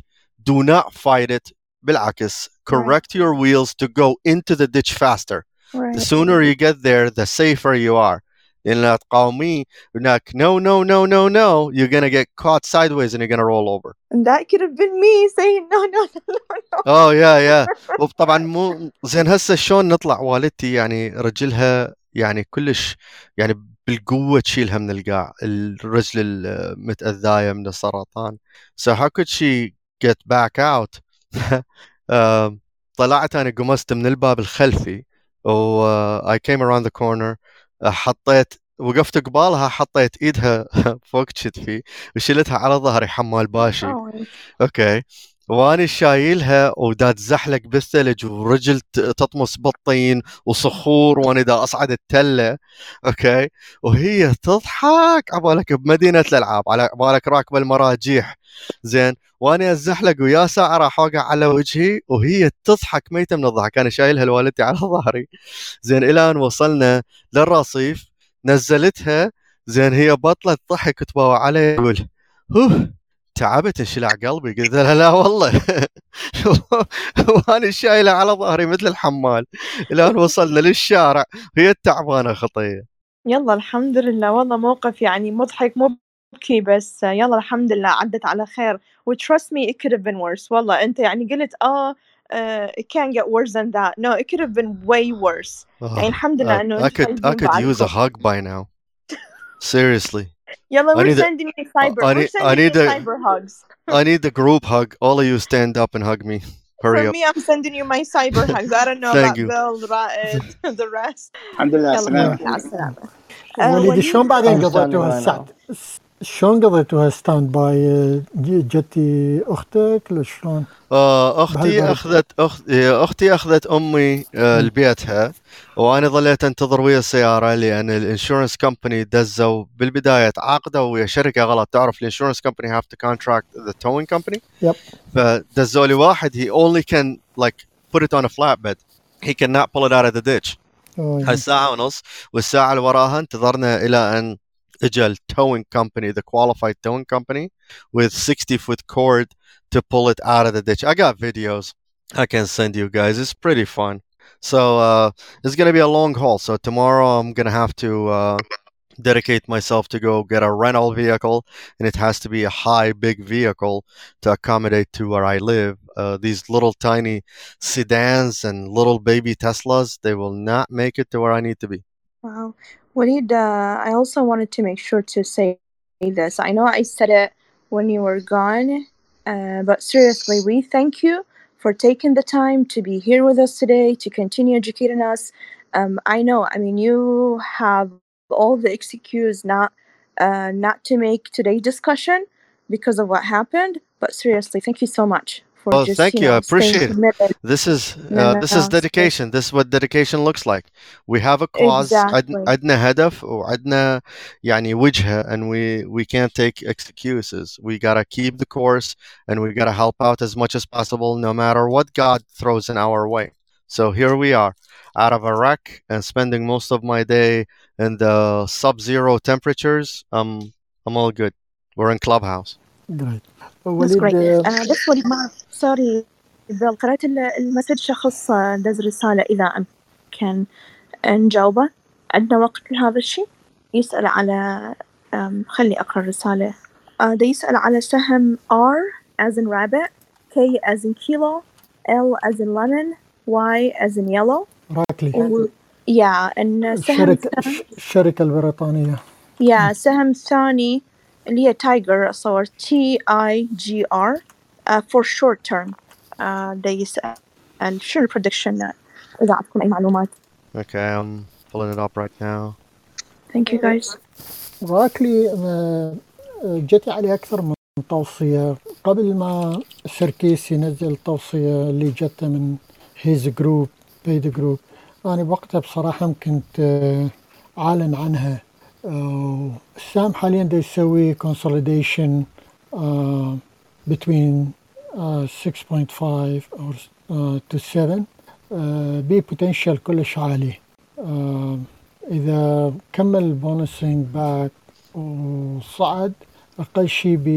do not fight it بالعكس correct your wheels to go into the ditch faster the Right. sooner you get there the safer you are لأن لا تقاومي هناك no no no no no you're gonna get caught sideways and you're gonna roll over And that could have been me saying no, no, no, no, no. آه يا يا وطبعا مو زين هسه شلون نطلع والدتي يعني رجلها يعني كلش يعني بالقوة تشيلها من القاع الرجل المتأذاية من السرطان. So how could she get back out? طلعت أنا قمصت من الباب الخلفي و I came around the corner حطيت وقفت قبالها حطيت إيدها فوق كتفي وشلتها على ظهري حمال باشي. okay واني شايلها ودات زحلق بالثلج ورجل تطمس بالطين وصخور وأنا دا أصعد التلة okay؟ وهي تضحك. عبالك بمدينة الألعاب على عبالك راكبه المراجيح. زين؟ وأنا ازحلق ويا راح أوقع على وجهي وهي تضحك ميتة من الضحك. أنا شايلها لوالدتي على ظهري. زين إلى ان وصلنا للرصيف. نزلتها. زين هي بطلت ضحك تباوع علي هوه! تعبت انشلع قلبي قلت لها لا والله. وأنا شايله على ظهري مثل الحمال. إلى أن وصلنا للشارع. هي التعبانة خطية. يلا الحمد لله. والله موقف يعني مضحك مبكي بس. يلا الحمد لله عدت على خير. و trust me it could have been worse. والله أنت يعني قلت آه uh, it can't get worse than that. No it could have been way worse. يعني الحمد لله إنه I أنتوا could I could use a hug by now. Seriously. يلا I we're need a- sending you cyber I we're need- I sending you need a- cyber hugs I need the group hug all of you stand up and hug me hurry for up me I'm sending you my cyber hugs I don't know Thank about you. Bill رائد the rest الحمد لله على يلا السلامه على السلامة آه، وليد وليد شلون بعدين I'm قضيتوها standing by الساعة شلون قضيتوها stand by جتي أختك ولا شلون؟ آه، أختي. اخذت أخت... أختي اخذت امي آه،. لبيتها وأنا ظليت انتظر ويا السياره لأن الانشورنس كومباني دزوا بالبدايه تعاقدوا ويا شركه غلط تعرف ال insurance company have to contract the towing company Yep. فدزوا لي واحد he only can like put it on a flatbed he cannot pull it out of the ditch هاي ساعة ونص والساعة اللي وراها انتظرنا إلى أن Agile towing company, the qualified towing company, with 60 foot cord to pull it out of the ditch. I got videos I can send you guys. It's pretty fun. So uh, it's gonna be a long haul. So tomorrow I'm gonna have to uh, dedicate myself to go get a rental vehicle, and it has to be a high, big vehicle to accommodate to where I live. Uh, these little tiny sedans and little baby Teslas, they will not make it to where I need to be. Wow. Walid, uh, I also wanted to make sure to say this. I know I said it when you were gone, uh, but seriously, we thank you for taking the time to be here with us today to continue educating us. Um, I know, I mean, you have all the excuse not uh, not to make today's discussion because of what happened, but seriously, thank you so much for Oh, just thank you you. I know, staying appreciate it. committed. This is No, uh, no, this no, is it's great. dedication. This is what dedication looks like. We have a cause. عد- Exactly. عندنا هدف وعندنا يعني وجهة and we we can't take excuses. We gotta keep the course and we gotta help out as much as possible no matter what God throws in our way. So here we are out of Iraq and spending most of my day in the sub-zero temperatures. Um, I'm all good. We're in Clubhouse. جريت That's وليد، great. آه، أنا بس وليد ما سوري إذا قرأت ال- ال message شخص آه، دز رسالة إذا أمكن نجاوبه عندنا وقت لهذا الشيء؟ يسأل على خلي أقرأ الرسالة. آه، ده يسأل على سهم R as in rabbit K as in kilo L as in lemon Y as in yellow. راكلي و... يا إن سهم الشركة البريطانية. يا سهم ثاني اللي هي تايجر أصور T I G R uh, for short term uh, ده يسأل شنو ال prediction إذا عندكم أي معلومات Okay, I'm pulling it up right now. thank you guys. راكلي آه، آه، جتي عليه أكثر من توصية. قبل ما سركيس ينزل توصية اللي جته من his group paid group أنا بوقتها بصراحة كنت آه، أعلن عنها. آه، السهم حاليا دا يسوي consolidation آه، between آه، 6.5 or آه، to 7 آه، big potential كلش عالي آه، إذا كمل bouncing back وصعد أقل شيء ب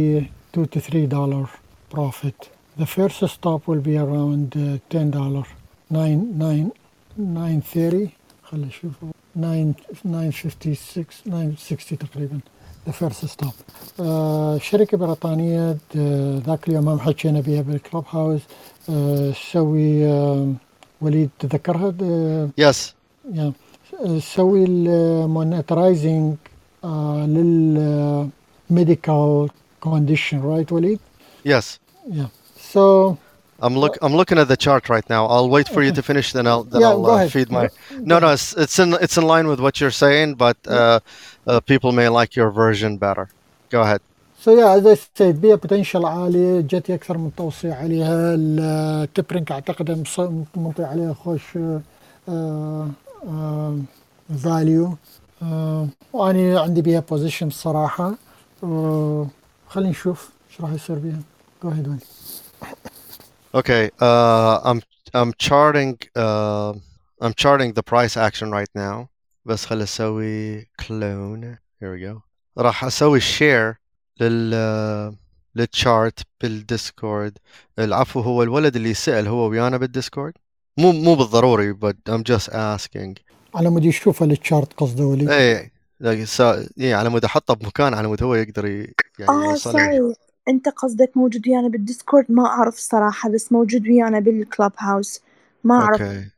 2 to 3 دولار profit. The first stop will be around uh, 10 دولار 9 9 930 خلي أشوف 9 956 960 تقريبا the first stop. آه شركة بريطانية د- ذاك اليوم هم حكينا بها بالكلوب هاوس آه تسوي آه وليد تذكرها Yes. يا تسوي المونيترايزنج للميديكال كونديشن رايت وليد؟ Yes. Yeah. So I'm look I'm looking at the chart right now. I'll wait for you to finish, then I'll then Yeah, I'll go uh, ahead. feed my. Go No, no, ahead. it's it's in it's in line with what you're saying, but uh, uh, people may like your version better. Go ahead. So yeah, as I said بيها بوتنشل عالي جتي اكثر من توصية عليها التبرنك اعتقد مص- منطي عليها خوش فاليو وانا عندي بيها بوزيشن الصراحة آه، خلينا نشوف ايش راح يصير بيها جو هيد وين Okay. Uh, I'm I'm charting uh, I'm charting the price action right now. بس خل أسوي clone. Here we go. راح أسوي share لل لل chart بالديسكورد. العفو هو الولد اللي سأل هو ويانا بالديسكورد؟ مو مو بالضروري but I'm just asking. على مود يشوفها ال chart قصده ولي إيه yeah, على مود أحطه بمكان على مود هو يقدر يعني آه sorry أنت قصدك موجود ويانا بالديسكورد؟ ما أعرف الصراحة بس موجود ويانا بالكلاب هاوس. ما أعرف. okay.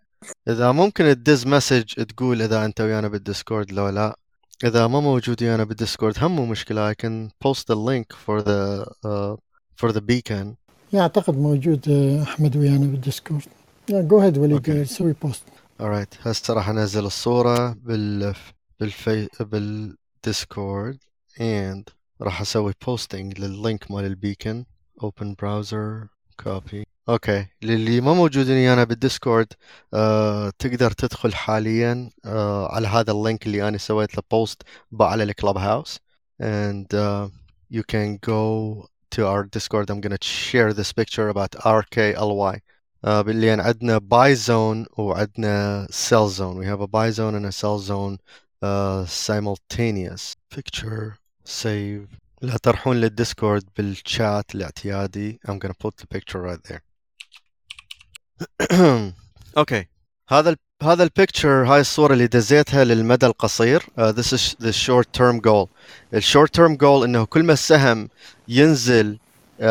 إذا ممكن تدز message تقول إذا أنت ويانا بالديسكورد لو لا. إذا ما موجود ويانا بالديسكورد هم مو مشكلة I can post the link for the uh, for the beacon. يعني أعتقد موجود آه، أحمد ويانا بالديسكورد. go ahead ولي okay. سوي post alright. هسه راح أنزل الصورة بال بالفي بالديسكورد. And راح أسوي posting لل link مال البيكن open browser copy okay. للي ما موجودين أنا بالديسكورد آه, تقدر تدخل حاليا آه, على هذا ال link اللي أنا سويت له post على الكلب هاوس and you can go to our Discord I'm gonna share this picture about R K L Y باللي يعني عندنا buy zone وعندنا sell zone we have a buy zone and a sell zone simultaneous. Picture. Save. لا تروحون للديسكورد بالشات الاعتيادي. I'm gonna put the picture right there. okay هذا ال هذا ال picture هاي الصورة اللي دزيتها للمدى القصير. Uh, this is the short term goal. ال short term goal إنه كل ما السهم ينزل uh,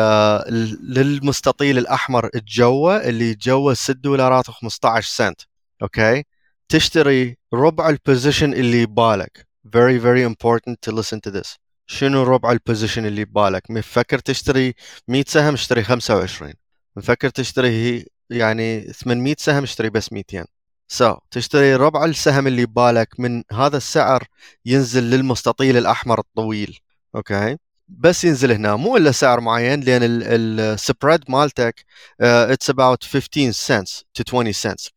للمستطيل الأحمر الجوة اللي جوة 6 دولارات و15 سنت. okay تشتري ربع ال position اللي ببالك very very important to listen to this. شنو ربع ال position اللي ببالك؟ مفكر تشتري 100 سهم اشتري 25 مفكر تشتري يعني 800 سهم اشتري بس 200 so so, تشتري ربع السهم اللي ببالك من هذا السعر ينزل للمستطيل الأحمر الطويل. okay بس ينزل هنا. مو إلا سعر معين لأن ال spread مالتك it's about 15 cents to 20 cents.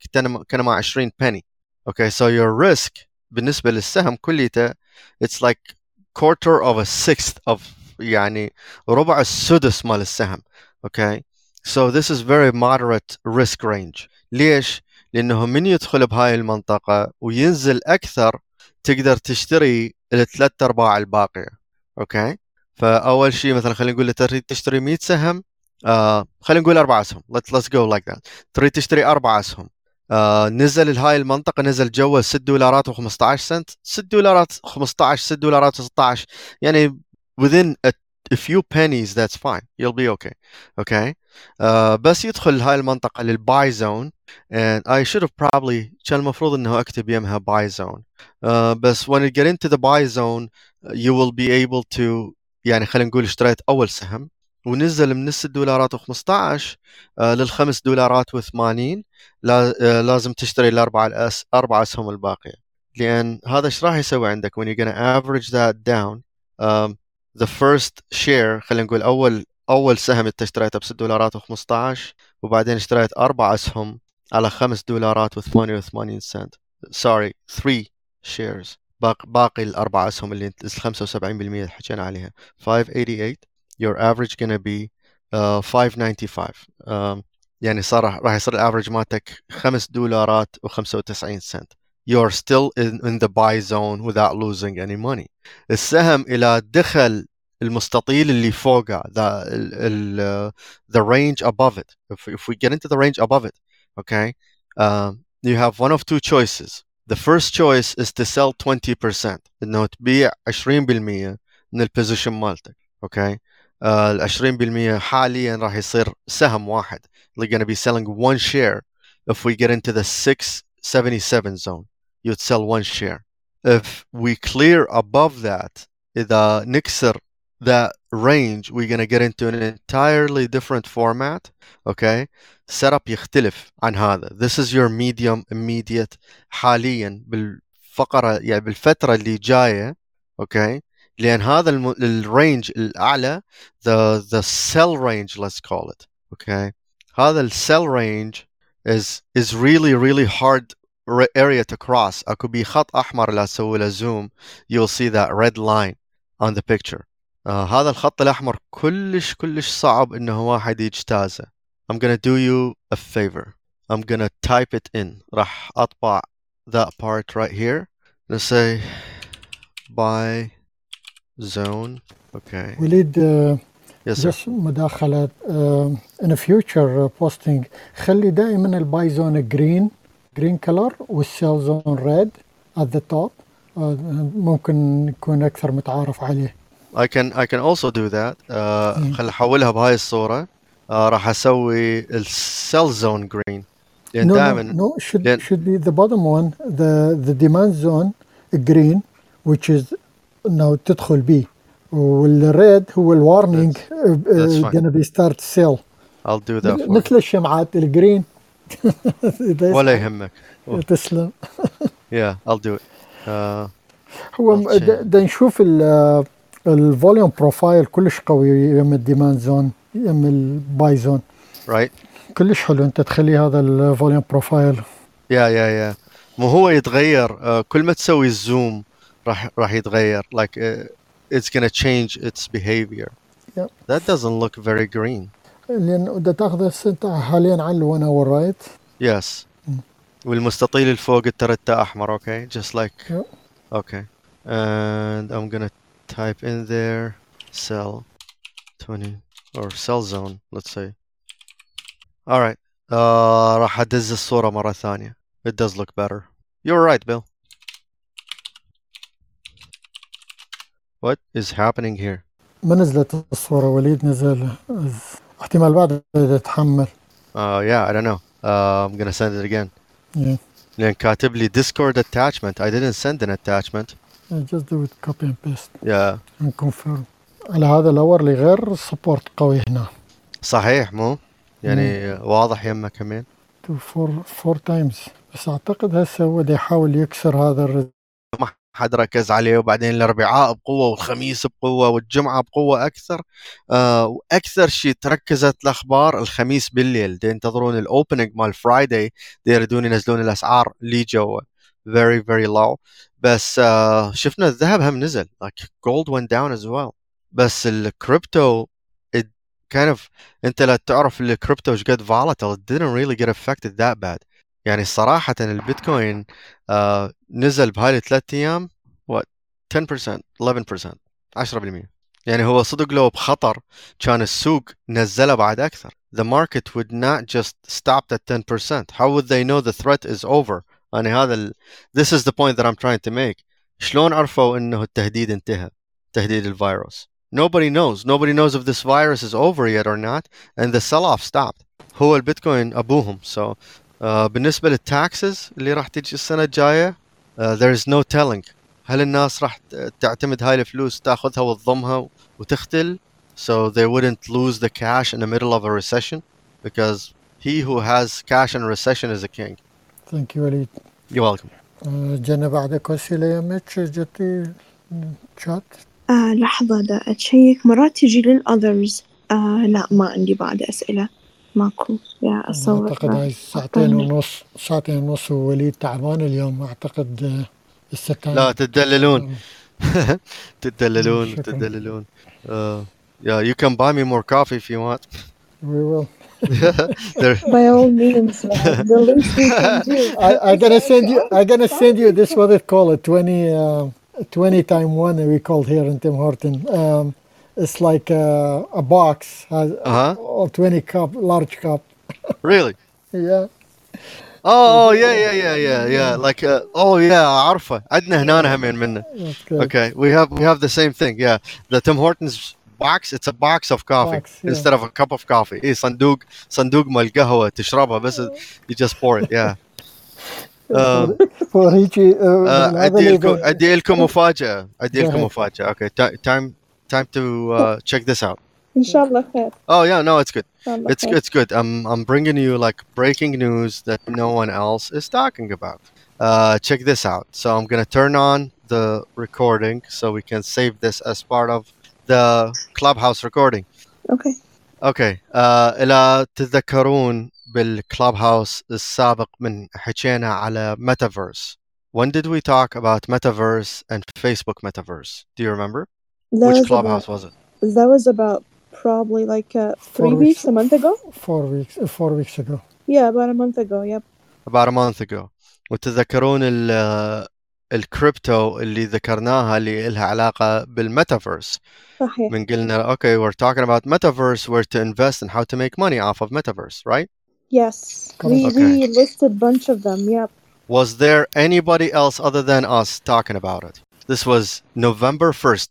كان مع 20 penny. okay so your risk بالنسبة للسهم كليته it's like quarter of a sixth of يعني ربع السدس مال السهم okay so this is very moderate risk range. ليش؟ لأنه من يدخل بهاي المنطقة وينزل أكثر تقدر تشتري الثلاث أرباع الباقية okay فأول شيء مثلا خلينا نقول تريد تشتري 100 سهم آه خلينا نقول أربع أسهم. Let's go like that. تريد تشتري أربع أسهم. آه نزل لهاي المنطقة نزل جوا 6 دولارات و15 سنت. 6 دولارات 15 6 دولارات و16 يعني within a, a few pennies that's fine. You'll be okay. Okay? uh, بس يدخل هاي المنطقة للباي زون and I should have probably كان المفروض إنه أكتب يمها buy zone. uh, بس when you get into the buy zone you will be able to يعني خلينا نقول اشتريت أول سهم. ونزل من 6 دولارات و15 آه للخمس دولارات و80 آه لازم تشتري الاربع الأس أربع أسهم الباقية. لأن هذا إيش راح يسوي عندك؟ when you're gonna average that down um, the first share خلينا نقول أول أول سهم أنت اشتريته ب 6 دولارات و15 وبعدين اشتريت أربع أسهم على 5 دولارات و88 سنت. Sorry 3 shares. باقي الاربع أسهم اللي ال 75% اللي حكينا عليها. 588 your average gonna be uh, 595 um, يعني صار راح يصير الافرج مالتك 5 دولارات و95 سنت you're still in, in the buy zone without losing any money السهم الى دخل المستطيل اللي فوقه the, ال, the range above it if, if we get into the range above it okay um, you have one of two choices the first choice is to sell 20% انه تبيع 20% من البوزيشن مالتك اوكي آه ال 20% حاليا راح يصير سهم واحد going to be selling one share if we get into the 677 zone you'd sell one share if we clear above that اذا نكسر that range we're gonna get into an entirely different format okay setup يختلف عن هذا this is your medium immediate حاليا بالفقرة يعني بالفترة اللي جاية okay لأن هذا الم... الرينج الأعلى the the cell range let's call it okay هذا السيل range is is really really hard r- area to cross اكو بي خط احمر لا اسوي له زوم you'll see that red line on the picture آه هذا الخط الاحمر كلش كلش صعب انه واحد يجتازه I'm gonna do you a favor I'm gonna type it in راح اطبع that part right here let's say by zone. Okay. وليد آه، yes sir. بس مداخلة آه، in a future posting. خلي دائما ال buy zone green green color وال sell zone red at the top. آه، ممكن يكون أكثر متعارف عليه. I can I can also do that. Uh, مم. خل أحولها بهاي الصورة. Uh, راح أسوي ال sell zone green لأن no, no, دائما. no should, لأن- should be the bottom one the the demand zone green which is انه تدخل بيه. وال red هو ال warning fine. gonna be start sell. I'll do that for. مثل الشمعات ال green ولا يهمك. تسلم. Yeah I'll do it. Uh, هو I'll د- دا نشوف ال volume profile كلش قوي يم ال demand zone يم ال buy zone right. كلش حلو انت تخلي هذا الفوليوم بروفايل yeah yeah yeah. مو هو يتغير uh, كل ما تسوي الزوم راح راح يتغير like uh, it's gonna change its behavior Yep. that doesn't look very green لان بدها تاخذ انت حاليا على الون اور رايت yes والمستطيل اللي فوق الترتة احمر okay just like Yep. okay and I'm gonna type in there cell 20 or cell zone let's say all right uh, راح ادز الصورة مرة ثانية it does look better you're right Bill What is happening here ما نزلت الصورة وليد نزل احتمال بعد يتحمل uh, yeah I don't know uh, I'm gonna send it again yeah. لأن كاتب لي Discord attachment I didn't send an attachment just do it copy and paste yeah and confirm على هذا ال area اللي غير support قوي هنا صحيح مو يعني واضح يمه كمان to four four times بس اعتقد هسه هو دا يحاول يكسر هذا ال res... ما حد ركز عليه وبعدين الأربعاء بقوة والخميس بقوة والجمعة بقوة أكثر. آه وأكثر شيء تركزت الأخبار الخميس بالليل. دي ينتظرون ال opening مال Friday يريدون ينزلون الأسعار لي جوا very very low. بس آه شفنا الذهب هم نزل. Like gold went down as well. بس الكريبتو kind of أنت لا تعرف الكريبتو إيش قد volatile. Didn't really get affected that bad. يعني صراحة البيتكوين آه نزل بهاي الثلاث what 10% 11% 10% يعني هو صدق لو بخطر كان السوق نزله بعد أكثر the market would not just stop at 10% how would they know the threat is over يعني هذا ال... this is the point that I'm trying to make شلون عرفوا انه التهديد انتهى تهديد الفيروس nobody knows nobody knows if this virus is over yet or not and the sell off stopped هو البيتكوين ابوهم so uh, بالنسبة للتاكسز اللي راح تجي السنة الجاية uh, there is no telling. هل الناس راح تعتمد هاي الفلوس تاخذها وتضمها وتختل؟ So they wouldn't lose the cash in the middle of a recession because he who has cash in a recession is a king. thank you وليد you're welcome. آه، جانا بعدك اسئله يمك جتي شات آه لحظة دا أ check. مرات تجي لل others آه لا ما عندي بعد أسئلة. ماكو يا أصور اعتقد هاي ساعتين ونص ساعتين ونص ووليد تعبان اليوم اعتقد آه، الستان لا تدللون تدللون شكراً. تدللون uh, yeah you can buy me more coffee if you want we will there, By all means the least we can do I, I'm gonna send you. I'm gonna send you this. What it call it? 20, uh, 20 time one. We called here in Tim Horton. Um, it's like uh, a box has uh-huh or 20 cup, large cup. really Yeah. oh yeah yeah yeah yeah yeah like uh, oh yeah عارفه عندنا هنا همين منه That's good. Okay, we have we have the same thing. Yeah, the Tim Hortons box. It's a box of coffee Box, yeah. instead of a cup of coffee. إيه صندوق صندوق مال قهوة تشربها بس you just pour it. Yeah. Um, For هيجي uh, uh, هذا أدي اللي لكم يقول- أدي لكم مفاجأة. أدي Go لكم ahead. مفاجأة. Okay, ti- time time to uh, check this out. إن شاء الله خير Oh yeah, no, it's good. إن شاء الله It's خير it's good. I'm I'm bringing you like breaking news that no one else is talking about. Uh, check this out. So I'm gonna turn on the recording so we can save this as part of the clubhouse recording. أوكي اوكي آه الى تتذكرون بالكلاب هاوس السابق من حكينا على metaverse when did we talk about metaverse and facebook metaverse do you remember that which was clubhouse about was it that was about probably like uh, three Four weeks weeks. a month ago four weeks uh, four weeks ago yeah about a month ago yep about a month ago وتتذكرون ال الكريبتو اللي ذكرناها اللي لها علاقة بالميتافيرس صحيح من قلنا okay we're talking about metaverse where to invest and how to make money off of metaverse right yes we Correct. we listed bunch of them yep Was there anybody else other than us talking about it? This was November 1st.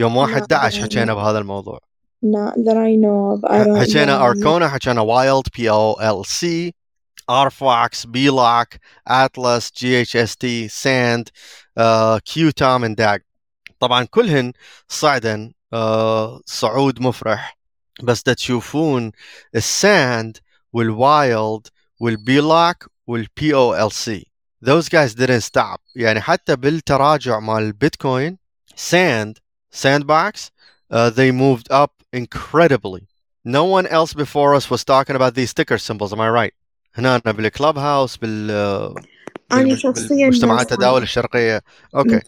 يوم 11 حكينا بهذا الموضوع. not that I know of. I don't حكينا know. Arcona, حكينا Wild, POLC, RFox, BLOck, Atlas, GHST, Sand, uh, QTOM and DAG. طبعا كلهن صعدا uh, صعود مفرح. بس دا تشوفون ال Sand وال Wild وال Block وال POLC those guys didn't stop. يعني حتى بالتراجع مال البيتكوين sand sandbox uh, they moved up incredibly no one else before us was talking about these sticker symbols am I right هنا بالكلاب هاوس بال أنا بالمج- شخصيا بالمجتمعات ناس التداول الشرقية okay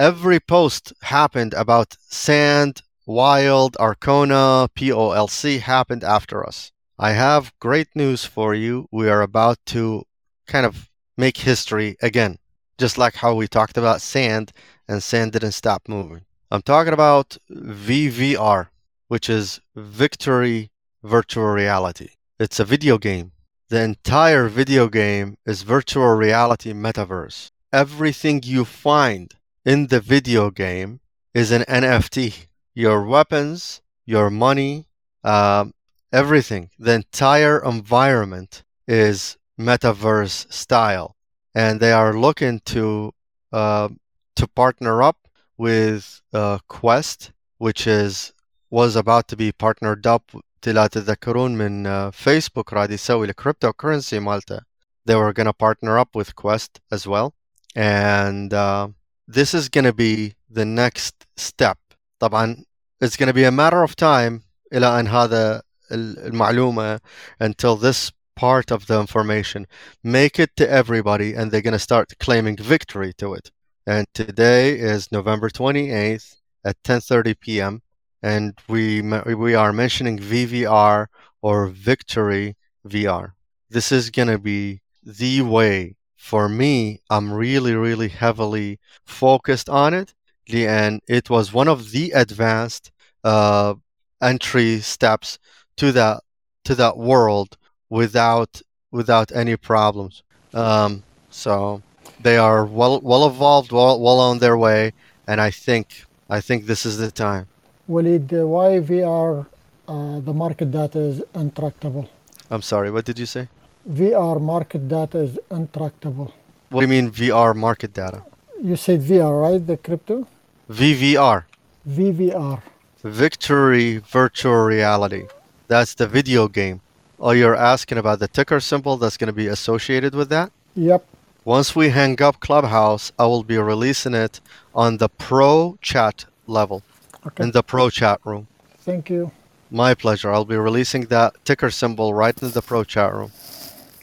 every post happened about sand wild arcona polc happened after us I have great news for you we are about to kind of make history again just like how we talked about sand and sand didn't stop moving I'm talking about VVR which is Victory Virtual Reality it's a video game the entire video game is virtual reality metaverse. Everything you find in the video game is an NFT. Your weapons, your money, um, everything. The entire environment is metaverse style, and they are looking to uh, to partner up with uh, Quest, which is was about to be partnered up لا تتذكرون من uh, فيسبوك راد يسوي الكريبتو كرنسي مالته they were gonna partner up with Quest as well and uh, this is gonna be the next step طبعا it's gonna be a matter of time إلى أن هذا ال- المعلومة until this part of the information make it to everybody and they're gonna start claiming victory to it and today is November 28th at 10:30 p.m and we we are mentioning VVR or Victory VR. This is gonna be the way for me. I'm really really heavily focused on it, and it was one of the advanced uh, entry steps to that to that world without without any problems. Um, so they are well well evolved, well well on their way, and I think I think this is the time. Walid, uh, why VR, uh, the market data is intractable? I'm sorry, what did you say? VR market data is intractable. What do you mean VR market data? You said VR, right? The crypto? VVR, VVR. Victory Virtual Reality. That's the video game. Oh, you're asking about the ticker symbol that's going to be associated with that? Yep. Once we hang up Clubhouse, I will be releasing it on the pro chat level Okay. in the pro chat room. Thank you. My pleasure. I'll be releasing that ticker symbol right in the pro chat room.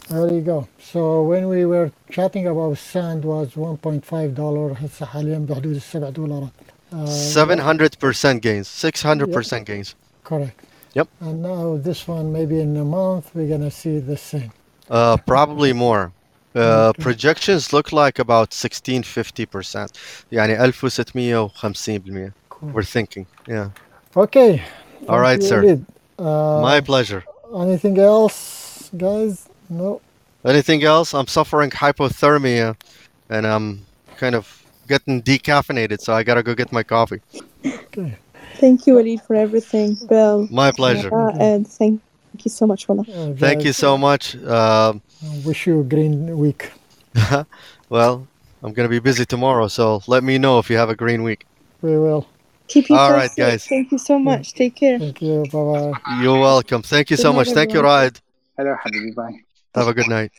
There you go. So when we were chatting about sand was 1.5 دولار هسه حاليا بحدود السبع دولارات. Uh, 700% gains, 600% gains. correct. Yep. And now this one, maybe in a month, we're gonna see the same. Uh, probably more. Uh, Okay. projections look like about 16 50%. يعني 1650%. Cool. We're thinking. Yeah. Okay. All Thank right, you, sir. Walid. Uh, My pleasure. anything else, guys? No. Anything else? I'm suffering hypothermia and I'm kind of getting decaffeinated, so I gotta go get my coffee. Okay. Thank you Walid for everything Bill My pleasure. uh, and thank you so much والله Uh, Thank you guys, so much. Um I wish you a green week. well, I'm going to be busy tomorrow, so let me know if you have a green week. We will. Keep you All right, guys. Thank you so much. Take care. Thank you. Bye bye. You're welcome. Thank you good so much. Everyone. Thank you, Ride. Hello, Habibi. Bye. Have a good night.